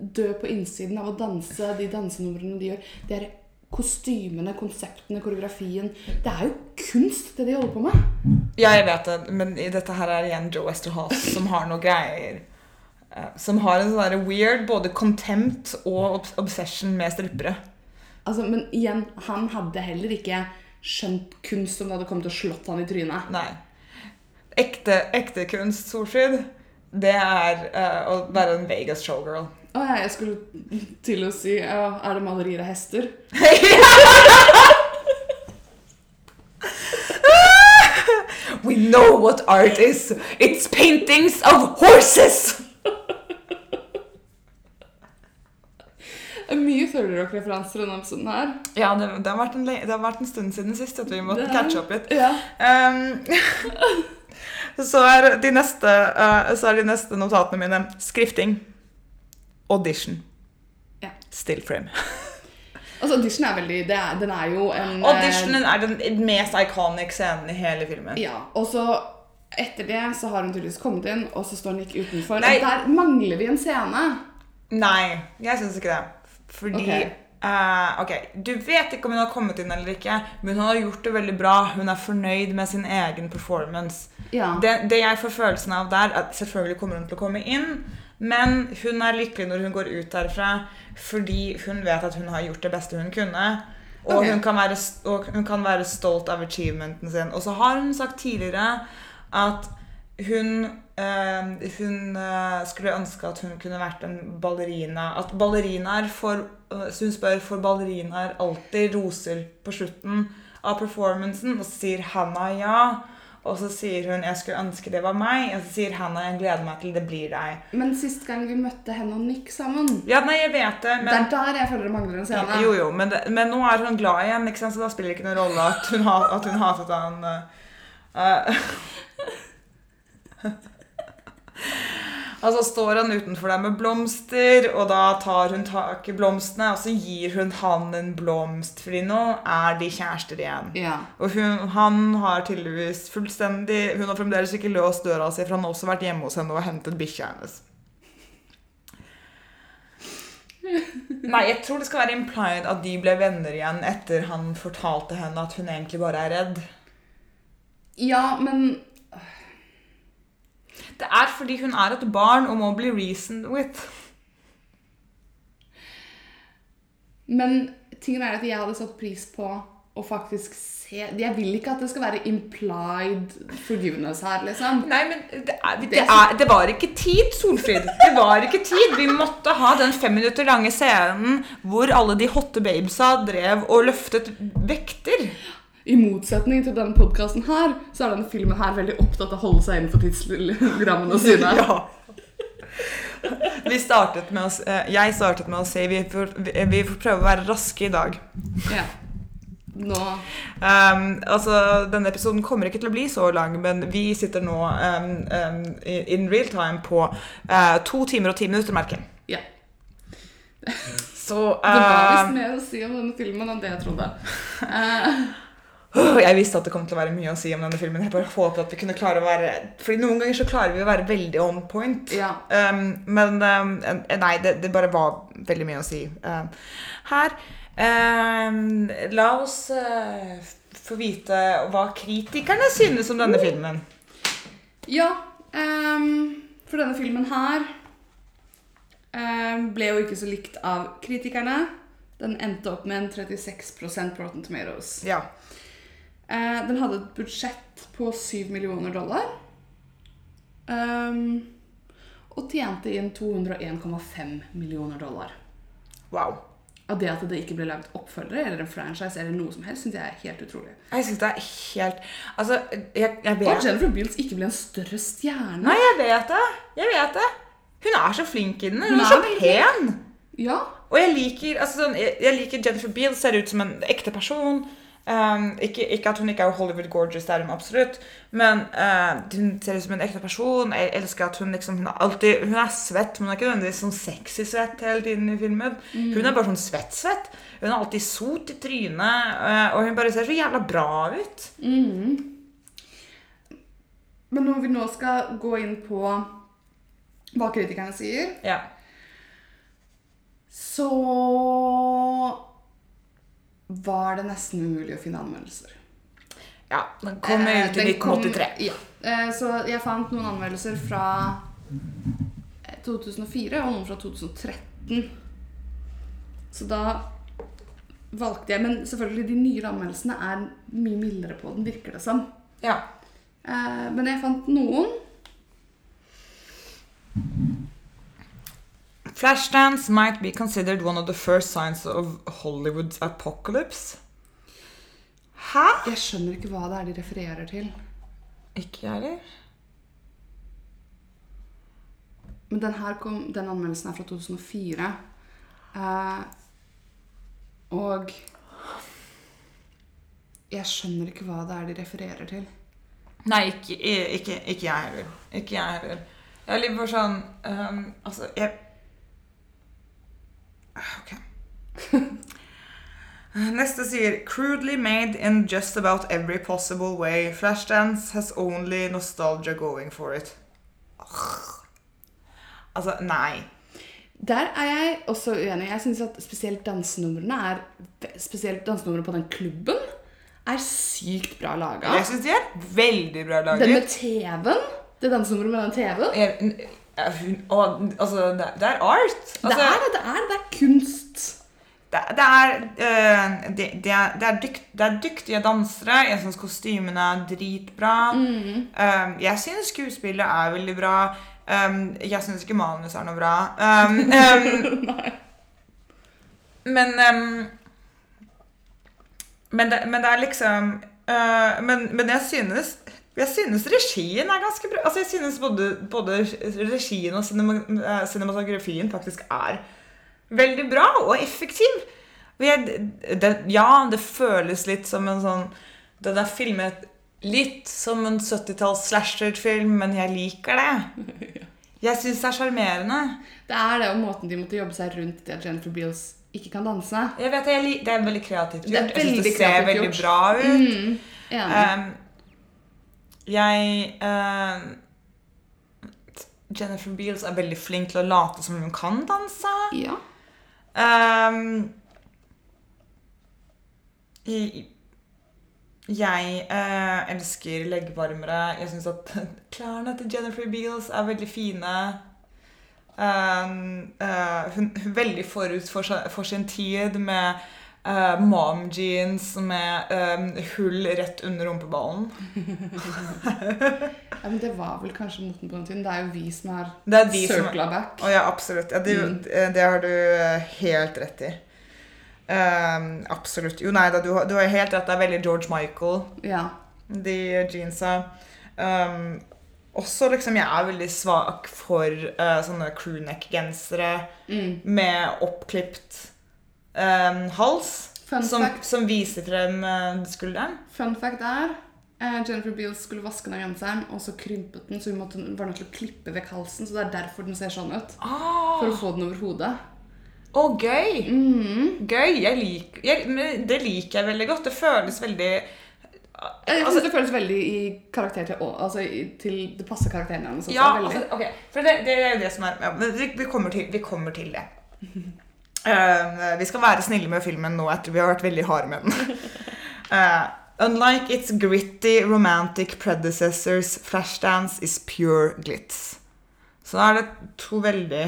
dø på innsiden av å danse de dansenumrene de gjør. Det er kostymene, konseptene, koreografien. Det er jo kunst, det de holder på med. Ja, jeg vet det, men i dette her er igjen Joe Westerhouse som har noe greier eh, Som har en sånn weird både contempt og obsession med strippere. Altså, men igjen, han hadde heller ikke skjønt kunst om det hadde kommet og slått han i trynet. Nei. Ekte, ekte kunst, Solfrid, det er uh, å være en Vegas showgirl. Å ja, jeg skulle til å si ja, Er det malerier av hester? We know what art is. It's paintings of horses. Mye Thirty-Rock-referanser enn denne episoden her. Ja, det, det, har en, det har vært en stund siden sist at vi måtte catche opp litt. Ja. Um, så, er neste, uh, så er de neste notatene mine skrifting, audition, Ja. still frame. Altså, audition er veldig det er, Den er jo en eh, Auditionen er den mest iconic scenen i hele filmen. Ja, og så etter det så har hun tydeligvis kommet inn, og så står ikke utenfor. Nei. Og der mangler vi en scene. Nei, jeg syns ikke det. Fordi Ok. Uh, ok, Du vet ikke om hun har kommet inn eller ikke, men hun har gjort det veldig bra. Hun er fornøyd med sin egen performance. Ja. Det, det jeg får følelsen av der, er at selvfølgelig kommer hun til å komme inn, men hun er lykkelig når hun går ut derfra fordi hun vet at hun har gjort det beste hun kunne. Og, okay. hun, kan være, og hun kan være stolt av achievementen sin. Og så har hun sagt tidligere at hun, eh, hun eh, skulle ønske at hun kunne vært en ballerina. At ballerinaer får eh, Så hun spør for ballerinaer alltid roser på slutten av performancen, og så sier Hannah ja. Og så sier hun 'jeg skulle ønske det var meg', og så sier Hannah 'jeg gleder meg til det blir deg'. Men sist gang vi møtte henne og Nick sammen Ja, nei, jeg vet det, Det er der jeg føler det mangler en scene. Jo, jo, men, det, men nå er hun glad igjen, ikke sant? så da spiller det ikke noen rolle at hun hatet han uh, Altså står han utenfor deg med blomster, og da tar hun tak i blomstene, og så gir hun han en blomst, fordi nå er de kjærester igjen. Ja. Og hun, han har tydeligvis fullstendig Hun har fremdeles ikke låst døra si, for han har også vært hjemme hos henne og hentet bikkja hennes. Nei, jeg tror det skal være implied at de ble venner igjen etter han fortalte henne at hun egentlig bare er redd. ja, men Det er fordi hun er et barn og må bli reasoned with. Men tingen er at jeg hadde satt pris på å faktisk se Jeg vil ikke at det skal være implied forgiveness her, liksom. Nei, men det, er, det, er, det var ikke tid, Solfrid. Det var ikke tid. Vi måtte ha den fem minutter lange scenen hvor alle de hotte babesa drev og løftet vekter. I motsetning til denne podkasten her, så er denne filmen her veldig opptatt av å holde seg innenfor tidsrammene sine. Ja. Vi startet med å, eh, jeg startet med å si vi får, vi vi får prøve å være raske i dag. Ja. Nå Um, altså, Denne episoden kommer ikke til å bli så lang, men vi sitter nå um, um, in real time på uh, to timer og ti minutter, merker jeg. Ja. Så Det var visst mer å si om denne filmen enn det jeg trodde. Eh, øh, Jeg visste at det kom til å være mye å si om denne filmen. Jeg bare håpet at vi kunne klare å være Fordi noen ganger så klarer vi å være veldig on point. ja. Um, men um, nei, det, det bare var veldig mye å si um, her. Um, la oss uh, få vite hva kritikerne synes om denne filmen. Ja, ehm, for denne filmen her ehm, ble jo ikke så likt av kritikerne. Den endte opp med en 36% på Rotten Tomatoes. Ja. Eh, den hadde et budsjett på 7 millioner dollar. Um, og tjente inn 201,5 millioner dollar. Wow. Og det at det ikke ble laget oppfølgere eller en franchise eller noe som helst, syns jeg er helt utrolig. Jeg synes det er helt Altså, jeg, jeg Og Jennifer Beals ikke ble en større stjerne. Nei, jeg vet det. Jeg vet det. Hun er så flink i den. Hun Nei. er er så pen. Ja, Og jeg liker, altså, sånn, jeg, jeg liker Jennifer Beals, ser ut som en ekte person. Um, ikke, ikke at hun ikke er Hollywood gorgeous, det er hun absolutt. Men uh, hun ser ut som en ekte person. Jeg elsker at hun liksom Hun er alltid Hun er svett, men hun er ikke nødvendigvis sånn sexy svett hele tiden i filmen. Hun er bare sånn svett-svett. Hun har alltid sot i trynet, uh, og hun bare ser så jævla bra ut. Men når vi nå skal gå inn på hva kritikerne sier, Ja. så var det nesten umulig å finne anmeldelser. ja den kom Eh, ut i 1983. kom- Ja. Eh, Så jeg fant noen anmeldelser fra eh, 2004 og noen fra 2013. Så da valgte jeg Men selvfølgelig, de nyere anmeldelsene er mye mildere på den, virker det som. Ja. Eh, Men jeg fant noen. Flashdance might be considered one of the first signs of Hollywood's apocalypse. Hæ? Jeg skjønner ikke hva det er de refererer til. Ikke jeg heller. Men den her kom, den anmeldelsen er fra 2004. Eh, og jeg skjønner ikke hva det er de refererer til. Nei, ikke, ikke, ikke jeg heller. Ikke jeg heller. Jeg er litt bare sånn um, Altså, jeg Ok. Neste sier Crudely made in just about every possible way. Flashdance has only nostalgia going for it. Altså, nei. Der er jeg også uenig. Jeg syns at spesielt dansenumrene er Spesielt dansenumrene på den klubben er sykt bra laga. Jeg syns de er veldig bra laget. Den med TV-en. Det dansenummeret med den TV-en. Ja, hun- og, altså, det, det er art. Det Altså, er det. Det er, det er kunst. det, det, er, eh, det, det, er, er dykt, det er dyktige dansere. Jeg syns kostymene er dritbra. Um, jeg syns skuespillet er veldig bra. Um, jeg syns ikke manus er noe bra. Um, men men, det, men det er liksom uh, men, men jeg synes jeg synes regien er ganske bra. Altså jeg synes både, både regien og eh, cinematografien faktisk er veldig bra og effektiv. Det, ja, det føles litt som en sånn Den er filmet litt som en 70-talls slasher-film, men jeg liker det. Jeg syns det er sjarmerende. Det er det og måten de måtte jobbe seg rundt det at Jennifer Beals ikke kan danse. Jeg vet, jeg, Det er veldig kreativt Det er gjort. Jeg synes det ser veldig bra ut. Mm. Um, jeg eh, Jennifer Beals er veldig flink til å late som hun kan danse. ja. Um, jeg jeg eh, elsker leggvarmere. Jeg syns at klærne til Jennifer Beals er veldig fine. Um, uh, hun er veldig forut for, for sin tid med eh, mom jeans med eh, hull rett under rumpeballen. ja, men det var vel kanskje moten på den tiden. Det er jo vi som har circla back. Oh, ja, absolutt. Ja, det, Mm. det har du eh, helt rett i. Um, absolutt. Jo, nei da, du, du har helt rett. Det er veldig George Michael, Ja. de jeansa. Um, også liksom, jeg er veldig svak for uh, sånne crewneck-gensere Mm. med oppklipt um, hals. Som, som viser frem eh, skulderen. fun fact er uh, Jennifer Beals skulle vaske ned genseren, og så krympet den, så hun måtte, var nødt til å klippe vekk halsen. Så det er derfor den ser sånn ut. Ah, For å få den over hodet. Å, gøy! Mm. Gøy! Jeg lik, jeg, det liker jeg veldig godt. Det føles veldig Jeg synes Altså- det føles veldig i karakter til, altså, til Det passer karakteren hennes. Ja, altså, ok. For det, det er jo det som er ja, vi, vi, kommer til, vi kommer til det. Eh, vi skal være snille med filmen nå etter vi har vært veldig harde med den. Uh, unlike its gritty romantic predecessors, Flashdance is pure glitz. Så da er det to veldig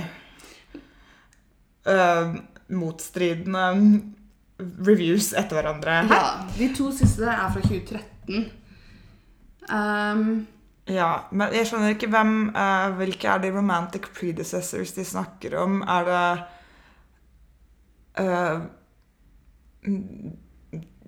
uh, motstridende reviews etter hverandre. her. Ja, De to siste der er fra 2013. Um, Ja, men jeg skjønner ikke hvem uh, Hvilke er de romantic predecessors de snakker om? Er det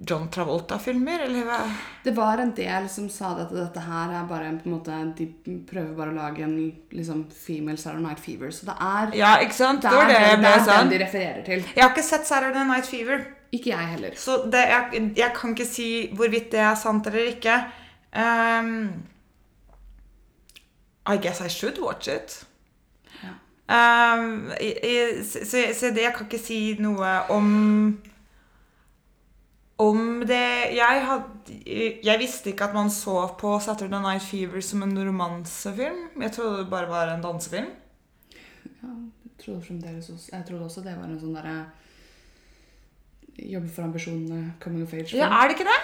John Travolta-filmer, eller hva? Det var en del som sa at dette her er bare en, på en måte De prøver bare å lage en liksom, female Saturday Night Fever. Så det er, Ja, ikke sant? det Det er, det ble det er sånn. den de refererer til. Jeg har ikke sett Saturday Night Fever, Ikke jeg heller. så det, jeg, jeg kan ikke si hvorvidt det er sant eller ikke. Um, I guess I should watch it. Um, i- i- så, så det, jeg kan ikke si noe om om det jeg, had, jeg visste ikke at man så på Saturday Night Fever som en romansefilm. Jeg trodde det bare var en dansefilm. Ja, jeg trodde også, jeg trodde også det var en sånn derre Jobbe for ambisjonene, coming of age. Ja, Er det ikke det?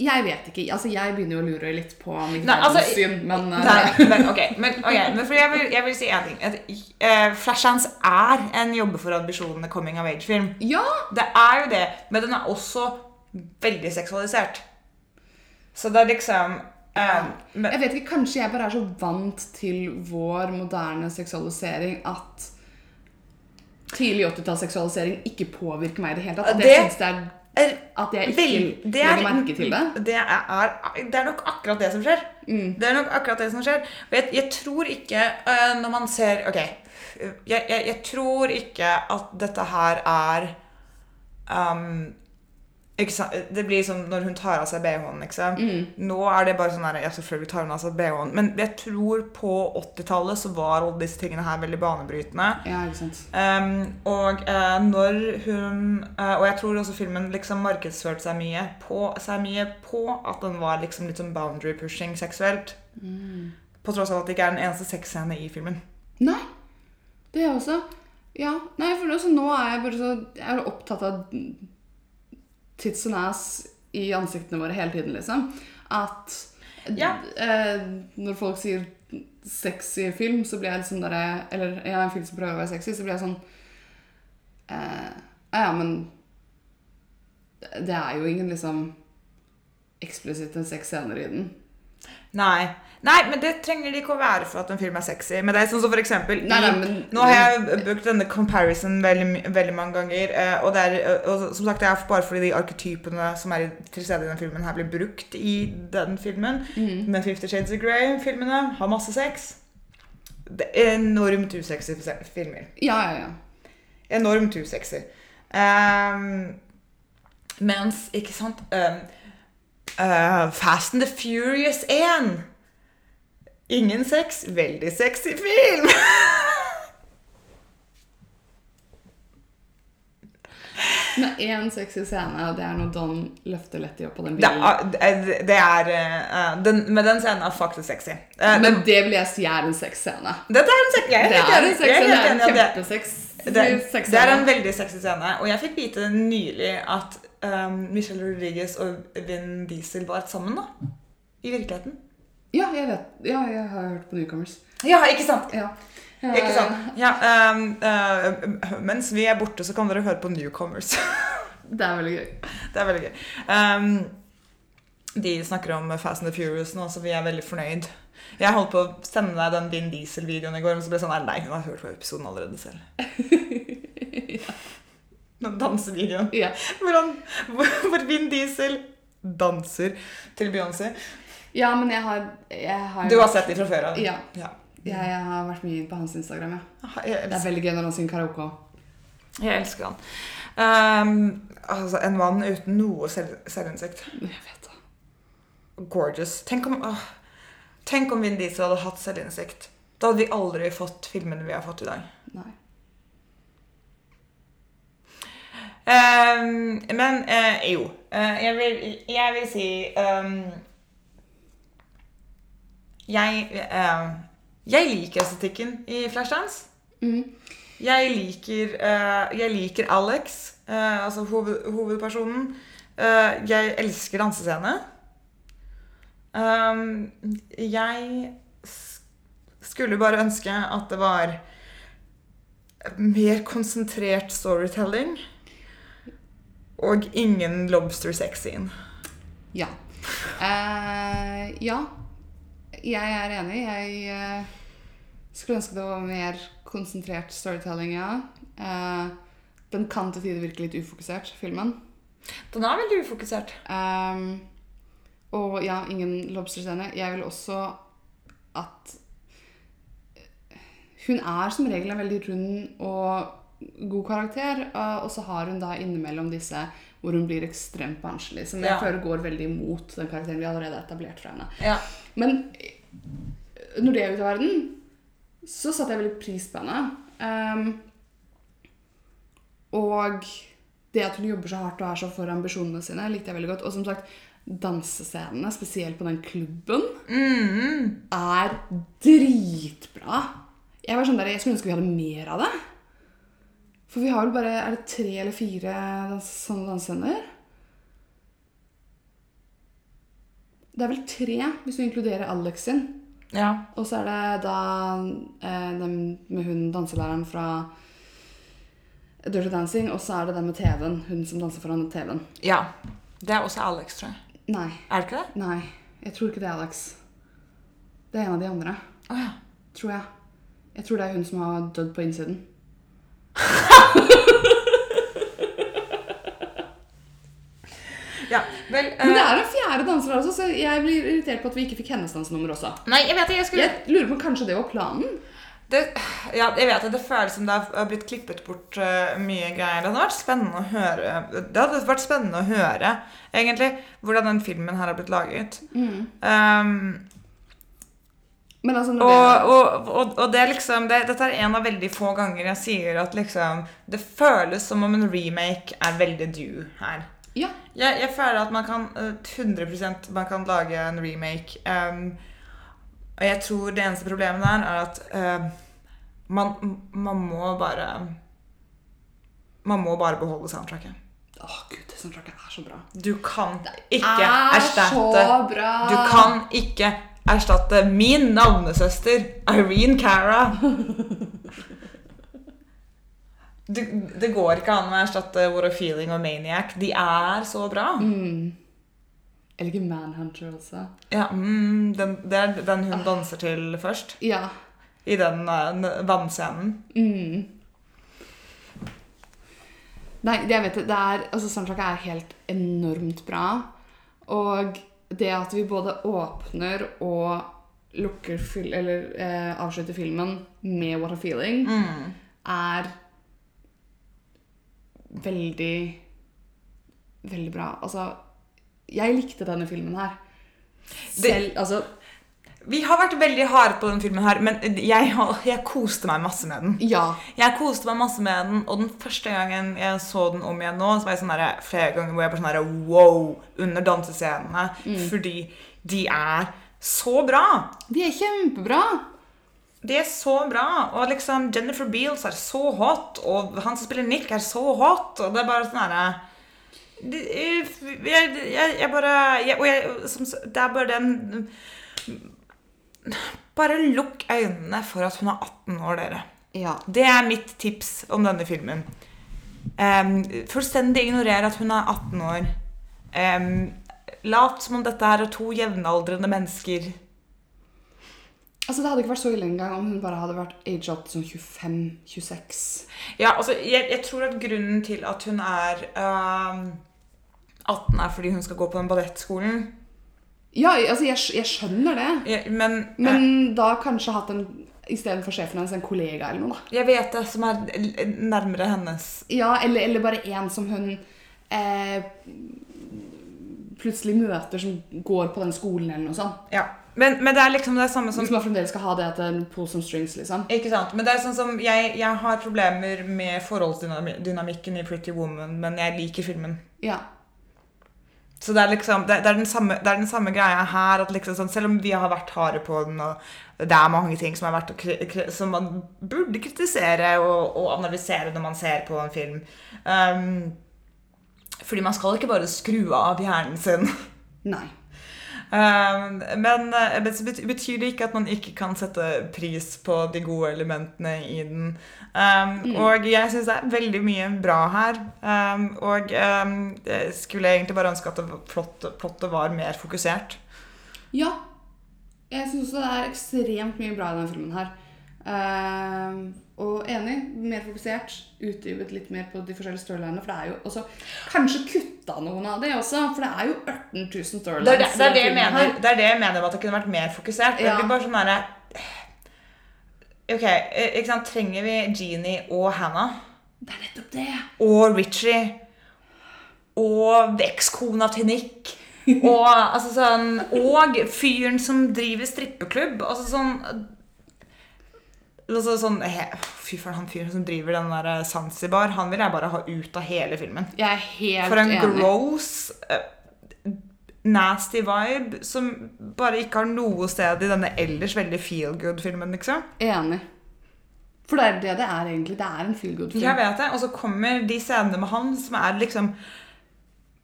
Jeg vet ikke. altså Jeg begynner jo å lure litt på mitt Nei, altså, verdenssyn, men eh, Nei, men ok, men, okay. men jeg, vil, jeg vil si en ting. At, uh, Flashdance er en jobbe for ambisjonene coming of age-film. Ja! Det er jo det, men den er også veldig seksualisert. Så det er liksom eh, men, Jeg vet ikke, Kanskje jeg bare er så vant til vår moderne seksualisering at tidlig 80-tallsseksualisering ikke påvirker meg i det hele tatt. At jeg Det synes det er er at jeg ikke vel- det er- legger merke til det. Det er, det er nok akkurat det som skjer. Det er nok akkurat det som skjer. Og jeg, jeg tror ikke uh, når man ser Ok. Jeg, jeg, jeg tror ikke at dette her er um? Det blir som når hun tar av seg BH-en. Liksom. Nå er det bare sånn her, ja, selvfølgelig tar hun av seg BH-en, men jeg tror på 80-tallet så var alle disse tingene her veldig banebrytende. Ja, ikke sant. Um, og uh, når hun uh, Og jeg tror også filmen liksom markedsførte seg mye på, seg mye på at den var liksom litt sånn boundary pushing seksuelt. På tross av at det ikke er den eneste sexscene i filmen. Nei. Det er også Ja. Nei, for også, nå er jeg bare så Jeg er opptatt av tits and ass i ansiktene våre hele tiden, liksom. At Ja. eh, når folk sier sexy film, så blir jeg liksom derre Eller ja, en film som prøver å være sexy, så blir jeg sånn eh, Ja, ja, men det er jo ingen liksom eksplisitte sexscener i den. Nei. Nei, men det trenger det ikke å være for at en film er sexy. Men det er sånn som for eksempel Nei, nei, men- Nå har jeg brukt denne comparison veldig, veldig mange ganger. eh, Og, er, eh, og som sagt, det er bare fordi de arketypene som er til stede i den filmen, her blir brukt i den filmen. Men Fifty Shades of Grey-filmene har masse sex. Det er enormt usexy filmer. Ja, ja, ja. Enormt usexy. Um, mens, ikke sant um, uh, Fast and the Furious 1 Ingen sex, veldig sexy film! Men én sexy scene, og det er når Don løfter Letty opp på den Det bilen. er, det er uh, den, Men den scenen er faktisk sexy. Uh, Men det vil jeg si er en sexscene. Dette er en sex, jeg er Det helt er enig. en. Det er en det. kjempesex Det, det er en veldig sexy scene. Og jeg fikk vite nylig at um, Michelle Rodriguez og Vin Diesel var sammen, da. I virkeligheten. Ja, jeg vet. Ja, jeg har hørt på Newcomers. Ja, ikke sant? Ja. Ikke sant? Ja, um, uh, mens vi er borte, så kan dere høre på Newcomers. Det er veldig gøy. det er veldig gøy. Um, de snakker om Fast and the Furious nå, så vi er veldig fornøyd. Jeg holdt på å sende deg den Vin Diesel-videoen i går, men så ble jeg sånn Nei, hun har hørt på episoden allerede selv. Den dansevideoen. Ja. Hvor, han, hvor, hvor Vin Diesel danser til Beyoncé. Ja, men jeg har, jeg har Du har sett dem fra før av? Ja. ja. Jeg, jeg har vært mye på hans Instagram. Ja. Det er veldig gøy når han synger karaoke. jeg elsker han. Um, altså, en mann uten noe selv, selvinnsikt. Jeg vet det. Gorgeous. Tenk om, åh, tenk om Vin Diesel hadde hatt selvinnsikt. Da hadde vi aldri fått filmene vi har fått i dag. Nei. Um, men uh, jo. Uh, jeg, vil, jeg vil si um, jeg, eh, jeg liker estetikken i Flashdance. Mm. Jeg liker, eh, jeg liker Alex, eh, altså hoved, hovedpersonen. Eh, jeg elsker dansescene. Um, jeg skulle bare ønske at det var mer konsentrert storytelling. Og ingen lobster sex scene. Ja. Uh, ja. Jeg er enig. Jeg eh, skulle ønske det var mer konsentrert storytelling, ja. Uh, Den kan til tider virke litt ufokusert, filmen. Den er veldig ufokusert. Um, og ja, ingen lobsterscene. Jeg vil også at Hun er som regel en veldig rund og god karakter, eh, og så har hun da innimellom disse hvor hun blir ekstremt barnslig, som jeg Ja. føler går veldig imot den karakteren vi allerede har etablert fra henne. Ja. Men når det er ute i verden, så satte jeg veldig pris på henne. Um, og det at hun jobber så hardt og er så for ambisjonene sine, likte jeg veldig godt. Og som sagt, dansescenene, spesielt på den klubben, Mm. er dritbra. Jeg var sånn der, jeg skulle ønske vi hadde mer av det. For vi har vel bare Er det tre eller fire dans, sånne dansescener? Det er vel tre, hvis du inkluderer Alex sin. ja. Og så er det da eh, den med hun danselæreren fra Dirty Dancing, og så er det den med TV-en. Hun som danser foran TV-en. Ja. Det er også Alex, tror jeg. Nei. Er det ikke det? Nei. Jeg tror ikke det er Alex. Det er en av de andre. Oh, ja. Tror jeg. Jeg tror det er hun som har dødd på innsiden. ja. uh, Men det eh, er en fjerde danser der også, så jeg blir irritert på at vi ikke fikk hennes dansenummer også. Nei, jeg vet ikke, Jeg skulle Jeg lurer på om kanskje det var planen. det, Ja, jeg vet det. Det føles som det har blitt klippet bort uh, mye greier. Det hadde vært spennende å høre Det hadde vært spennende å høre, egentlig, hvordan den filmen her har blitt laget. Um, Men altså, Og, det og, og, og det liksom det, Dette er en av veldig få ganger jeg sier at liksom Det føles som om en remake er veldig due her. Ja. Jeg, jeg føler at man kan eh, 100 man kan lage en remake. Um, og jeg tror det eneste problemet der er at uh, man, man må bare Man må bare beholde soundtracket. Å, gud, det soundtracket er så bra. Du kan ikke er erstatte så bra! Du kan ikke erstatte min navnesøster, Irene Cara. Du, det går ikke an å erstatte What a Feeling og Maniac. De er så bra. Mm. ikke liker Manhunter også. Ja, mm, den, det er den hun danser til først. Ja. I den uh, vannscenen. Mm. Nei, det jeg vet det er Altså, soundtracket er helt enormt bra. Og det at vi både åpner og lukker fil Eller eh, avslutter filmen med What a Feeling, Mm. er veldig Veldig bra. Altså, jeg likte denne filmen her. Selv Altså, Vi har vært veldig harde på denne filmen her, men jeg, jeg koste meg masse med den. ja. Jeg koste meg masse med den, og den første gangen jeg så den om igjen nå, så var jeg sånn der, flere ganger hvor jeg bare sånn der, wow under dansescenene, fordi de er så bra. De er kjempebra. De er så bra, og liksom Jennifer Beals er så hot, og han som spiller Nick er så hot, og det er bare sånn herre jeg, jeg, jeg bare, jeg, og jeg, som, det er bare den, bare lukk øynene for at hun er 18 år, dere. Ja. Det er mitt tips om denne filmen. Um, fullstendig ignorer at hun er 18 år. Um, lat som om dette her er to jevnaldrende mennesker. Altså, Det hadde ikke vært så ille engang om hun bare hadde vært age up sånn 25-26. Ja, altså, jeg, jeg tror at grunnen til at hun er uh, 18 er fordi hun skal gå på den ballettskolen. Ja, altså, jeg, jeg skjønner det. Ja, Men, Men da kanskje hatt en istedenfor sjefen hennes en kollega eller noe. da. eh, jeg vet det, som er nærmere hennes. Ja, eller, eller bare en som hun eh, plutselig møter som går på den skolen eller noe sånt. Ja. Men, men det er liksom det samme som Hvis man fremdeles skal ha det til en some strings, liksom. Ikke sant? Men det er sånn som jeg, jeg har problemer med forholdsdynamikken i Pretty Woman, men jeg liker filmen. Ja. Så det er liksom, det, det, er den samme, det er den samme greia her, at liksom sånn, selv om vi har vært harde på den, og det er mange ting som, kri- som man burde kritisere og, og analysere når man ser på en film. Um, fordi man skal ikke bare skru av hjernen sin. Nei. Um, men, eh, betyr det ikke at man ikke kan sette pris på de gode elementene i den. Um, Og jeg syns det er veldig mye bra her. Um, og um, jeg skulle egentlig bare ønske at det plottet, plottet var mer fokusert. Ja. Jeg syns det er ekstremt mye bra i denne filmen her. Eh, og enig, mer fokusert. Utdypet litt mer på de forskjellige storylinene. For det er jo også Kanskje kutta noen av de også, for det er jo 18 000 storylines. Det er det, det, er det, jeg mener, her. det er det jeg mener med at det kunne vært mer fokusert. Ja. Det blir bare sånn derre Ok, eh, ikke sant? Trenger vi Jeannie og Hannah? Det er nettopp det. Og Richie? Og ekskona til Nick? Og, altså sånn, og fyren som driver strippeklubb? Altså sånn altså sånn Fy faen, han fyren som driver den der eh, Zanzibar, han vil jeg bare ha ut av hele filmen. Jeg er helt For en enig. gross, eh, nasty vibe som bare ikke har noe sted i denne ellers veldig feel good-filmen, liksom. Enig. For det er det det er egentlig. Det er en feel good-film. Jeg vet det. Og så kommer de scenene med han som er liksom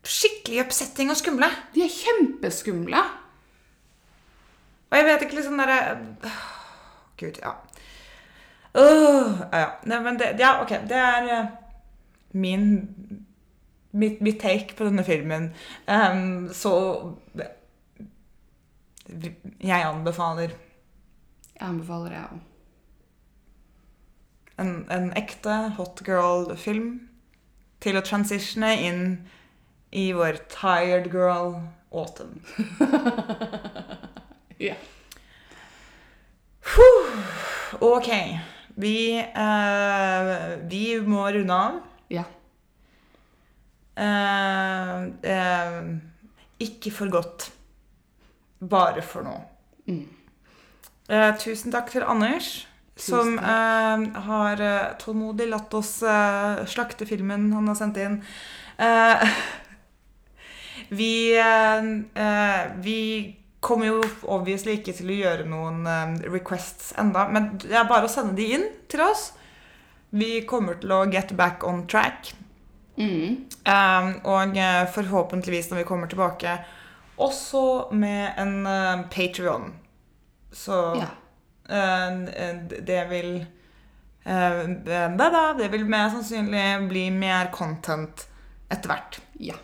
skikkelig oppsetting og skumle. De er kjempeskumle. Og jeg vet ikke liksom derre Gud, ja. Åh, ja, ja. Nei, men det, ja, ok. Det er eh, min mitt, mitt take på denne filmen. Um, så Jeg anbefaler Jeg anbefaler jeg òg. en, en ekte hot girl-film til å transitione inn i vår tired girl autumn. Ja. Ok. Vi, eh, vi må runde av. ja. Eh, eh, ikke for godt. Bare for nå. Mm. Eh, tusen takk til Anders, som Tusen eh, har eh, tålmodig latt oss eh, slakte filmen han har sendt inn. Eh, vi, vi kommer jo obviously ikke til å gjøre noen eh, requests enda, men det er bare å sende de inn til oss. Vi kommer til å get back on track. Mm. Um, og eh, forhåpentligvis når vi kommer tilbake, også med en uh, Patrion. Så ja. uh, det vil uh, det, da, Det vil mer sannsynlig bli mer content etter hvert. Ja.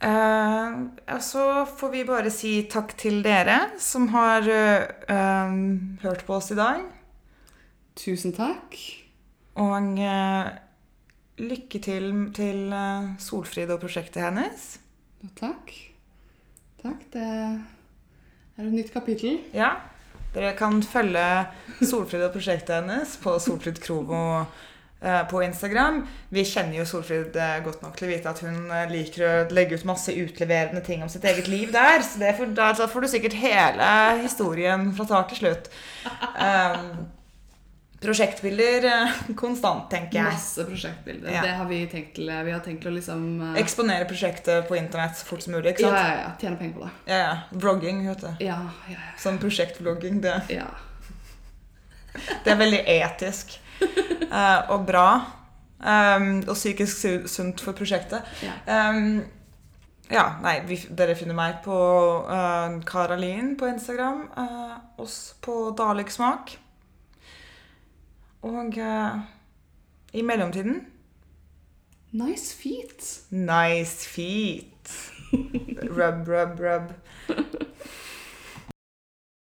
Eh, ja, så får vi bare si takk til dere som har eh, eh, hørt på oss i dag. Tusen takk. Og lykke til til Solfrid og prosjektet hennes. Takk. Takk. Det er et nytt kapittel. Ja. Dere kan følge Solfrid og prosjektet hennes på Solfrid Kromo på Instagram. Vi kjenner jo Solfrid eh, godt nok til å vite at hun eh, liker å legge ut masse utleverende ting om sitt eget liv der. Så det får, da, får du sikkert hele historien fra start til slutt. Um, prosjektbilder eh, konstant, tenker jeg. Masse prosjektbilder. Ja. Det har vi tenkt til. Vi har tenkt til å liksom uh... Eksponere prosjektet på internett så fort som mulig. ikke sant? ja, ja. Tjene penger på det. Ja, ja. Vlogging, vet du. Ja, ja, Sånn prosjektvlogging. Det, ja. det er veldig etisk eh, og bra. Um, og psykisk sunt for prosjektet. ja. Um, ja, nei, vi, dere finner meg på uh, Karalin på Instagram. Uh, oss på Dalek Smak. Og uh, i mellomtiden Nice feet. Nice feet. Rub, rub, rub.